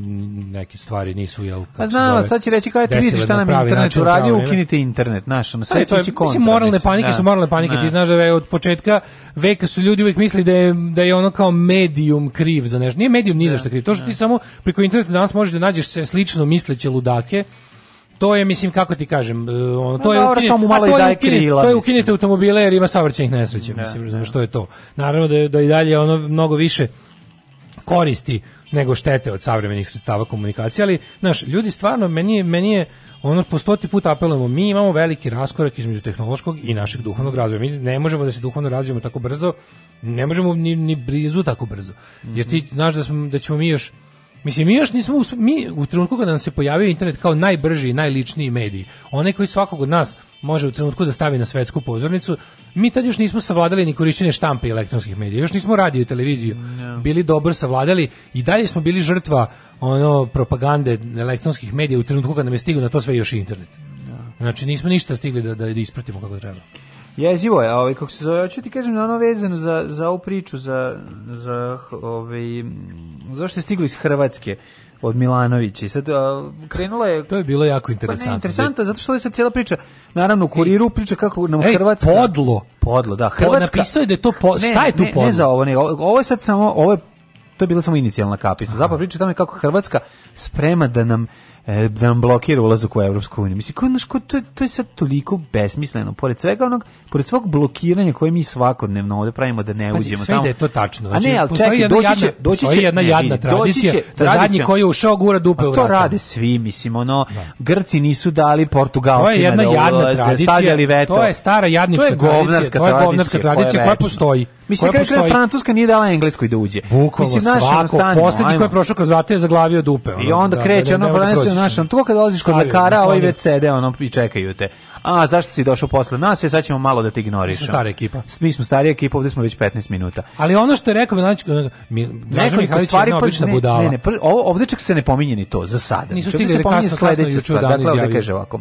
neke stvari nisu jel pa kako se zove. sad će reći kao ti vidiš šta nam internet uradio, ukinite internet, znaš, na sve će ići kontra. Mislim moralne panike da. su moralne panike, da. ti znaš da je od početka veka su ljudi uvijek mislili da je da je ono kao medium kriv za nešto. Nije medium ni za da, šta kriv. To što da. ti samo preko interneta danas možeš da nađeš se slično misleće ludake to je mislim kako ti kažem e, ono to pa je ukinite, a to je ukinite, to je ukinite automobile jer ima saobraćajnih nesreća da, mislim da. znači što je to naravno da je, da i dalje ono mnogo više koristi nego štete od savremenih sredstava komunikacije, ali znaš, ljudi stvarno meni meni je ono po stoti put apelujemo, mi imamo veliki raskorak između tehnološkog i našeg duhovnog razvoja. Mi ne možemo da se duhovno razvijemo tako brzo, ne možemo ni, ni blizu tako brzo. Jer ti mhm. znaš da, smo, da ćemo mi još Mislim, mi još nismo, mi u trenutku kada nam se pojavio internet kao najbrži i najličniji mediji, onaj koji svakog od nas može u trenutku da stavi na svetsku pozornicu. Mi tad još nismo savladali ni korišćenje štampe i elektronskih medija, još nismo radio i televiziju. No. Bili dobro savladali i dalje smo bili žrtva ono propagande elektronskih medija u trenutku kad nam je stigao na to sve još i internet. No. Da. Znači nismo ništa stigli da, da, da ispratimo kako treba. Jezivo je, ovaj, kako se zove, ću ti kažem na ono vezano za, za ovu priču, za, za, ovaj, zašto je stiglo iz Hrvatske od Milanovića. sad uh, krenula je To je bilo jako pa interesantno. Pa interesantno zato što je sad cijela priča. Naravno u kuriru priča kako nam Ej, Hrvatska podlo, podlo, da, Hrvatska. napisao je da je to po, ne, šta je tu ne, podlo? Ne za ovo, ne, ovo je sad samo ovo je to je bila samo inicijalna kapisna. Zapravo priča tamo je kako Hrvatska sprema da nam e, da nam blokira ulazak u Evropsku uniju. Mislim, ko, naš, ko, to, to je sad toliko besmisleno. Pored svega onog, pored svog blokiranja koje mi svakodnevno ovde pravimo da ne Pazi, uđemo tamo. tamo. Sve da je to tačno. Znači, a ne, znači, ali čekaj, doći će, doći će, jedna jadna ne, tradicija, doći će, da zadnji koji je ušao gura dupe u To rade svi, mislim, ono, da. Grci nisu dali Portugalcima to je da jedna da jadna tradicija, veto. To je stara jadnička to je govnarska tradicija, to je govnarska tradicija koja postoji. Mislim, kada je Francuska nije dala Engleskoj da uđe. Bukvalno, svako, posljednji koji je prošao kroz vrata je zaglavio dupe. I onda da, kreće, da ono, znaš, on to kad dolaziš kod lekara, ovaj već sede ono i čekaju te. A zašto si došao posle nas? Je sad ćemo malo da te ignorišemo. Mi smo stara ekipa. Mi smo starija ekipa, ovde smo već 15 minuta. Ali ono što je rekao Milanić, mi, Draža Mihajlović stvari, je jedna ne, budala. Ne, ne, ovde čak se ne pominje ni to za sada. Nisu stigli da kasno, kasno, kasno, juče Dakle, ovde kaže ovako.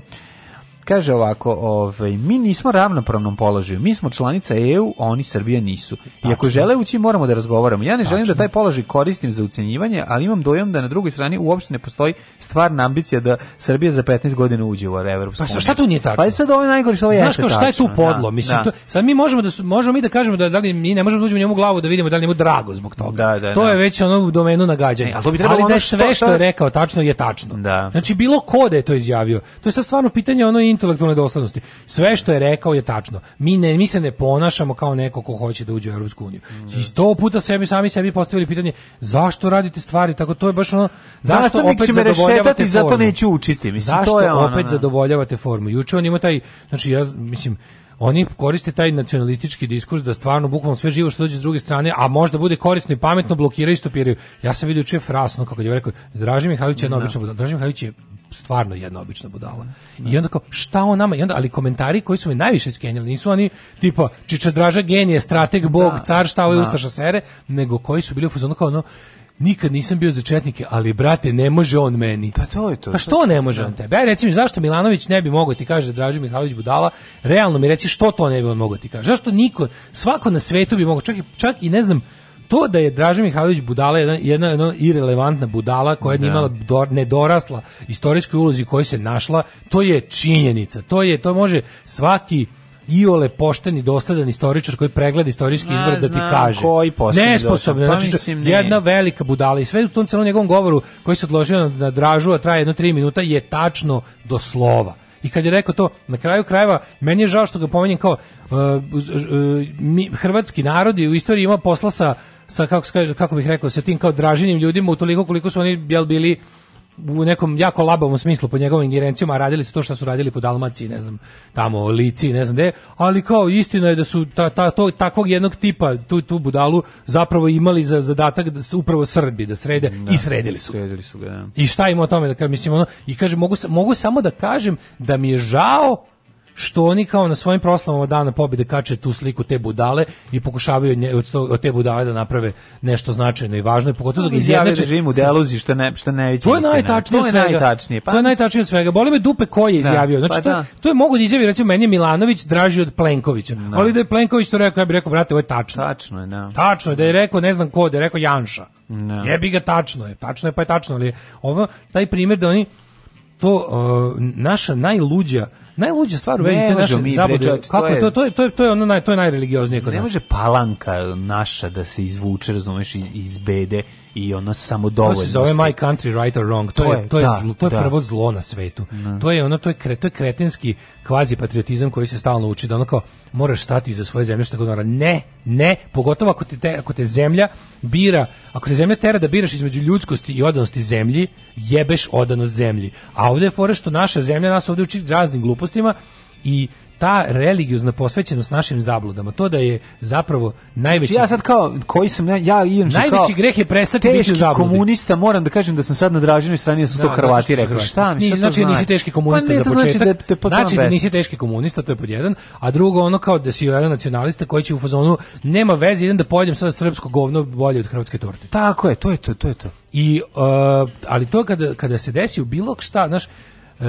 Kaže ovako, ovaj, mi nismo ravnopravnom položaju, mi smo članica EU, a oni Srbija nisu. I ako žele ući, moramo da razgovaramo. Ja ne želim da taj položaj koristim za ucenjivanje, ali imam dojam da na drugoj strani uopšte ne postoji stvarna ambicija da Srbija za 15 godina uđe u Evropsku Pa šta tu nije tačno? Pa je sad ovo najgore što ovo Znaš ko, šta je tu podlo? Da, Mislim, da. To, sad mi možemo da možemo mi da kažemo da, da li mi ne možemo da uđemo njemu glavu da vidimo da li njemu drago zbog toga. Da, da, to da. je već ono u domenu nagađanja. E, ali bi da je sve što, što je rekao tačno je tačno. Da. Znači bilo ko da je to izjavio. To je sad stvarno pitanje ono intelektualne doslednosti. Sve što je rekao je tačno. Mi ne mi se ne ponašamo kao neko ko hoće da uđe u Europsku uniju. Mm. I sto puta sebi sami sebi postavili pitanje zašto radite stvari tako to je baš ono zašto Znaš, opet zadovoljavate zato neću učiti, mislim zašto to je ono, opet da. zadovoljavate formu. Juče on ima taj znači ja mislim oni koriste taj nacionalistički diskurs da stvarno bukvalno sve živo što dođe s druge strane, a možda bude korisno i pametno blokiraju i stopiraju. Ja sam vidio čef rasno kako je rekao Draži Mihajlović je no. Da. obično Draži Mihajlović je stvarno jedna obična budala. I onda kao, šta on nama? I onda, ali komentari koji su mi najviše skenjali, nisu oni tipa Čičadraža genije, strateg, bog, da, car, šta ovo je da. Ustaša Sere, nego koji su bili u fazonu kao ono, nikad nisam bio za četnike, ali brate, ne može on meni. Pa to je to. Pa što ne može da. on tebe? Aj reci mi zašto Milanović ne bi mogao ti kaže Draži Mihajlović budala, realno mi reci što to ne bi on mogao ti kaže. Zašto niko, svako na svetu bi mogao, čak i, čak i ne znam, to da je Dražen Mihajlović budala jedna, jedna, jedna irelevantna budala koja je da. imala do, nedorasla istorijskoj ulozi kojoj se našla, to je činjenica. To je to može svaki iole pošteni dosledan istoričar koji pregleda istorijski izvor da ti kaže. Koji Nesposobno, pa znači jedna velika budala i sve u tom celom njegovom govoru koji se odložio na dražu, a traje jedno tri minuta, je tačno do slova. I kad je rekao to, na kraju krajeva, meni je žao što ga pominjem kao uh, uh, mi, hrvatski narod je u istoriji imao posla sa sa kako kaže kako bih rekao sa tim kao draženim ljudima toliko koliko su oni jel bili u nekom jako labavom smislu po njegovim ingerencijama radili su to što su radili po Dalmaciji, ne znam, tamo Lici, ne znam gde, ali kao istina je da su ta, ta, to, takvog jednog tipa, tu, tu budalu, zapravo imali za zadatak da su upravo Srbi da srede da, i sredili su. Sredili su ga, da. I šta ima o tome da kažem, mislim ono, i kaže mogu, mogu samo da kažem da mi je žao što oni kao na svojim proslavama dana pobjede kače tu sliku te budale i pokušavaju nje, od, to, od te budale da naprave nešto značajno i važno, i pogotovo da ga izjednače režim u deluzi što ne što ne To je najtačnije, to je najtačnije. Pa to je najtačnije od svega. Boli me dupe ko je da. izjavio. Znači pa to, da. to je mogu da izjavi recimo meni je Milanović draži od Plenkovića. Da. Ali da je Plenković to rekao, ja bih rekao brate, ovo je tačno. Tačno je, da. Tačno je da je rekao ne znam ko, da je rekao Janša. No. Jebi ga tačno je, tačno je pa je tačno, ali ovo taj primjer da oni to uh, naša najluđa Najluđa stvar u vezi te naše zabode, kako to, to je to je to je ono naj to je najreligioznije kod ne nas. Ne može palanka naša da se izvuče, razumeš, iz, iz bede i ono samodovoljnosti. To se zove My Country Right or Wrong. To, to je, to je, da, zlo, to je da. prvo zlo na svetu. Mm. To je ono to je, kre, to je kretenski kvazi patriotizam koji se stalno uči da onako kao moraš stati za svoje zemlje što god mora. Ne, ne, pogotovo ako te, te, ako te zemlja bira, ako te zemlja tera da biraš između ljudskosti i odanosti zemlji, jebeš odanost zemlji. A ovde je fora što naša zemlja nas ovde uči raznim glupostima i ta religiozna posvećenost našim zabludama, to da je zapravo najveći znači ja sad kao koji sam ja, ja imam najveći greh je prestati biti zabludi. komunista, moram da kažem da sam sad na draženoj strani da su da, to Hrvati rekli. Šta mi znači, znači nisi znači? teški pa komunista pa za znači početak. Znači da, te znači da nisi teški komunista, to je pod jedan, a drugo ono kao da si jedan nacionalista koji će u fazonu nema veze, idem da pojedem sada srpsko govno bolje od hrvatske torte. Tako je, to je to, to je to. I uh, ali to kada kada se desi u bilo šta, znaš, Uh,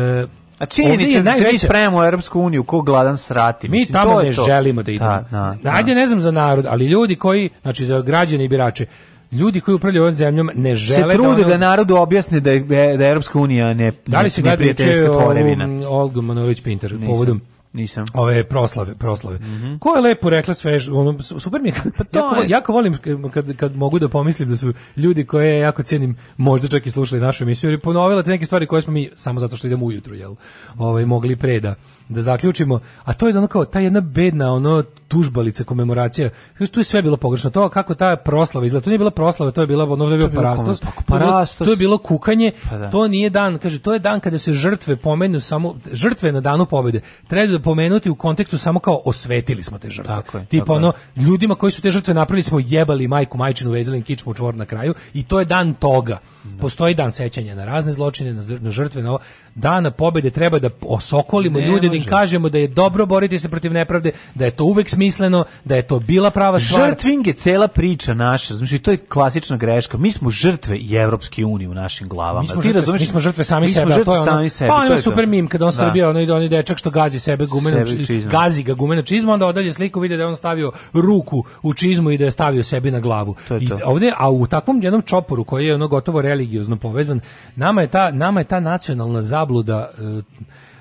A činjenica da se mi spremamo u Europsku uniju, ko gladan srati. Mi Mislim, tamo ne to. želimo da, da idemo. Da, da, Ajde, ne znam za narod, ali ljudi koji, znači za građane i birače, ljudi koji upravljaju ovom zemljom ne žele se da trude da, ono... da narodu objasne da je, da Europska unija ne da li se ne prijateljska tvorevina. Olga Manović Pinter povodom Nisam. Ove proslave, proslave. Mm -hmm. Ko je lepo rekla sve, ono, super mi je, pa to jako, je. jako volim kad, kad mogu da pomislim da su ljudi koje ja jako cijenim možda čak i slušali našu emisiju, jer ponovila te neke stvari koje smo mi, samo zato što idemo ujutru, jel, ovaj, mogli pre da, da zaključimo, a to je ono kao, ta jedna bedna, ono, tužbalica, komemoracija, tu je sve bilo pogrešno, to kako ta proslava izgleda, to nije bila proslava, to je bila, ono, je bio parastos, pa parastos, to je bilo pa kukanje, pa da. to nije dan, kaže, to je dan kada se žrtve pomenu samo, žrtve na danu pobede, treba da pomenuti u kontekstu samo kao osvetili smo te žrtve. Tako je, Tipa ono, ljudima koji su te žrtve napravili smo jebali majku, majčinu, vezali im kičmu u čvor na kraju i to je dan toga. Da. Postoji dan sećanja na razne zločine, na žrtve, na ovo. Dana pobede treba da osokolimo ne, ljude, da im kažemo da je dobro boriti se protiv nepravde, da je to uvek smisleno, da je to bila prava stvar. Žrtving je cela priča naša, znači to je klasična greška. Mi smo žrtve i Evropske unije u našim glavama. Mi smo, da žrtve, mi smo žrtve sami mi sebe, žrtve to je ono. Sami sebi, pa on je super mim, meme kada on da. Srbija, onaj, onaj dečak što gazi sebe gumena čizma. Gazi ga gumena čizma, onda odalje sliku vide da je on stavio ruku u čizmu i da je stavio sebi na glavu. To to. I ovde, a u takvom jednom čoporu koji je ono gotovo religiozno povezan, nama je ta, nama je ta nacionalna zabluda uh,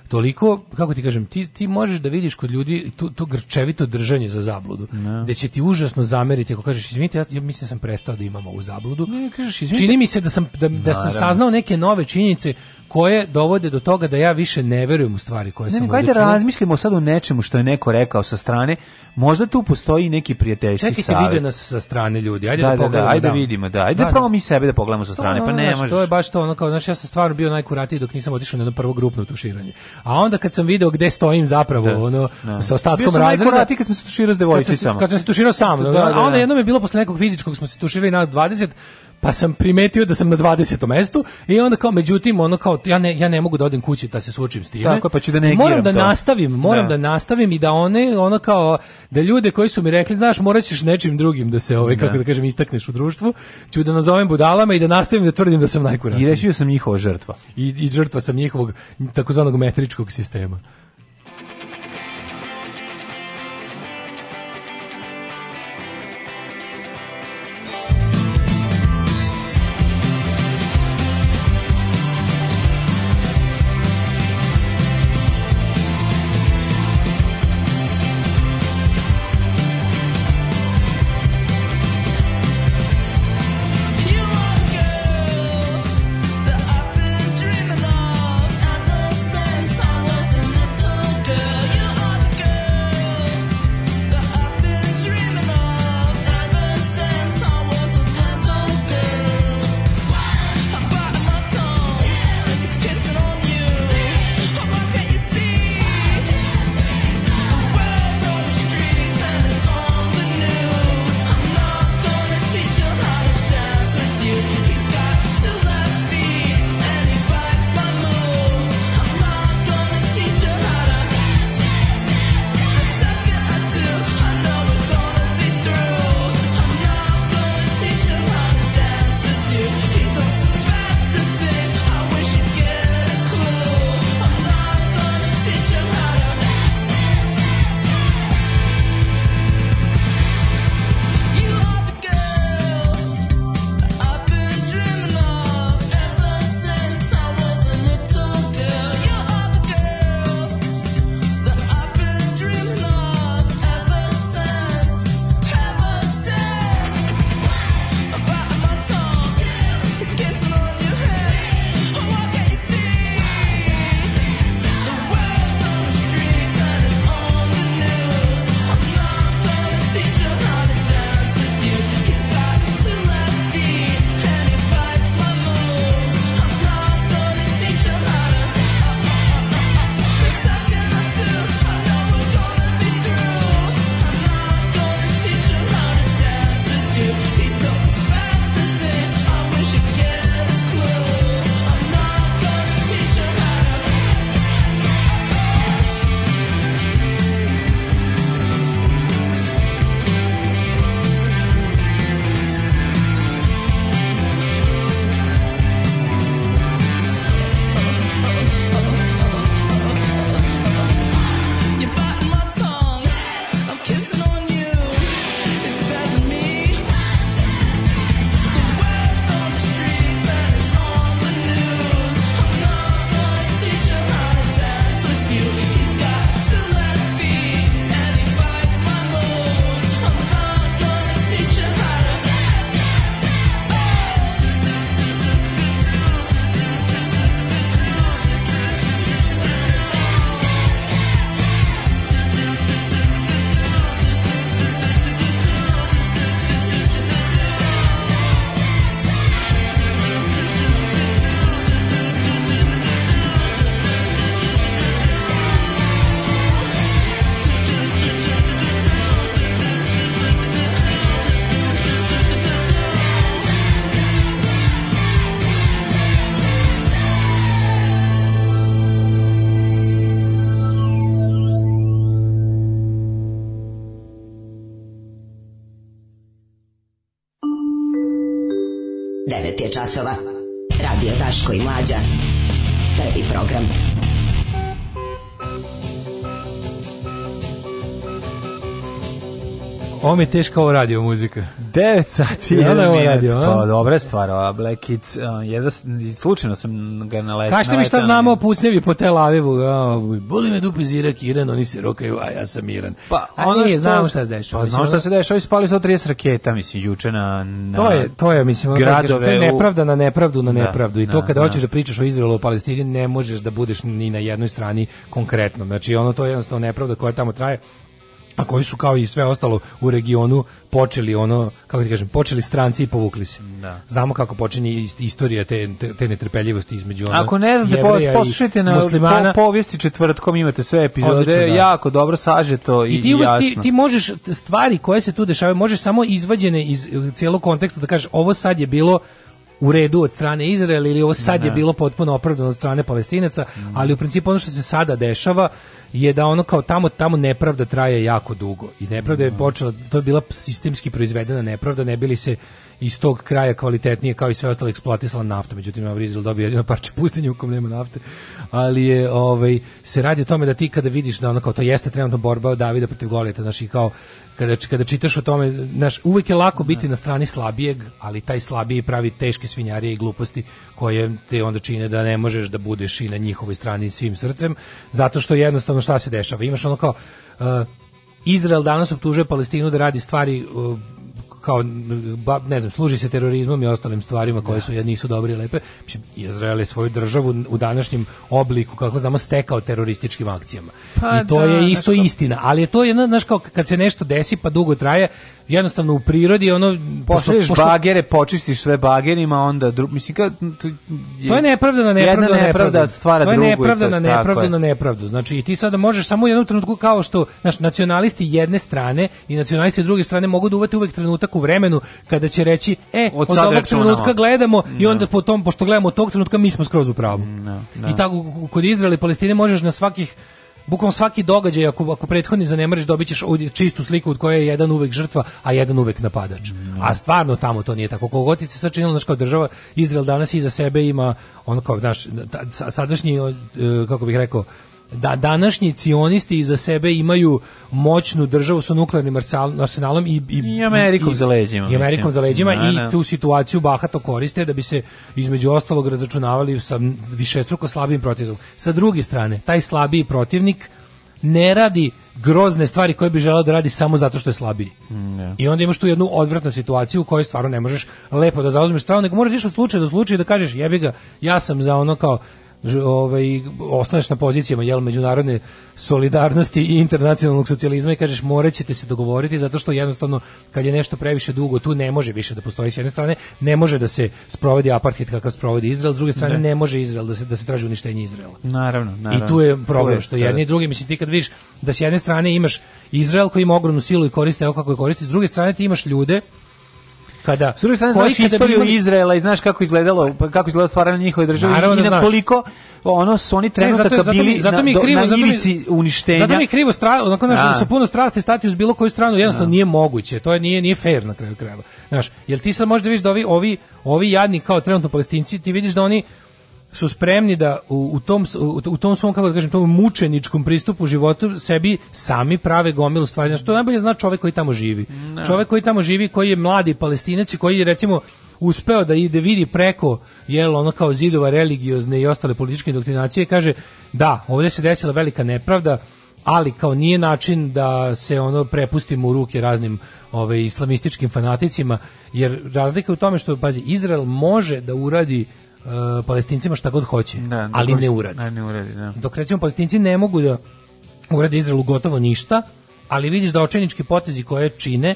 toliko, kako ti kažem, ti, ti možeš da vidiš kod ljudi to, to grčevito držanje za zabludu, no. da će ti užasno zameriti ako kažeš, izvinite, ja, ja mislim da sam prestao da imam ovu zabludu. Ne, kažeš, izvinite. Čini mi se da sam, da, da sam saznao neke nove činjenice koje dovode do toga da ja više ne verujem u stvari koje ne, sam odlučio. Ne, ajde razmislimo sad o nečemu što je neko rekao sa strane. Možda tu postoji neki prijateljski Čekajte, savjet. Čekajte, vide nas sa strane ljudi. Ajde da, da, da Da, ajde da vidimo, da. Ajde da, da. da. mi sebe da pogledamo sa strane, to, pa, pa ne, ono, možeš. To je baš to, ono kao, znaš, ja sam stvarno bio najkuratiji dok nisam otišao na jedno prvo grupno tuširanje a onda kad sam video gde stojim zapravo, da, ono, da. sa ostatkom sam razreda... ti kad se tuširao s devojčicama. Kad se tuširao sam, da da, da, da, da, a onda jednom je bilo posle nekog fizičkog, smo se tuširali na 20, pa sam primetio da sam na 20. mestu i onda kao međutim ono kao ja ne ja ne mogu da odem kući da se suočim s time. Tako pa ću da ne Moram da to. nastavim, moram da. da. nastavim i da one ono kao da ljude koji su mi rekli znaš moraćeš nečim drugim da se ovaj kako da. da. kažem istakneš u društvu, ću da nazovem budalama i da nastavim da tvrdim da sam najkuratniji. I rešio sam njihova žrtva. I, i žrtva sam njihovog takozvanog metričkog sistema. časova. Ovo mi je teška kao radio muzika. 9 sati, ja, 1 minut. Radio, pa, dobra stvar, ova Black Kids. Jedan, slučajno sam ga naletao. Kažete mi šta znamo o pucnjevi po Tel Avivu. Boli me dupe zirak Iran, oni se rokaju, a ja sam Iran. Pa, a ono nije, što, znamo šta se dešava. Pa, znamo šta se dešava, ovi spali 130 raketa, mislim, juče na, na to je, to je, mislim, gradove. Da to je nepravda na nepravdu na da, nepravdu. Da, I to da, kada da. hoćeš da pričaš o Izraelu, o Palestini, ne možeš da budeš ni na jednoj strani konkretno. Znači, ono to je jednostavno nepravda koja tamo traje a pa koji su kao i sve ostalo u regionu počeli ono, kako ti kažem, počeli stranci i povukli se. Da. Znamo kako počinje istorija te, te, netrpeljivosti između ono Ako ne znate, poslušajte na muslimana. Po, povijesti četvrtkom, imate sve epizode, Odlično, da. jako dobro sažeto i, I ti, jasno. Ti, ti možeš stvari koje se tu dešavaju, možeš samo izvađene iz e, celog konteksta da kažeš ovo sad je bilo u redu od strane Izraela ili ovo sad ne. je da. bilo potpuno opravdano od strane Palestinaca, mm. ali u principu ono što se sada dešava je da ono kao tamo tamo nepravda traje jako dugo i nepravda je mm. počela to je bila sistemski proizvedena nepravda ne bili se iz tog kraja kvalitetnije kao i sve ostalo eksploatisala nafta međutim na Brazil dobio jedino parče pustinje u kom nema nafte ali je ovaj se radi o tome da ti kada vidiš da ono kao to jeste trenutno borba Davida protiv Golijata znači kao kada kada čitaš o tome znaš uvek je lako biti da. na strani slabijeg ali taj slabiji pravi teške svinjarije i gluposti koje te onda čine da ne možeš da budeš i na njihovoj strani svim srcem zato što jednostavno ono šta se dešava. Imaš ono kao uh, Izrael danas optužuje Palestinu da radi stvari uh, kao ne znam služi se terorizmom i ostalim stvarima koje da. su ja nisu dobre i lepe mislim Izrael je svoju državu u današnjem obliku kako znamo stekao terorističkim akcijama pa i to da, je isto nešto... istina ali je to jedna znaš kao kad se nešto desi pa dugo traje jednostavno u prirodi ono pošalješ pošto... bagere, počistiš sve bagerima, onda dru... mislim kao je... to je nepravda na nepravdu, jedna nepravda stvara drugu. To je nepravda na nepravdu na nepravdu. Znači i ti sada možeš samo u jednom trenutku kao što naš nacionalisti jedne strane i nacionalisti druge strane mogu da uvate uvek trenutak u vremenu kada će reći e od, od ovog trenutka gledamo no. i da. onda po tom pošto gledamo tog trenutka mi smo skroz u pravu. No, da, no. I da. tako kod Izraela i Palestine možeš na svakih bukvalno svaki događaj ako ako prethodni zanemariš dobićeš čistu sliku od koje je jedan uvek žrtva, a jedan uvek napadač. Mm. A stvarno tamo to nije tako. Kogod se sačinilo naš kao država, Izrael danas iza sebe ima on kao naš sadašnji e, kako bih rekao da današnji cionisti iza sebe imaju moćnu državu sa nuklearnim arsenalom i i, I Amerikom i, za leđima. I Amerikom mislim. za leđima na, da, i na. Da. tu situaciju bahato koriste da bi se između ostalog razračunavali sa višestruko slabijim protivnikom. Sa druge strane, taj slabiji protivnik ne radi grozne stvari koje bi želeo da radi samo zato što je slabiji. Yeah. Mm, da. I onda imaš tu jednu odvratnu situaciju u kojoj stvarno ne možeš lepo da zauzmeš stranu, nego moraš ići od slučaja do slučaja da kažeš jebi ga, ja sam za ono kao ovaj, ostaneš na pozicijama jel, međunarodne solidarnosti i internacionalnog socijalizma i kažeš morat ćete se dogovoriti zato što jednostavno kad je nešto previše dugo tu ne može više da postoji s jedne strane, ne može da se sprovodi apartheid kakav sprovodi Izrael, s druge strane ne, da. ne može Izrael da se, da se traži uništenje Izraela. Naravno, naravno. I tu je problem što da. jedni i drugi, mislim ti kad vidiš da s jedne strane imaš Izrael koji ima ogromnu silu i koristi koriste kako je koristi, s druge strane ti imaš ljude kada S druge strane znaš istoriju imali... Izraela i znaš kako izgledalo pa- kako izgledalo stvaranje njihove države Naravno, i da na koliko ono su oni trenutaka zato, bili zato, mi krivo, na, na uništenja. Zato mi je krivo stra, onako znaš, da. su puno strasti stati uz bilo koju stranu, jednostavno da. nije moguće. To je nije nije fair na kraju krajeva. Znaš, jel ti sad možda vidiš da ovi ovi ovi jadni kao trenutno Palestinci, ti vidiš da oni su spremni da u, u tom u, u, tom svom kako da kažem tom mučeničkom pristupu životu sebi sami prave gomilu stvari znači to najbolje zna čovjek koji tamo živi no. čovjek koji tamo živi koji je mladi palestinac i koji je recimo uspeo da ide vidi preko jel ono kao zidova religiozne i ostale političke indoktrinacije kaže da ovde se desila velika nepravda ali kao nije način da se ono prepustimo u ruke raznim ove islamističkim fanaticima jer razlika je u tome što pazi Izrael može da uradi E, palestincima šta god hoće, da, da ali ne uradi. Da, ne, uradi da. Dok recimo palestinci ne mogu da urade Izraelu gotovo ništa, ali vidiš da očenički potezi koje čine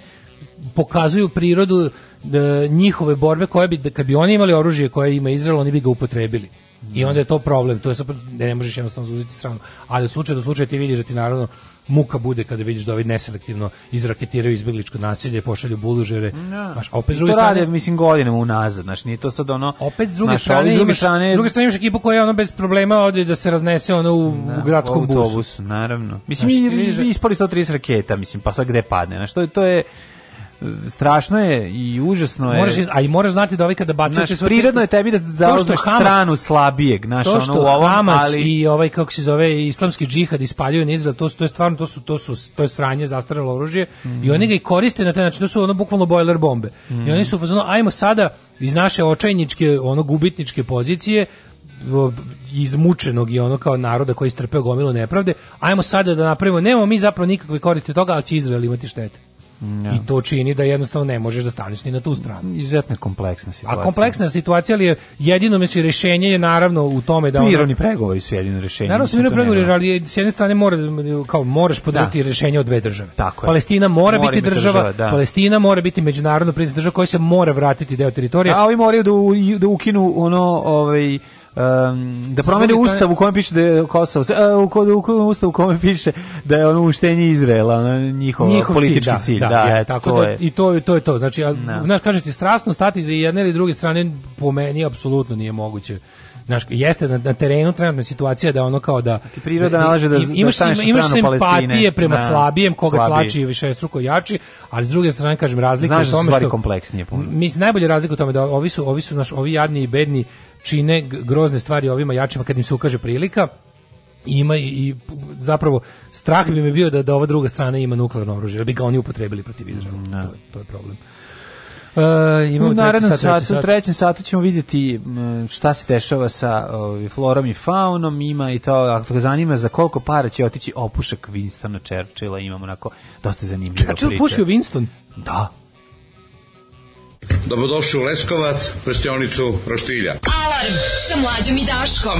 pokazuju prirodu da, njihove borbe koje bi, da, kad bi oni imali oružje koje ima Izrael, oni bi ga upotrebili. I da. onda je to problem, to je sad, ne možeš jednostavno zauzeti stranu. Ali u slučaju do slučaja ti vidiš da ti naravno muka bude kada vidiš da ovi neselektivno izraketiraju izbegličko nasilje, pošalju bulužere. Da. No. Maš, opet s druge to strane, rade, mislim, godinama unazad, znači nije to sad ono... Opet s druge naš, strane, druge strane, druge strane imaš ekipu koja je ono bez problema ode da se raznese ono u, da, u gradskom u autobusu, busu. naravno. Mislim, znaš, mi, ispali 130 raketa, mislim, pa sad gde padne, znači to je... To je strašno je i užasno je. Moraš, a i moraš znati da ovaj kada bacaju svoje... prirodno je tebi da zauzmeš stranu slabijeg, naš to što ono u ovom, Hamas ali... i ovaj kako se zove islamski džihad ispaljuju na Izrael, to, to je stvarno to su to su to je sranje zastarelo oružje mm. i oni ga i koriste na taj način, to su ono bukvalno bojler bombe. Mm. I oni su fazano ajmo sada iz naše očajničke, ono gubitničke pozicije izmučenog i ono kao naroda koji strpe gomilu nepravde, ajmo sada da napravimo, nemamo mi zapravo nikakve koriste toga, ali će Izrael imati štete. Ja. Da. I to čini da jednostavno ne možeš da staneš ni na tu stranu. Izuzetno kompleksna situacija. A kompleksna situacija ali je jedino znači rešenje je naravno u tome da mirovni pregovori su jedino rešenje. Naravno su mirovni pregovori, ali s jedne strane mora kao moraš podržati da. rešenje od dve države. Tako je. Palestina mora, mora biti država, država da. Palestina mora biti međunarodno priznata država koja se mora vratiti deo teritorije. A ovi moraju da, u, da ukinu ono ovaj um, da promene ustav u kome piše da je Kosovo, uh, u, kod u ustav u kome piše da je ono uštenje Izraela, ono njihov, njihov politički cilj. Da, cilj da, da, je, da, tako to da, je. I to, to je to. Znači, a, no. Da. znaš, kažete, strasno stati za jedne ili druge strane, po meni, apsolutno nije moguće znaš, jeste na, na terenu trenutna situacija da ono kao da ti priroda da, nalaže da, imaš, da imaš simpatije prema da, slabijem koga slabiji. tlači i više jači, ali s druge strane kažem razlika znaš, da u tome što kompleksnije puno. Mislim najbolje razlika u tome da ovi su ovi su naš ovi jadni i bedni čine grozne stvari ovima jačima kad im se ukaže prilika ima i, i, zapravo strah bi mi bio da da ova druga strana ima nuklearno oružje, da bi ga oni upotrebili protiv Izraela. No. Da. To, to je problem. Uh, imamo u narednom satu, satu, satu, u trećem satu ćemo vidjeti šta se dešava sa uh, florom i faunom, ima i to, ako ga zanima za koliko para će otići opušak Winstona Churchilla, imamo onako dosta zanimljivo priče. Churchill pušio Winston? Da. Dobrodošli u Leskovac, prštionicu Roštilja. Alarm sa mlađom i Daškom.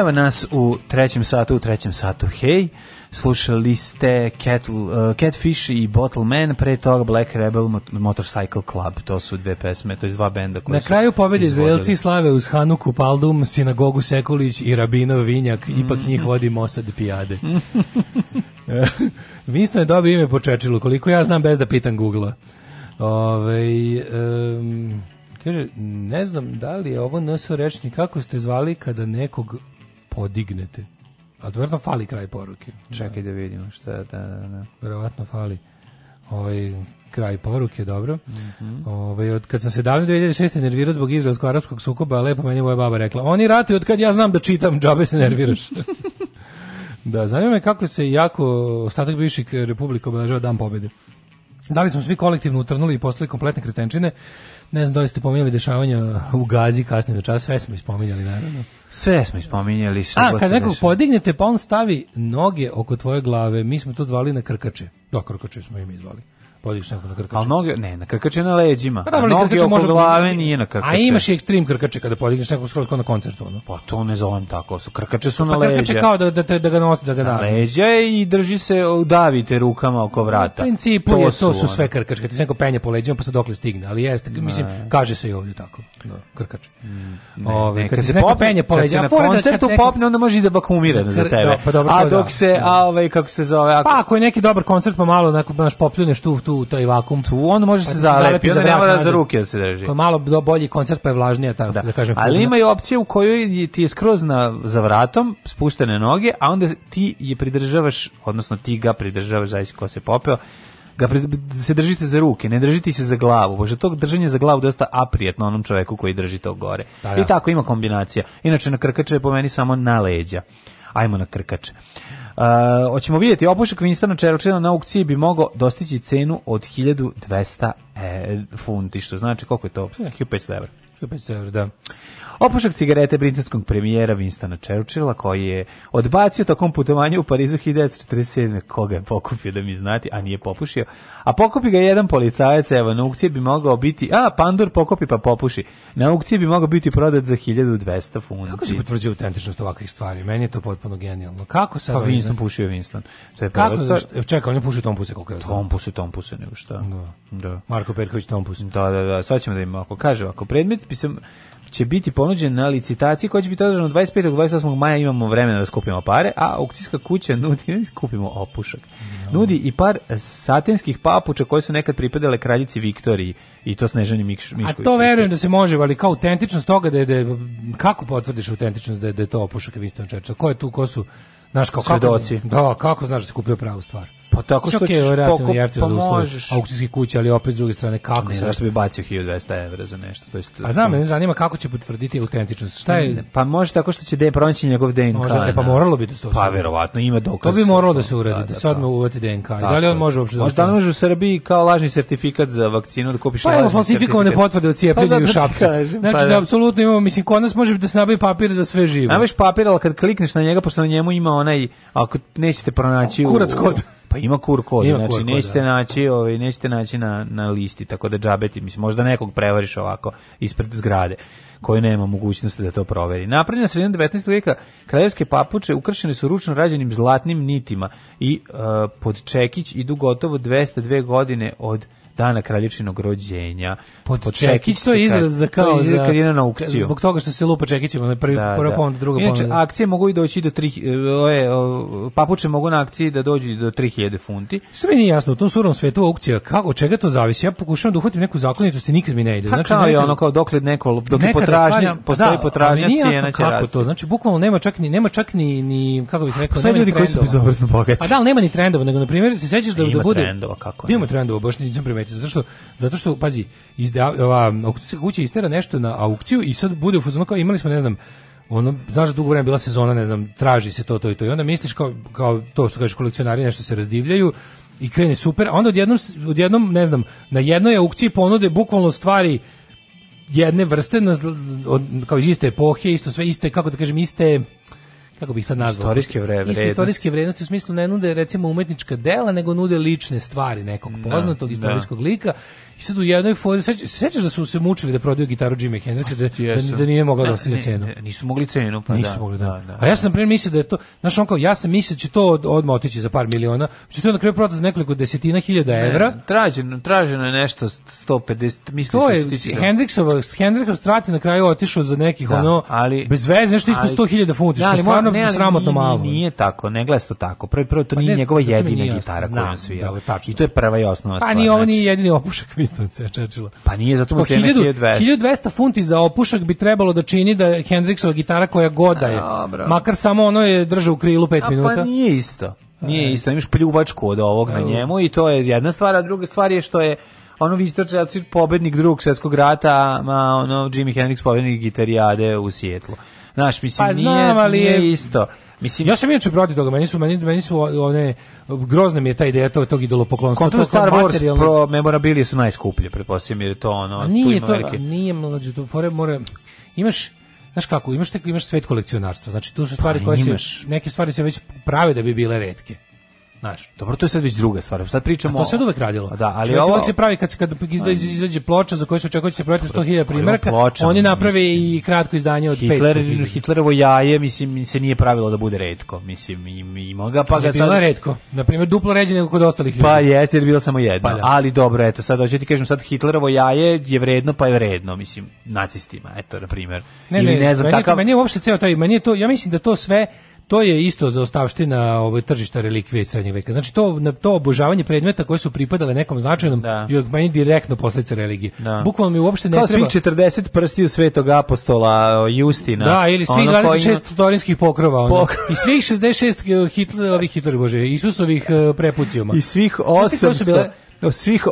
Evo nas u trećem satu, u trećem satu, hej. Slušali ste Kettle, uh, Catfish i Bottle Man, pre toga Black Rebel Mot Motorcycle Club, to su dve pesme, to je dva benda koje Na kraju pobede Izraelci slave uz Hanuku Paldum, Sinagogu Sekulić i Rabinov Vinjak, mm. ipak njih mm. vodi Mosad Pijade. Winston je dobio ime po Čečilu, koliko ja znam bez da pitan Google-a. Um, kaže, ne znam da li je ovo NSO rečni, kako ste zvali kada nekog podignete. A verovatno fali kraj poruke. Čekaj da vidimo šta, da, da, da. Verovatno fali. Ovaj kraj poruke, dobro. Mm -hmm. Ove, ovaj, od kad sam se davno 2006. nervirao zbog izraelsko-arapskog sukoba, lepo meni moja baba rekla, oni ratuju od kad ja znam da čitam, džabe se nerviraš. da, zanima me kako se jako ostatak bivših republika obeležava dan pobede. Da li smo svi kolektivno utrnuli i postali kompletne kretenčine, Ne znam da li ste pominjali dešavanja u Gazi kasnije čas, sve smo ispominjali, naravno. Sve smo ispominjali. A, kad nekog podignete, pa on stavi noge oko tvoje glave, mi smo to zvali na krkače. Da, krkače smo im mi podiš nekog na krkače. Ali noge, ne, na krkače na leđima. Pa da, ali noge oko može... glave nije na krkače. A imaš i ekstrem krkače kada podigneš nekog skroz na koncertu. Ono. Pa to ne zovem tako, su krkače su pa, na leđa. Pa krkače kao da, da, te, da ga nosi, da ga da. Na leđa i drži se, davite rukama oko vrata. U principu to je, to su, su sve krkače, kad ti se neko penje po leđima pa se dokle stigne, ali jeste, ne. mislim, kaže se i ovdje tako, no, da, krkače. Mm, Ove, ne, kad, se neko penje po leđima, na da koncertu popne, onda može i da vakumira za da, tebe. Pa a dok se, a ovaj, kako se zove, Pa ako je neki dobar koncert, pa malo, onako, baš popljune tu, tu tu taj vakum. Tu on može pa se zalepi, onda nema da za ruke da se drži. Pa malo do bolji koncert pa je vlažnija ta, da. da kažem. Ali fugna. ima i opcija u kojoj ti je skroz na, za vratom, spuštene noge, a onda ti je pridržavaš, odnosno ti ga pridržavaš, zavisi ko se popeo, ga se držite za ruke, ne držite se za glavu, pošto to držanje za glavu dosta aprijetno onom čovjeku koji drži to gore. Da, da. I tako ima kombinacija. Inače na krkače je po meni samo na leđa. Ajmo na krkače. Uh, hoćemo vidjeti, opušak Winstona Čeročina na aukciji bi mogao dostići cenu od 1200 e, funti, što znači koliko je to? 1500 e. evra. 1500 evra, da. Opušak cigarete britanskog premijera Winstona Churchilla, koji je odbacio tokom putovanja u Parizu 1947. Koga je pokupio da mi znati, a nije popušio. A pokupi ga jedan policajac, evo, na aukciji bi mogao biti, a, pandur pokupi pa popuši. Na aukciji bi mogao biti prodat za 1200 funti. Kako se potvrđuje autentičnost ovakvih stvari? Meni je to potpuno genijalno. Kako sad... Pa Winston zna... pušio Winston. To je Kako, stvar... čekaj, on je pušio Tompuse koliko je. Tompuse, Tompuse, nego šta. Da. da. Marko Perković Tompuse. Da, da, da, sad ćemo da im ako kaže, ako predmet bi sam će biti ponuđen na licitaciji koja će biti održana 25. 28. maja imamo vremena da skupimo pare, a aukcijska kuća nudi, skupimo opušak, nudi i par satinskih papuča koje su nekad pripadale kraljici Viktoriji i to Snežani Miš, Mišković. A to verujem da se može, ali kao autentičnost toga da je, da je kako potvrdiš autentičnost da je, da je to opušak i Winston Churchill? Ko je tu, ko su, znaš kao, kako, Svedoci. da, kako znaš da se kupio pravu stvar? Pa tako što okay, ćeš pokupiti, za možeš. Aukcijske kuća, ali opet s druge strane, kako ne, se... Zašto bi bacio 1200 € za nešto? To jest, pa znam, ne zanima kako će potvrditi autentičnost. Šta je? Pa može tako što će da pronaći njegov DNK. Možda, e, pa da. moralo bi da se to Pa verovatno, ima dokaz. To bi moralo da se uradi, da, da, da se odmah da. uvati DNK. da li on može uopšte... Možda on može u Srbiji kao lažni sertifikat za vakcinu da kupiš pa, lažni falsifikovane potvrde o cijepljenju pa, u šapcu. Znači, pa da, apsolutno imamo, mislim, kod nas može da se nabavi papir za sve živo. Nabaviš papir, al kad klikneš na njega, pošto na njemu ima onaj, ako nećete pronaći... Kurac kod. Pa ima kur kod, ima znači kur nećete da. naći, ovaj nećete naći na na listi, tako da džabeti, mislim možda nekog prevariš ovako ispred zgrade koji nema mogućnosti da to proveri. Napravljena sredina 19. vijeka kraljevske papuče ukršene su ručno rađenim zlatnim nitima i uh, pod čekić idu gotovo 202 godine od dana kraljičinog rođenja pod, pod čekić, čekić to je izraz za kao za kad je na aukciju. Zbog toga što se lupa čekićima na prvi da, prva da. ponuda, druga Inače, ponuda. akcije mogu i doći do 3 oje papuče mogu na akciji da dođu do 3000 funti. Sve mi nije jasno, u tom surom svetu aukcija kako čega to zavisi? Ja pokušavam da uhvatim neku zakonitost i nikad mi ne ide. Znači, kao je ono kao dokle neko dok je da potražnja, postoji da, potražnja, cijena će rasti. to? Znači bukvalno nema čak ni nema čak ni ni kako bih rekao, Postoji nema ljudi koji su bezobrazno bogati. A da, nema ni trendova, nego na primjer se sećaš da e, da bude trendova kako. Da ima trendova, baš nisam primetio, zato što zato što pazi, iz izda, ova, aukcijska kuća istera nešto na aukciju i sad bude u fazonu kao imali smo, ne znam, ono, znaš da dugo vremena bila sezona, ne znam, traži se to, to i to i onda misliš kao, kao to što kažeš kolekcionari nešto se razdivljaju i krene super, a onda odjednom, odjednom ne znam, na jednoj aukciji ponude bukvalno stvari jedne vrste, na, od, kao iz iste epohe, isto sve iste, kako da kažem, iste kako bih sad nazvao istorijske vrednosti istorijske vrednosti u smislu ne nude recimo umetnička dela nego nude lične stvari nekog da, poznatog da, istorijskog da. lika i sad u jednoj fori sećaš da su se mučili da prodaju gitaru Jimi Hendrixa da, da, nije mogla dostići da cenu nisu mogli cenu pa nisu da, mogli, da. da. da, a ja sam na primjer mislio da je to znaš on kao ja sam mislio da će to od, odmah otići za par miliona će to na kraju prodati za nekoliko desetina hiljada evra ne, traženo, traženo je nešto 150 mislim to je Hendrixova Hendrixov strati na kraju otišao za nekih ono ali, bez veze nešto ispod 100.000 funti što stvarno stvarno ne, sramotno nije, malo. Nije tako, ne gleda to tako. Prvo, prvo to pa nije ne, njegova jedina nije gitara koju on svira. Da, da, I to je prva i osnovna pa stvar. Pa nije ovo znači- nije jedini opušak da se čečilo. Pa nije, zato mu cena 1200. 1200 funti za opušak bi trebalo da čini da Hendrixova gitara koja goda je. godaje. Makar samo ono je drža u krilu 5 pa minuta. pa nije isto. Nije e. isto, imaš pljuvačku od ovog na njemu i to je jedna stvar, a druga stvar je što je ono Visto pobednik drugog svjetskog rata, a ono Jimi Hendrix pobednik gitarijade u Sjetlu. Znaš, mislim, pa, znam, nije, ali nije isto. Mislim, ja sam inače protiv toga, meni su, meni, meni su one, grozne mi je ta ideja tog, tog idolopoklonstva. Kontrol to Star Wars pro memorabilije su najskuplje, pretpostavljam, jer to ono... nije tu to, velike... nije mlađe, to fore more Imaš, znaš kako, imaš, te, imaš svet kolekcionarstva, znači tu su stvari pa, koje imaš. se, neke stvari se već prave da bi bile redke. Znaš. Dobro, to je sad već druga stvar. Sad pričamo. A to se uvek radilo. A da, ali Čovjek ovo se pravi kad kad izađe ploča za koju se očekuje da će se prodati 100.000 on je napravi i kratko izdanje od Hitler, Hitlerovo jaje, mislim, se nije pravilo da bude retko, mislim, i ima ga pa ga sad bilo retko. Na primjer, duplo ređe nego kod ostalih ljudi. Pa jeste, jer bilo samo jedno. Pa da. Ali dobro, eto, sad hoćete ti kažem sad Hitlerovo jaje je vredno, pa je vredno, mislim, nacistima, eto na primjer. Ne, Ili ne, ne znam meni, kakav. Meni je uopšte ceo taj, meni je to, ja mislim da to sve to je isto za ostavština ovaj tržišta relikvije srednjeg veka. Znači to to obožavanje predmeta koje su pripadale nekom značajnom da. i meni direktno posljedica religije. Da. Bukvalno mi uopšte ne Kao treba. svih 40 prstiju svetog apostola e, Justina. Da, ili svih 26 ima... torinskih pokrova ono. Pok... I svih 66 Hitler, ovih Hitler bože, Isusovih e, prepucijama. I svih 800 svih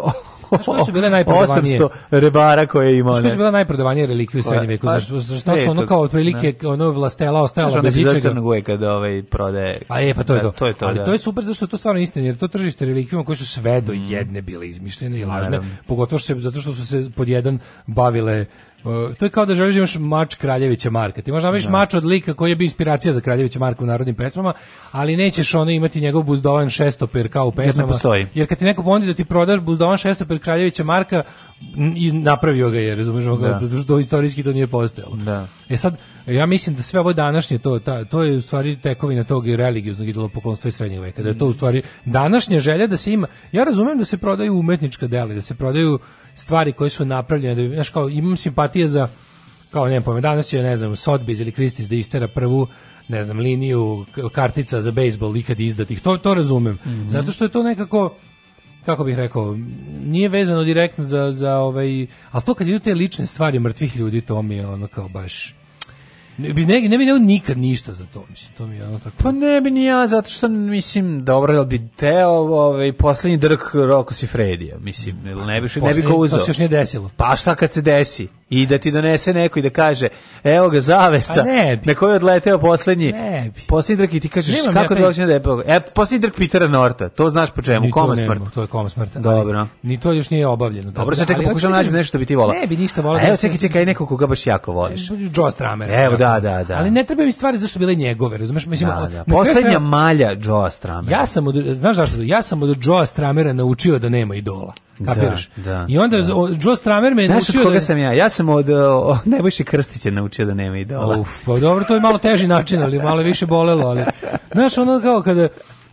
Znaš koje su bile najprodavanije? 800 rebara koje je imao. Znaš koje su bile najprodavanije relikvije u srednjem veku? Pa znaš, zašto su ono kao otprilike ono vlastela ostala znaš, bez ičega? Znaš ono kada ovaj prodaje. A je, pa to je da, to. to, je to Ali da. to je super zašto je to stvarno istina, jer to tržište relikvijama koje su sve do mm. jedne bile izmišljene i lažne, pogotovo što se, zato što su se pod jedan bavile Uh, to je kao da želiš da imaš mač Kraljevića Marka. Ti možda imaš da. mač od lika koji je bio inspiracija za Kraljevića Marka u narodnim pesmama, ali nećeš ono imati njegov buzdovan šestoper kao u da pesmama. Jer, jer kad ti neko ponudi da ti prodaš buzdovan šestoper Kraljevića Marka, i napravio ga je, razumiješ, da. do da, istorijski to nije postojalo. Da. E sad, Ja mislim da sve ovo današnje to ta, to je u stvari tekovina tog religioznog idolopoklonstva iz srednjeg veka. Da je to u stvari današnja želja da se ima. Ja razumem da se prodaju umetnička dela, da se prodaju stvari koje su napravljene, da znaš kao imam simpatije za kao ne znam, danas je ne znam Sotbiz ili Kristis da istera prvu ne znam liniju kartica za bejsbol ikad izdatih. To to razumem. Mm -hmm. Zato što je to nekako kako bih rekao, nije vezano direktno za, za ovaj, ali to kad idu te lične stvari mrtvih ljudi, to mi je ono kao baš, Ne bi ne, ne bi ne nikad ništa za to, mislim, to mi je ono tako. Pa ne bi ni ja zato što mislim dobro jel bi teo ovaj poslednji drk Roko si Fredija, mislim, ne bi ne bi ga uzeo. To pa se još nije desilo. Pa šta kad se desi? I da ti donese neko i da kaže, evo ga zavesa, pa ne na kojoj je odleteo poslednji. Ne bi. Posljednji drk i ti kažeš, Nemam kako ja dođe ne... da je E, poslednji drk Pitera Norta, to znaš po čemu, koma smrt. To je koma smrt. Dobro. Ali, ni to još nije obavljeno. Dobro, sad da- čekaj, pokušam da naći nešto bi ti volao. Ne bi ništa volao. Evo, da čekaj, čekaj, neko koga baš jako voliš. Joe Stramer. Evo, da, da, da. Ali ne treba mi stvari zašto bile njegove, razumeš? Mislim, da, da. Poslednja malja Joe Stramer. Ja sam od, znaš zašto? Ja sam od Joe Stramera naučio da nema idola. Da, Kapiraš? Da, da, I onda da. Joe Stramer me Znaš, naučio koga da... sam ja? Ja sam od o, Nebojše Krstića naučio da nema idola. Uf, pa dobro, to je malo teži način, ali malo više bolelo, ali... Znaš, ono kao kada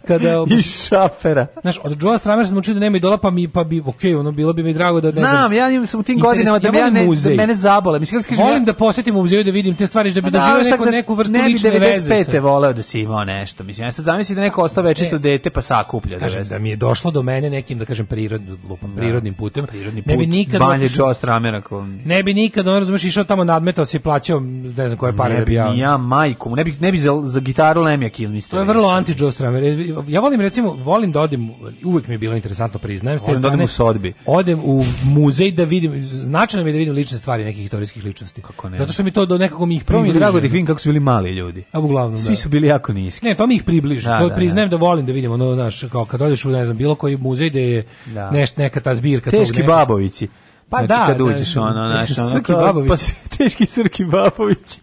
kada i šafera. Znaš, od Joe Stramera sam učio da nema idola, pa mi pa bi okej, okay, ono bilo bi mi drago da ne znam. Znam, ja im sam u tim godinama da ja ne, da muzej. mene zabole. Mislim kako Volim ja... da posetim muzej da vidim te stvari da bi pa da, doživio neku da, neku vrstu ne lične veze. Ne bi 95. voleo da si imao nešto. Mislim, ja sad zamislim da neko ostao večito ne, dete pa sakuplja da da mi je došlo do mene nekim da kažem prirod, lupom, da. prirodnim putem. Prirodni put, ne bi nikad banje Joe Stramera Ne bi nikad, on razumeš, išao tamo nadmetao se plaćao ne znam koje pare da bi ja. Ja majku, ne bih ne bi za, za gitaru Lemija Kilmister. To je vrlo anti Joe Stramer ja volim recimo, volim da odem, uvek mi je bilo interesantno, priznajem, s te strane, da odem u sodbi. Odem u muzej da vidim, značajno mi je da vidim lične stvari nekih istorijskih ličnosti. Kako ne? Zato što mi to do nekako mi ih približi. Prvo mi je drago da ih vidim kako su bili mali ljudi. A uglavnom, Svi da. su bili jako niski. Ne, to mi ih približi. Da, to da, priznajem da. da volim da vidim, ono, znaš, kao kad odeš u, ne znam, bilo koji muzej da je da. Neš, neka ta zbirka. Teški babovići. Pa znači, da, kad da, uđeš da, ono, naš, ono, Srki Babović. Pa teški Srki Babović.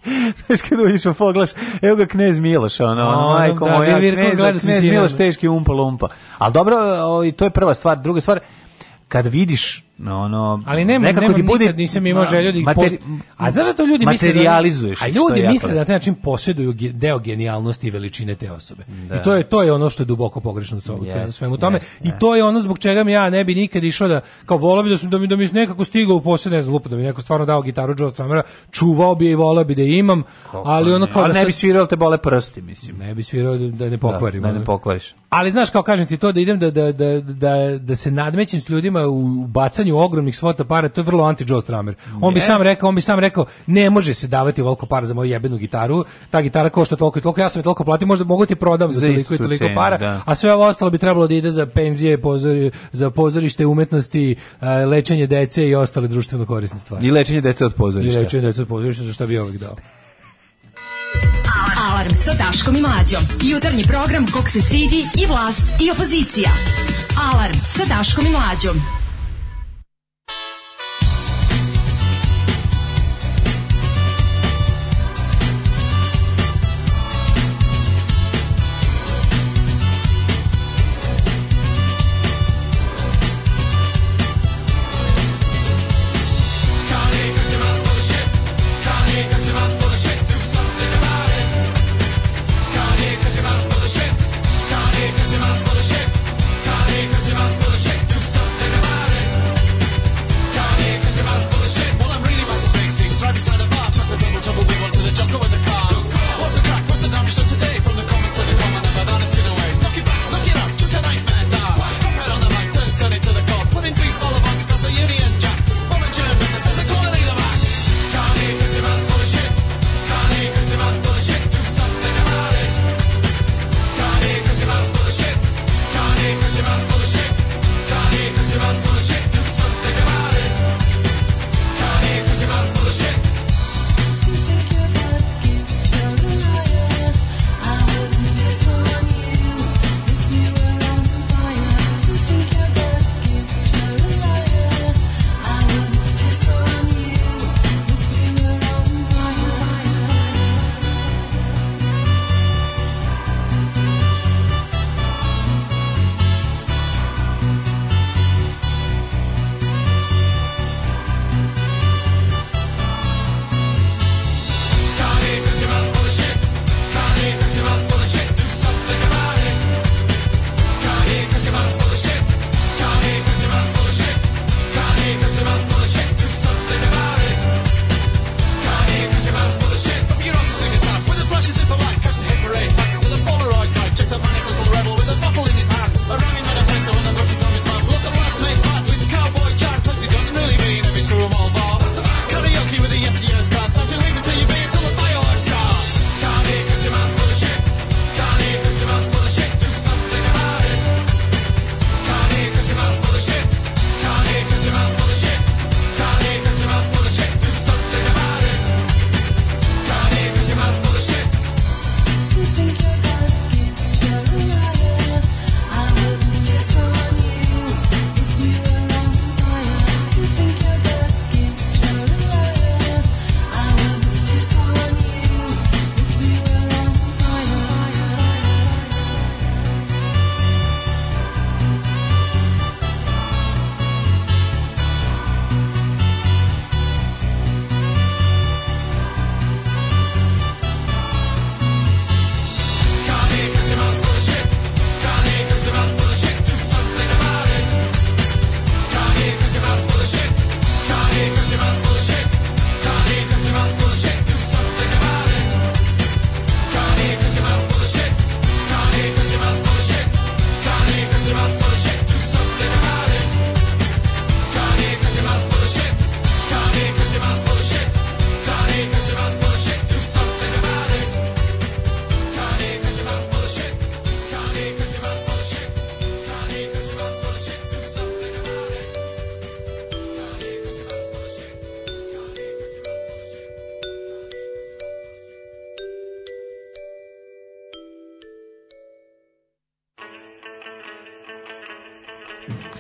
Znaš, kad uđeš u poglaš, evo ga knez Miloš, ono, ono, ono majko da, moja, knez, knez, knez Miloš teški umpa lumpa. Ali dobro, o, to je prva stvar. Druga stvar, kad vidiš no, no, ali nema, nekako nema, ti bude nikad nisam imao želju da ih materi, pot... a zašto da to ljudi misle da, a ljudi misle da na taj način posjeduju deo genijalnosti i veličine te osobe da. i to je to je ono što je duboko pogrešno u yes, svemu tome yes, i da. to je ono zbog čega mi ja ne bi nikad išao da kao voleo bi da sam da mi da mi nekako stigao u posjed ne znam lupa da mi neko stvarno dao gitaru Joe Strumera čuvao bi je i voleo bi da je imam Kako ali ono kao ali da ne bi svirao da te bole prsti mislim ne bi svirao da ne pokvarim da, da ne pokvariš ali znaš kao kažem ti to da idem da da da da, da se nadmećem s ljudima u bacanju davanju ogromnih svota para, to je vrlo anti Joe Stramer. On yes. bi sam rekao, on bi sam rekao, ne može se davati ovoliko para za moju jebenu gitaru. Ta gitara košta toliko i toliko, ja sam je toliko platio, možda mogu ti prodam za, za toliko i toliko cena, para, da. a sve ovo ostalo bi trebalo da ide za penzije, pozori, za pozorište umetnosti, e, lečenje dece i ostale društveno korisne stvari. I lečenje dece od pozorišta. I lečenje dece od pozorišta, za što bi ovih dao. Alarm sa Daškom i Mlađom. Jutarnji program kog se stidi i vlast i opozicija. Alarm sa Daškom i Mlađom.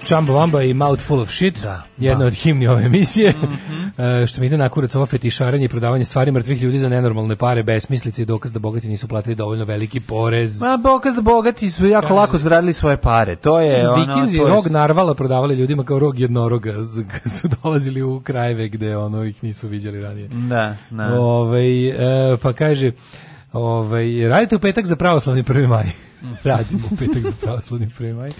Chumba Wamba i Mouthful of Shit, da, jedna da. od himni ove emisije, mm -hmm. što mi ide na kurac ovo fetišaranje i prodavanje stvari mrtvih ljudi za nenormalne pare, besmislice i dokaz da bogati nisu platili dovoljno veliki porez. Ma, dokaz da bogati su jako lako zaradili svoje pare, to je... Vikinzi ono, je... rog narvala prodavali ljudima kao rog jednoroga, su dolazili u krajeve gde ono ih nisu viđali ranije. Da, da. Ove, ovaj, pa kaže, ove, ovaj, radite u petak za pravoslavni 1. maj radimo u petak za pravoslavni premaj.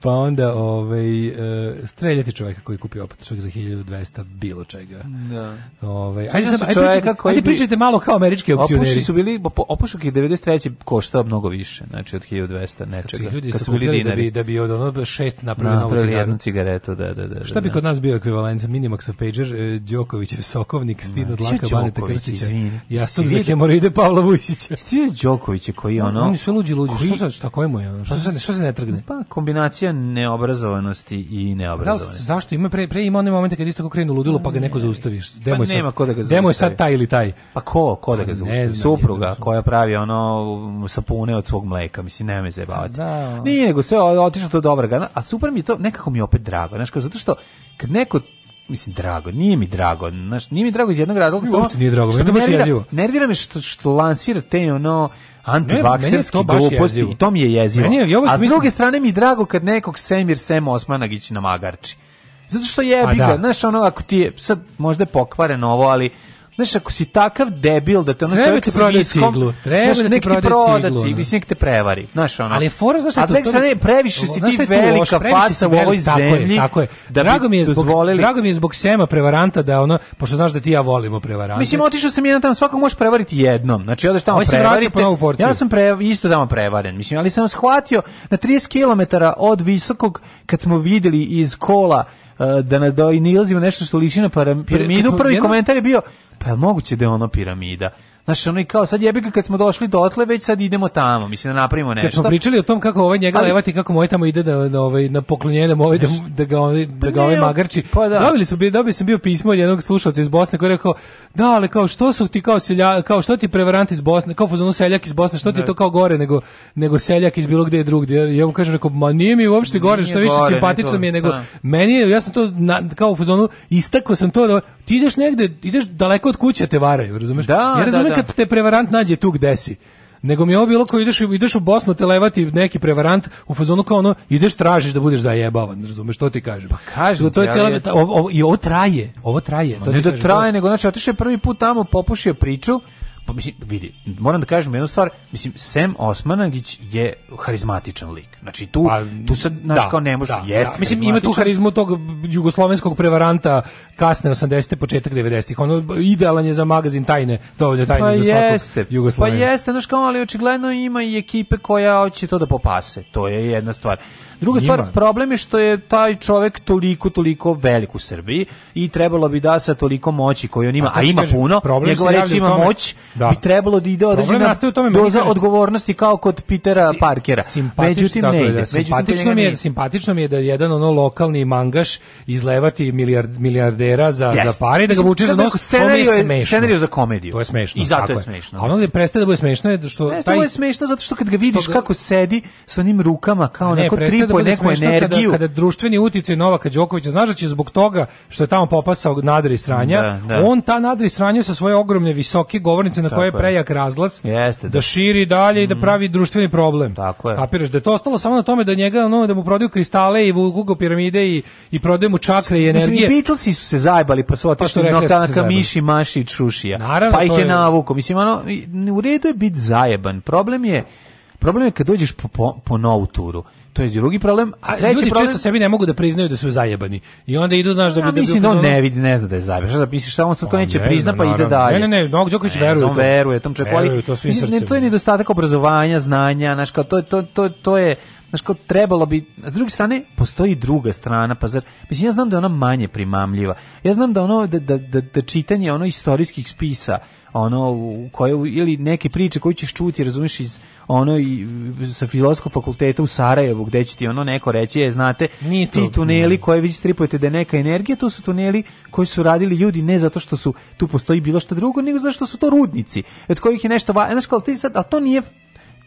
Pa onda ovaj, e, streljati čoveka koji kupi opatrošak za 1200 bilo čega. Da. Ovaj, ajde, sam, ajde, pričajte, ajde pričajte malo kao američki opcioneri. Opuši su bili, opušak je 93. košta mnogo više, znači od 1200 nečega. Kad ljudi kad su bili da bi, da bi od ono šest napravili novu cigaretu. jednu cigaretu, da, da, da. Šta bi da, kod da. nas bio ekvivalent? Minimaxov pager, eh, Đokovićev sokovnik, Stin od Laka, Baneta Krstića. Ja sam za hemoroide Pavla Vujsića. Stije Đoković koji ono... Oni su luđi, luđi. Koji Šta sad, šta kojemu je ono? Šta se šta se ne trgne? Pa kombinacija neobrazovanosti i da neobrazovanosti. Da, zašto ima pre pre ima one momente kad isto kako krenu ludilo pa ga neko zaustaviš. Demo pa sad, nema ko da ga zaustavi. Demo je sad taj ili taj. Pa ko, ko da ga pa zaustavi? Supruga koja pravi ono um, sapune od svog mleka, mislim nema me zajebavati. Da, nije nego sve otišlo to dobro, a super mi je to nekako mi je opet drago, znači zato što kad neko mislim drago, nije mi drago, znaš, nije mi drago iz jednog razloga, samo što nije drago, što me nervira, nervira me što što lansira te ono antivakserski gluposti i to mi je jezivo. Meni, A s mislim... druge strane mi je drago kad nekog Semir Sem Osmanagić na magarči. Zato što je pa jebi ga, da. znaš, ono, ako ti je, sad možda je pokvareno ovo, ali Znaš, ako si takav debil da te ono čovjek da s viskom, Treba da nek ti proda ciglu, ciglu mislim, nek te prevari. Znaš, ono. Ali je fora, znaš, a tek sad previše si ti velika faca u ovoj tako Je, tako je. Da drago mi je zbog dozvolili. drago mi je zbog Sema prevaranta da ono pošto znaš da ti ja volimo prevarante. Mislim otišao sam jedan tamo svakog možeš prevariti jednom. Znači odeš tamo ovaj prevarite. Po ja sam pre, isto tamo prevaren. Mislim ali sam shvatio na 30 km od visokog kad smo videli iz kola E, da, da ne nilazimo nešto što liči na piramidu. Prvi komentar je bio, pa moguće da je ono piramida? Znaš, ono i kao, sad jebi kad smo došli dotle, već sad idemo tamo, mislim da napravimo nešto. Kad smo pričali o tom kako ovaj njega Ali, levati, kako moj ovaj tamo ide da, na, da, ovaj, na poklonjenje, da ovaj, da, da ga, ovaj, pa da ga ovaj magarči. Pa da. Dobili smo, dobili sam bio pismo od jednog slušalca iz Bosne koji je rekao, da, ali kao što su ti kao selja, kao što ti prevarant iz Bosne, kao fuzonu seljak iz Bosne, što ti je to da. kao gore nego nego seljak iz bilo gde drugde. Ja mu kažem rekao, ma nije mi uopšte gore, što više simpatično mi je nego da. meni je, ja sam to na, kao u fuzonu istako sam to da ti ideš negde, ideš daleko od kuće te varaju, razumeš? Da, ja razumem problem da. kad te prevarant nađe tu gde si nego mi je ovo bilo kao ideš, ideš u Bosnu te levati neki prevarant u fazonu kao ono ideš tražiš da budeš zajebavan, razumeš što ti kažem. Pa kažem to, to je cijela ja, ovo, ovo, i ovo traje, ovo traje. Ma, to ne da traje, nego znači otišao prvi put tamo, popušio priču, Pa mislim, vidi, moram da kažem jednu stvar, mislim, sem Osmanagić je harizmatičan lik. Znači, tu, pa, tu se baš da, kao ne može, da, jest da. Mislim, ima tu harizmu tog jugoslovenskog prevaranta kasne 80. te početak 90. ih Ono, idealan je za magazin tajne, dovoljno tajne pa za svakog jeste, pa Jugoslovena. Pa jeste, znaš, kao, ali očigledno ima i ekipe koja hoće to da popase. To je jedna stvar. Druga Njima. stvar, problem je što je taj čovjek toliko, toliko velik u Srbiji i trebalo bi da sa toliko moći koju on ima, pa, a, a ima kažem, puno, njegova reći ima moć, da. bi trebalo da ide određena tome, doza kažem, odgovornosti kao kod Pitera si, Parkera. Međutim, dakle, ne ide. Da, simpatično, mi je, simpatično mi je da jedan ono lokalni mangaš izlevati milijard, milijardera za, yes. za pare i da ga vuče za nos, scenariju za komediju. To je smešno. I zato je smešno. A ono da prestaje da bude smešno je što... Ne, taj... je smešno zato što kad ga vidiš kako sedi sa onim rukama, kao neko tri neku, bude neku energiju. Kada, kada društveni uticaj Novaka Đokovića, znaš da će zbog toga što je tamo popasao nadri sranja, da, da. on ta nadri sranja sa svoje ogromne visoke govornice na koje je prejak razglas, Jeste, da. da. širi dalje mm. i da mm. pravi društveni problem. Tako je. Kapiraš, da je to ostalo samo na tome da njega, ono, da mu prodaju kristale i vugu piramide i, i prodaju mu čakre i energije. Mislim, i Beatlesi su se zajbali, pa su pa otišli pa da nokaka, miši, maši i čušija. Naravno, pa ih je navuko. Mislim, ono, u redu je biti zajeban. Problem je problem je kad dođeš po, po, po novu turu To je drugi problem. A, treći ljudi problem... često sebi ne mogu da priznaju da su zajebani. I onda idu, znaš, da bi... Ja da mislim da on ne vidi, ne zna da je zajeban. da misliš, šta on sad ko pa neće ne prizna, pa ide dalje. Ne, ne, ne, Novak Đoković veruje. On veruje, tom čeku, ali... To, svim ne, to je nedostatak obrazovanja, znanja, znaš, kao, to, to, to, to je... Znaš, kao trebalo bi... S druge strane, postoji druga strana, pa zar... Mislim, ja znam da je ona manje primamljiva. Ja znam da ono, da, da, da, da čitanje ono istorijskih spisa, ono koje ili neke priče koje ćeš čuti razumiješ iz ono i sa filozofskog fakulteta u Sarajevu gdje će ti ono neko reći je znate Nije ti tuneli nije. koje vi stripujete da je neka energija to su tuneli koji su radili ljudi ne zato što su tu postoji bilo što drugo nego zato što su to rudnici od kojih je nešto va... znaš kao ti sad a to nije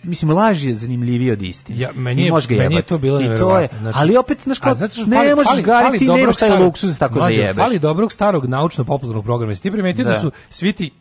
mislim laž je zanimljiviji od istine. Ja meni je, ga meni je to bilo I to je, znači, ali opet znaš kao zato ne fali, možeš fali, gariti, fali nemaš taj luksuz da tako zajebe. Fali dobrog starog naučno popularnog programa. Jesi ti primetio da. da su svi ti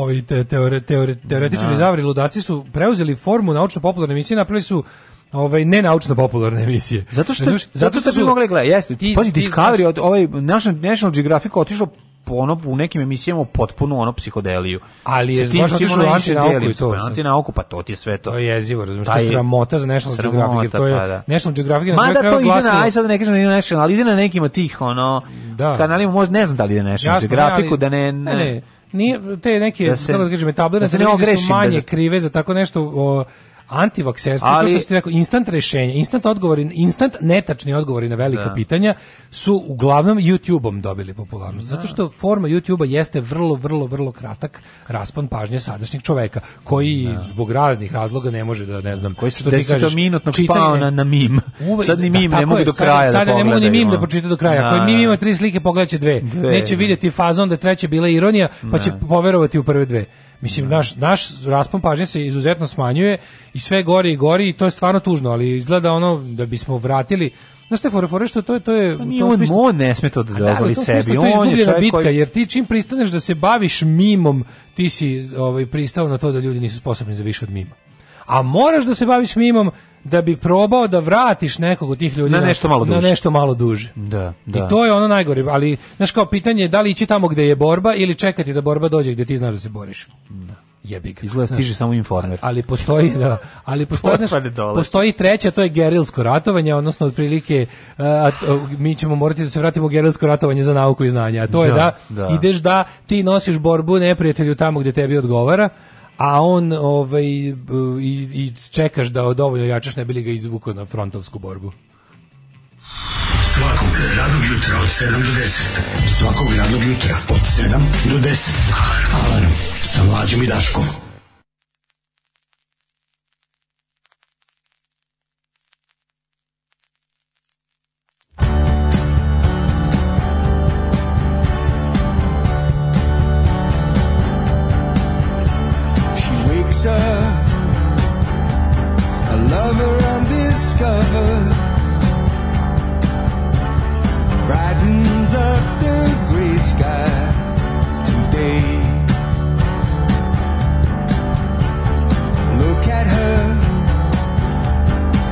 ovi te, teore, teore, teoretičari da. zavri ludaci su preuzeli formu naučno-popularne emisije, napravili su ovaj nenaučno popularne emisije. Zato što Razumiješ? zato, što su mogli gledati, jeste. Ti, Pazi Discovery od ovaj National National Geographic otišao ono u nekim emisijama potpuno ono psihodeliju. Ali je baš otišlo antinauku i to. Antinauku, pa to ti je sve to. To je jezivo, razumiješ, to je sramota za National sramota, Geographic, to je pa, da. National Geographic. Ma da to ide na, aj sad da ne kažem da na National, ali ide na nekim tih, ono, da. kanalima, možda ne znam da li ide na National Geographicu, da ne... ne, ne nije te neke da se, kako da kažem etablirane da se ne su manje da krive za tako nešto o, antivakserstvo, Ali... to što ste rekao, instant rešenje, instant odgovori, instant netačni odgovori na velika da. pitanja su uglavnom YouTube-om dobili popularnost. Zato da. što forma YouTube-a jeste vrlo, vrlo, vrlo kratak raspon pažnje sadašnjeg čoveka, koji da. zbog raznih razloga ne može da, ne znam, koji se što ti kažeš, minutnog spao na, na mim. Uve, sad ni da, mim da, ne mogu do kraja sad, da pogledaju. ne mogu ni mim da pročita do kraja. Ako je mim da. ima tri slike, pogledat će dve. dve Neće vidjeti fazon da treća bila ironija, pa će poverovati u prve dve. Mislim, da. naš, naš raspon pažnje se izuzetno smanjuje i sve gori i gori i to je stvarno tužno, ali izgleda ono da bismo vratili Znaš te fore, fore što to je... To je pa nije on, smislu, on ne sme to da, da dozvoli sebi. To je izgubljena bitka, koji... jer ti čim pristaneš da se baviš mimom, ti si ovaj, pristao na to da ljudi nisu sposobni za više od mima. A moraš da se baviš mimom da bi probao da vratiš nekog od tih ljudi na nešto malo duže. Na nešto malo duže. Da, da. I to je ono najgore, ali znaš kao pitanje je da li ići tamo gde je borba ili čekati da borba dođe gde ti znaš da se boriš. Da. Jebi ga. Izgleda da stiže samo informer. Ali postoji, da, ali postoji, znaš, postoji treća, to je gerilsko ratovanje, odnosno otprilike uh, mi ćemo morati da se vratimo u gerilsko ratovanje za nauku i znanje, a to da, je da, da ideš da ti nosiš borbu neprijatelju tamo gde tebi odgovara, a on ovaj, i, i čekaš da dovoljno jačeš ne bili ga izvukao na frontovsku borbu. Svakog radnog jutra od 7 do 10. Svakog radnog jutra od 7 do 10. Alarm sa mlađom i Daškom. closer. A lover undiscovered brightens up the gray sky today. Look at her.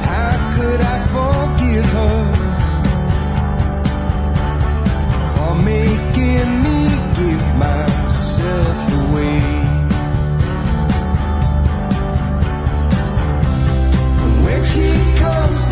How could I forgive her for making? she comes.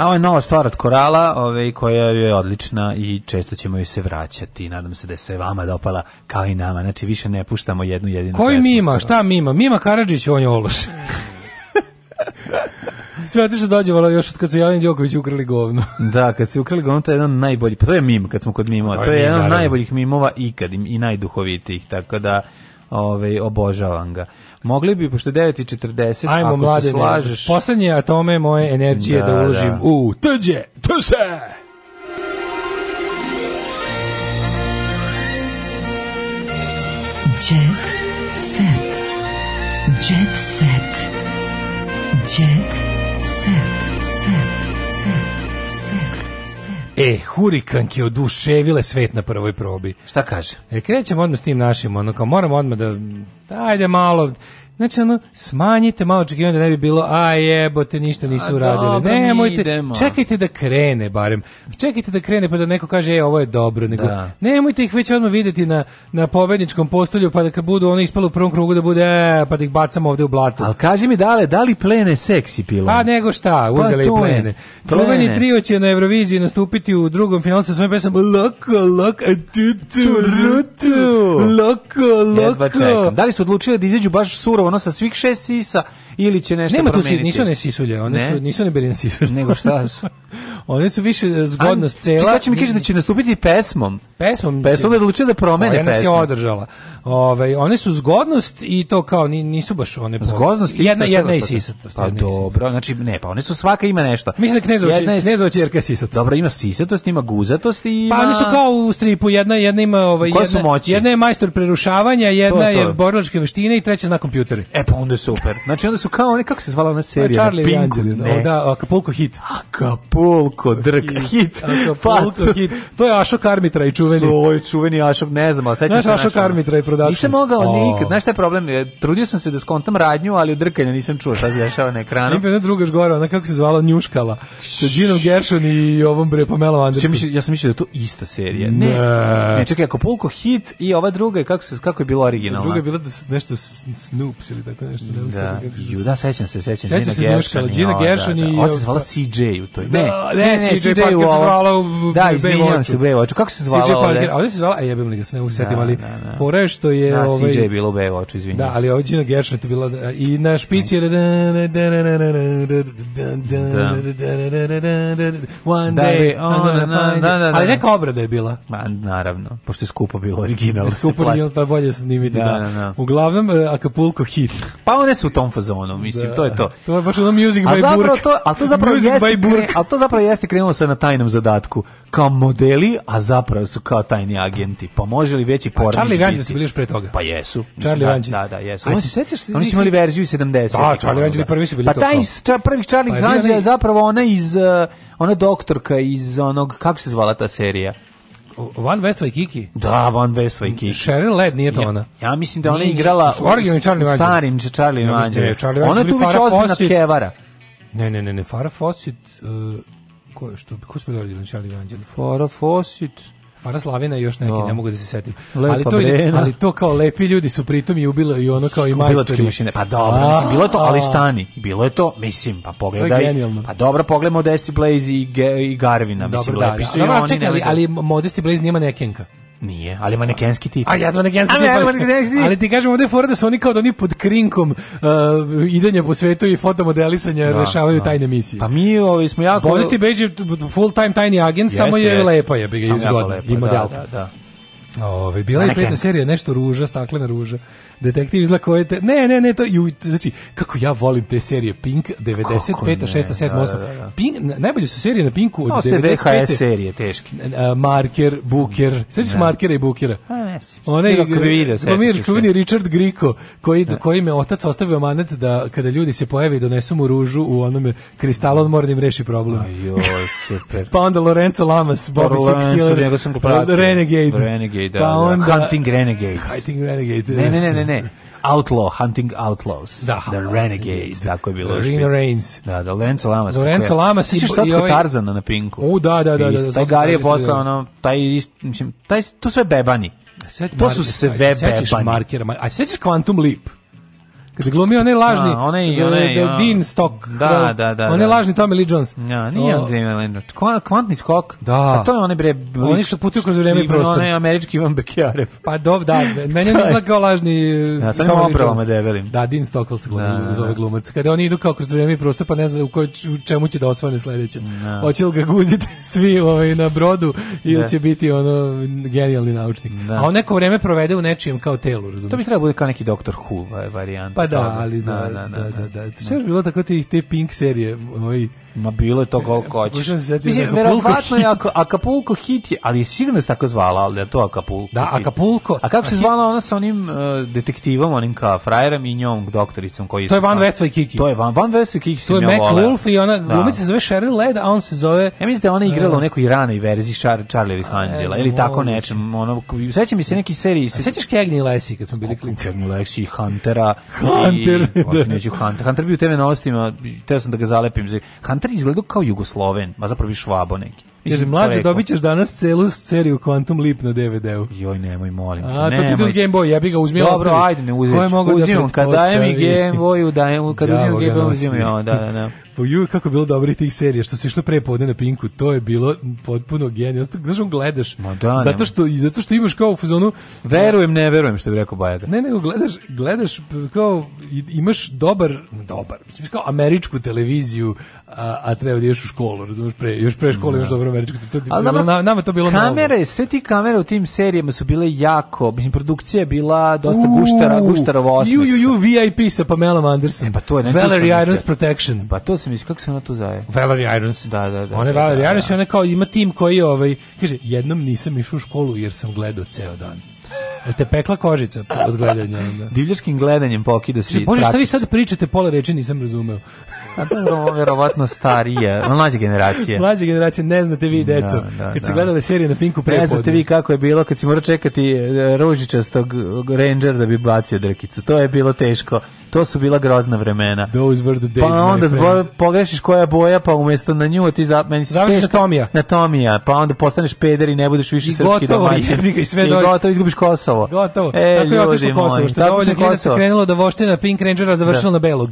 A ovo je nova stvar od Korala, ove, ovaj, koja je odlična i često ćemo ju se vraćati. Nadam se da se vama dopala kao i nama. Znači, više ne puštamo jednu jedinu Koji pesmu. Mima? Šta Mima? Mima Karadžić, on je ološ. Sve dođe, dođevalo još od kad su Jelen Đoković ukrali govno. da, kad su ukrali govno, to je jedan najbolji, pa to je mim kad smo kod mimova, to je, to je jedan od najboljih mimova ikad i najduhovitijih, tako da ove, ovaj, obožavam ga. Mogli bi, pošto je 9.40, ako mlade, se slažeš... Poslednje atome moje energije da, da, da. uložim da. u tuđe, tuđe! Jet set. Jet set. E, hurikanke oduševile svet na prvoj probi. Šta kaže? E, krećemo odmah s tim našim, ono kao, moramo odmah da, ajde malo, Znači, ono, smanjite malo očekivanja da ne bi bilo, a jebote, ništa nisu uradili. Nemojte, idemo. čekajte da krene barem. Čekajte da krene pa da neko kaže, e, ovo je dobro. Nego, da. Nemojte ih već odmah videti na, na pobedničkom postolju, pa da kad budu oni ispalo u prvom krugu, da bude, e, pa da ih bacamo ovde u blatu. Ali kaži mi, dale, da li plene seksi pilo? Pa nego šta, uzeli pa, i plene. plene. trio će na Euroviziji nastupiti u drugom finalu sa svojim pesmom Loko, loko, tutu, rutu, loko, loko. Da li su odlučili da izađu baš surovo ono sa svih šest sisa ili će nešto Nema promeniti. Nema tu si, nisu ne sisulje, one ne? su, nisu ne bili na sisulje. Nego šta su? Oni su više zgodnost An, cela. Čekaj, će mi kaže da će nastupiti pesmom. Pesmom. Pesmom je odlučila da promene pesmu. Ona se održala. Ove, one su zgodnost i to kao nisu baš one po... Zgodnost i jedna jedna i sisatost. Pa dobro, znači ne, pa one su svaka ima nešto. Mislim da Knezovac Knezovac je sisatost. Dobro, ima sisatost, ima guzatost i pa ima... Pa oni su kao u stripu, jedna jedna ima ovaj jedna, jedna je majstor prerušavanja, jedna to, to. je borilačke veštine i treća zna kompjuteri. E pa onda je super. Znači onda su kao one kako se zvala ona serija? Charlie Pinku, Angelina, da, Acapulco hit. Acapulco Pulko drk hit. hit. Pulko pa hit. To je Ašok Armitra i čuveni. To je čuveni Ašok, ne znam, ali sećam se. Znaš Ašok Armitra i Productions. Nisam mogao oh. nikad. Znaš šta je problem? Trudio sam se da skontam radnju, ali od drkanja nisam čuo šta se dešava na ekranu. Nije jedna druga žgora, ona kako se zvala Njuškala. Sa Džinom Gershon i ovom bre Pamela Anderson. Čim, ja sam mislio da to ista serija. Ne. Ne, ne čekaj, ako Pulko hit i ova druga, je kako, se, kako je bilo originalna? Druga je bila da nešto Snoops ili tako nešto. Da, da, da, sećam se, sećam se. Sećam se Njuškala, Gina Gershon i... Ona da, da. se zvala CJ u toj. Ne, da, ne, ne, CJ Parker se zvala u Da, izvinjam se, Baywatchu. Kako se zvala CJ Parker, ovde se zvala, a jebim li ga, se ne usetim, da, ali da, da. fore što je... Da, ovaj, CJ bilo u Baywatchu, izvinjam Da, ali ovdje na Gershna to bila, i na špici je... One day, I'm gonna find you. Ali neka obrada je bila. Ma, naravno, pošto je skupo bilo original. Skupo bilo, pa bolje snimiti, da. Uglavnom, e, Acapulco hit. Pa one su u tom fazonu, mislim, to je to. To je baš ono music by Burk. A to zapravo jeste, a to zapravo jeste krenulo sa na tajnom zadatku. Kao modeli, a zapravo su kao tajni agenti. Pa može li veći pa pornić Charlie Vanđe su bili još pre toga. Pa jesu. Charlie da, Vanđe. Da, da, jesu. A oni se sećaš? Oni su imali verziju 70. Da, Charlie Vanđe prvi su bili Pa taj prvih Charlie Vanđe pa je zapravo ona iz eh, ona doktorka iz onog kako se zvala ta serija? Van Westway Kiki? Da, Van Westway Kiki. Sheryl Led nije to ona. Ja, ja mislim da ona nije, igrala u, u Charlie starim Charlie Vanđe. Ja da ona tu već ozbiljna kevara. Ne, ne, ne, ne, Farah Fawcett... Uh, ko što ko smo dodali Lančali Anđeli Fora Fosit Fara Slavina i još neki, no. ne mogu da se setim. Lepa ali to, je, ali to kao lepi ljudi su pritom i ubilo i ono kao i majstori. mašine. Pa dobro, mislim, bilo je to, ali stani. Bilo je to, mislim, pa pogledaj. Pa dobro, pogledamo Modesti Blaze i, i Garvina, mislim, dobro, lepi da, su da. i dobro, oni. Čekaj, ali, ali Modesti Blaze nima nekenka. Nije, ali manekenski tip. A ja sam manekenski tip. Ali, manekenski tip. ali ti kažemo ovde fora da su oni kao da oni pod krinkom uh, idenja po svetu i fotomodelisanja da, rešavaju da. tajne misije. Pa mi ovi smo jako... Boris Beđi full time tajni agent, jest, samo je jest. lepa je, bi ga izgodna. Ima da, da, da. Ove, bila je petna serija, nešto ruža, staklena ruža. Detektiv izla koje te... Ne, ne, ne, to... Ju, znači, kako ja volim te serije Pink, 95, 6, 7, 8. Pink, najbolje su serije na Pinku od 95. VHS serije, teški. Marker, Booker, Buker. Sveći da. Markera i Bukera. A, pa, ne, One, Lomir Čuveni Richard Griko, koji, da. koji me otac ostavio manet da kada ljudi se pojave i donesu mu ružu u onome kristalon on mora reši problem. Ajoj, super. pa onda Lorenzo Lamas, Bobby Six Killer. Renegade. Renegade, pa da, Pa onda... Hunting Renegades. Hunting Renegade. Ne, ne, ne, ne, ne. Outlaw, Hunting Outlaws. Da, The Renegade, tako je bilo. Reno Reigns. Da, da, Lorenzo Lamas. Da, Lorenzo Lamas i... Sviš Slatko ovaj... Tarzana na Pinku. U, da, da, da. da, da taj Gari je poslao, ono, taj, mislim, taj, to sve bebani. to su sve bebani. Sećaš markera, a sećaš Quantum Leap? kad je glumio onaj lažni A, onaj, onaj, onaj, Dean Stock da, da, da, onaj da. lažni Tommy Lee Jones ja, nije on Dean Lee Jones kvantni skok da. a pa to je onaj bre oni što putuju kroz vreme i prostor onaj američki Ivan Bekjarev pa dob da meni on izgleda kao lažni ja, sa onim opravama debelim da Dean Stockwell se glumi da, uz ove da. glumac kada oni idu kao kroz vreme i prostor pa ne znaju u, koj, u čemu će da osvane sledeće da. hoće li ga guziti svi ovaj, na brodu ili da. će biti ono genijalni naučnik da. a on neko vreme provede u nečijem kao telu razumiješ to bi trebalo da bude kao neki doktor Who ovaj, varijanta pa da, ali da, da, da, da. Sve da, da. Da, je bilo tako te, te Pink serije, moji ovaj, Ma bilo je to koliko hoćeš. Mislim, da verovatno je ako, Acapulco hit je, ali je sigurno se tako zvala, ali je to Acapulco Da, hit. Acapulco. A kako se zvala ona sa onim uh, detektivom, onim ka frajerom i njom doktoricom koji To je Van Westway Kiki. To je Van, Van Westway i Kiki. To je Mac Wolf i ona, da. glumica se zove Cheryl Led, a on se zove... Ja mislim da ona igrala u uh, nekoj ranoj verziji Char, Charlie Angela, ili tako nečem. Ono, seća mi se neki seriji... Se... Sećaš Cagney i Lacey kad smo bili klinci? Lexi Lacey, Huntera. Hunter. I, Hunter da. bio u TV novostima, teo sam da ga zalepim. Hunter Švaber izgledao kao Jugosloven, a zapravo bi Švabo neki. Jer mlađe dobićeš danas celu seriju Quantum Leap na DVD-u. Joj, nemoj, molim. Te, A, to ti uz Game Boy, jebi ga, uzmi Dobro, ostavi. ajde, ne uzim. Da uzimam, da kad dajem i Game Boyu, dajem, kad uzimam Game Boy, uzimam i da, da, da. Po ju, kako je bilo dobri tih serija, što se išlo pre podne na Pinku, to je bilo potpuno genijalno. Zato on gledaš, da, zato, što, zato što imaš kao u fazonu... Verujem, ne verujem, što bi rekao Bajaga. Ne, nego gledaš, gledaš kao, imaš dobar, dobar, mislim, kao američku televiziju, a, a treba da ideš u školu, razumeš, pre, još pre škole imaš da. dobro američko. To, Ali nama, nama, nama to bilo kamere, novo. sve ti kamere u tim serijama su bile jako, mislim, produkcija je bila dosta Uuu, guštara, guštarova osmica. Ju, ju, ju, VIP sa Pamela Anderson. E, pa to je nešto Valerie Irons Protection. Pa to sam mislio, kako se ona tu zove? Valerie Irons. Da, da, da. Ona je da, da, Valerie da, Irons da. i ona kao ima tim koji, ovaj, kaže, jednom nisam išao u školu jer sam gledao ceo dan te pekla kožica od gledanja. Da. Divljačkim gledanjem pokida si. Bože, šta vi sad pričate, pola reči nisam razumeo. A dobro, verovatno starije, mlađe generacije. Mlađe generacije, ne znate vi, da, deco. Da, da, kad ste da. gledali serije na Pinku prepodne. Ne znate vi kako je bilo kad si morao čekati e, ružičastog Ranger da bi bacio drkicu. To je bilo teško. To su bila grozna vremena. Those were the days, pa onda zbog, pogrešiš koja boja, pa umjesto na nju ti za, meni završiš na Tomija. Na Tomija, pa onda postaneš peder i ne budeš više I srpski gotovo, domaćin. I sve I gotovo, izgubiš Kosovo. Gotovo. E, Tako je otišlo Kosovo, što je dovoljno klinaca krenulo da voština Pink Rangera završilo da. na Belog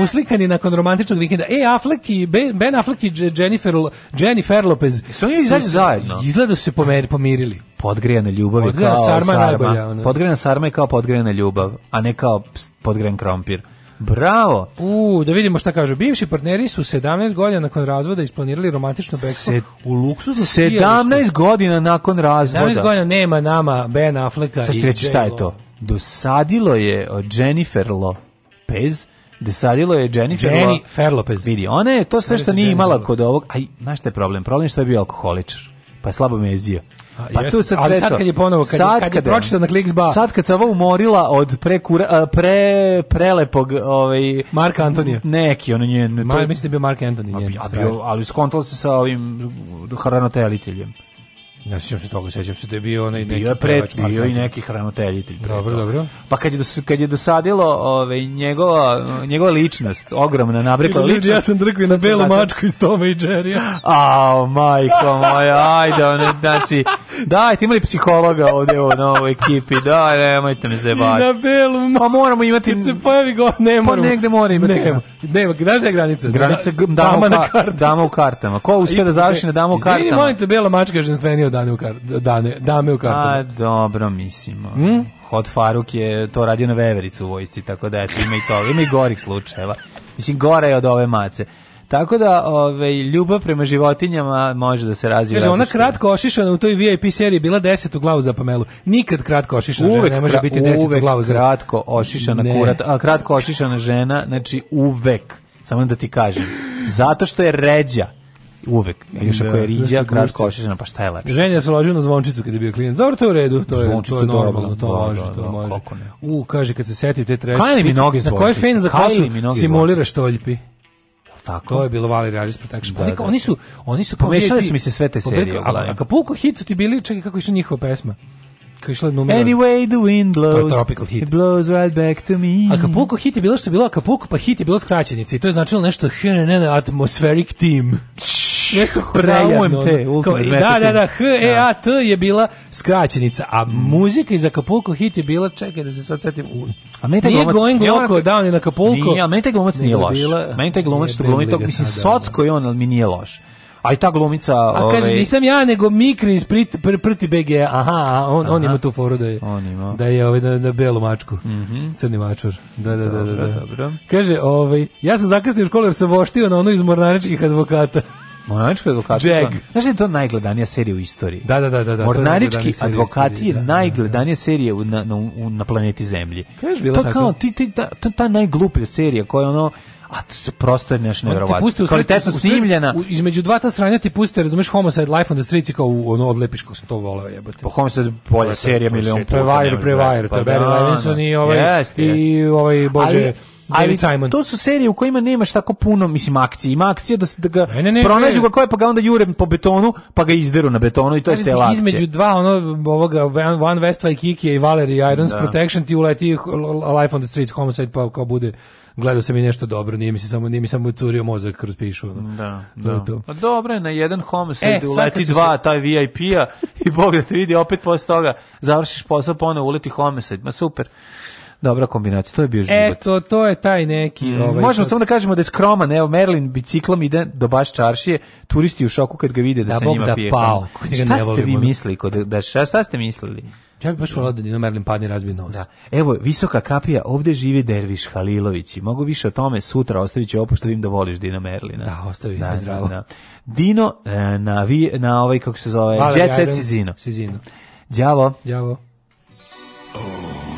uslikani nakon romantičnog vikenda. E, Affleck i Ben, Affleck i Jennifer, Jennifer Lopez. Su oni izađu zajedno? Izgleda da su se pomeri, pomirili. Podgrejana ljubav je kao sarma. sarma. Podgrejana sarma je kao podgrejana ljubav, a ne kao podgrejan krompir. Bravo. U, da vidimo šta kažu. Bivši partneri su 17 godina nakon razvoda isplanirali romantično bekstvo u luksuzno 17 godina nakon razvoda. 17 godina nema nama Ben Afflecka Sad i Sad šta je to? Dosadilo je od Jennifer Lopez Desadilo je Jennifer, Jenny Ferlopez. Vidi, ona je to sve što nije imala kod ovog, aj, znaš šta je problem? Problem je što je bio alkoholičar, pa je slabo mezio. Pa Jeste, tu sad ali sad kad je ponovo kad, sad kad, kad je pročitao na Kliksba. Sad kad se ovo umorila od pre pre prelepog ovaj Marka Antonija. Neki on je Ma, to... mislim da bio Mark Antoni. Pa, ali skontala se sa ovim hranateliteljem. Ne sjećam se toga, sjećam se da je bio onaj neki bio je pred, bio i neki hranitelj. Dobro, dobro. Pa kad je dos, kad je dosadilo ove, njegova njegova ličnost, ogromna nabrekla ličnost. Ja sam drkvi na belu mačku iz Toma i Jerry. A, majko moja, ajde, on, znači, daj, ti imali psihologa ovde u novoj ekipi, daj, nemojte me zebati. Na belu mačku. Pa moramo imati... Kad se pojavi go, ne pa moramo. Pa negde mora imati. Nema, nema, znaš da je granica? Granica dama, dama, kartama. Dama u kartama. Ko uspije da završi na dama u kartama? Izvini, molim te, bela mačka je ženstvenija od dane u kar, dane, dame u pa, kartama. A, dobro, mislim. Mm? Hm? Hod Faruk je to radio na vevericu u vojsci, tako da eto, ima i to, ima i gorih slučajeva. Mislim, gore je od ove mace. Tako da, ovaj ljubav prema životinjama može da se razvije. Kaže ona kratko ošišana u toj VIP seriji bila 10 u glavu za Pamelu. Nikad kratko ošišana uvek žena ne može biti 10 u glavu za kratko ošišana ne. kurat, a kratko ošišana žena, znači uvek. Samo da ti kažem. Zato što je ređa uvek. A još da, ako je da, da, riđa, kraš da, košišana, pa šta je lepše? Ženja se ložio na zvončicu kada je bio klijent. Dobro, je u redu, to je, to je normalno, to može, to može. U, kaže, kad se setim te treće... Kajli mi noge zvončice. Na koje fen za kosu simulira štoljpi? Tako. To je bilo Valerie Raris Protection. Da, oni, da. oni su oni su pomešali su mi se sve te serije. A, a Kapulko hit su ti bili, čekaj kako je išla njihova pesma. Kako išla numera. Anyway the wind blows. To je It blows right back to me. Acapulco hit je bilo što je bilo Acapulco, pa hit je bilo skraćenice. i to je značilo nešto atmospheric team nešto prejadno. Kao, da, da, da, H E A T je da. bila skraćenica, a muzika iz Acapulco hit je bila, čekaj da se sad setim. A meni taj glumac, Going Loco, onako, Down in Acapulco. Nije, ali meni taj glumac nije, nije loš. Bila, meni taj glumac što glumi to, mislim, socko je on, ali mi nije loš. A i ta glumica... A kaže, ovaj- nisam ja, nego Mikri iz pr, prti BG. E. Aha, on, Aha. on ima tu foru da je, on ima. Da je ovaj, na, na belu mačku. Mm -hmm. Crni mačor. Da da, da, da, dobro, da, da. Dobro. Kaže, ovaj, ja sam zakasnio u školu jer sam voštio na ono iz mornaričkih advokata. Mornarički advokati. Jag. Znaš da to najgledanija serija u istoriji? Da, da, da. da, da Mornarički advokati je da, najgledanija da, da. serija na, na, na planeti Zemlji. Kažeš bila to tako? Kao, ti, ti, ta, ta najgluplja serija koja ono, a to se prosto je nešto nevjerovatno. Kvalitetno snimljena. U, između dva ta sranja ti puste, razumeš, Homicide Life on the Street kao ono odlepiš ko sam to voleo jebote. Po Homicide bolja serija milion puta. To je Wire, pre Wire, to je pa Barry da, Levinson i ovaj, i ovaj, bože, David Ali Simon. to su serije u kojima nemaš tako puno, mislim, akcije. Ima akcije da, se da ga ne, ne, ne, pronađu ga koje, pa ga onda jure po betonu, pa ga izderu na betonu i to je cela akcija. Između dva, ono, ovoga, Van Westway Kiki i Valerie Irons da. Protection, ti uleti Life on the Streets, Homicide, pa kao bude gledao sam i nešto dobro, nije mi se samo nije mi samo curio mozak kroz pišu. Da, to da. To. A pa dobro je na jedan homicide e, uleti dva se... taj VIP-a i Bog da te vidi opet posle toga završiš posao ponovo pa uleti homicide. Ma super dobra kombinacija, to je bio život. Eto, to je taj neki... Mm, ovaj, možemo samo da kažemo da je skroman, evo, Merlin biciklom ide do baš čaršije, turisti u šoku kad ga vide da, da se njima da pije. Pao, šta ste vi mislili? Da, šta, šta ste mislili? Ja bih baš volao da Dino Merlin padne razbije nos. Da. Evo, visoka kapija, ovde živi Derviš Halilović i mogu više o tome sutra, ostavit ću opušta vidim da voliš Dino Merlina. Da, ostavi, da, da zdravo. Da. Dino e, na, vi, na ovaj, kako se zove, Jet Set Sizino. Sizino. Đavo. Đavo. Oh.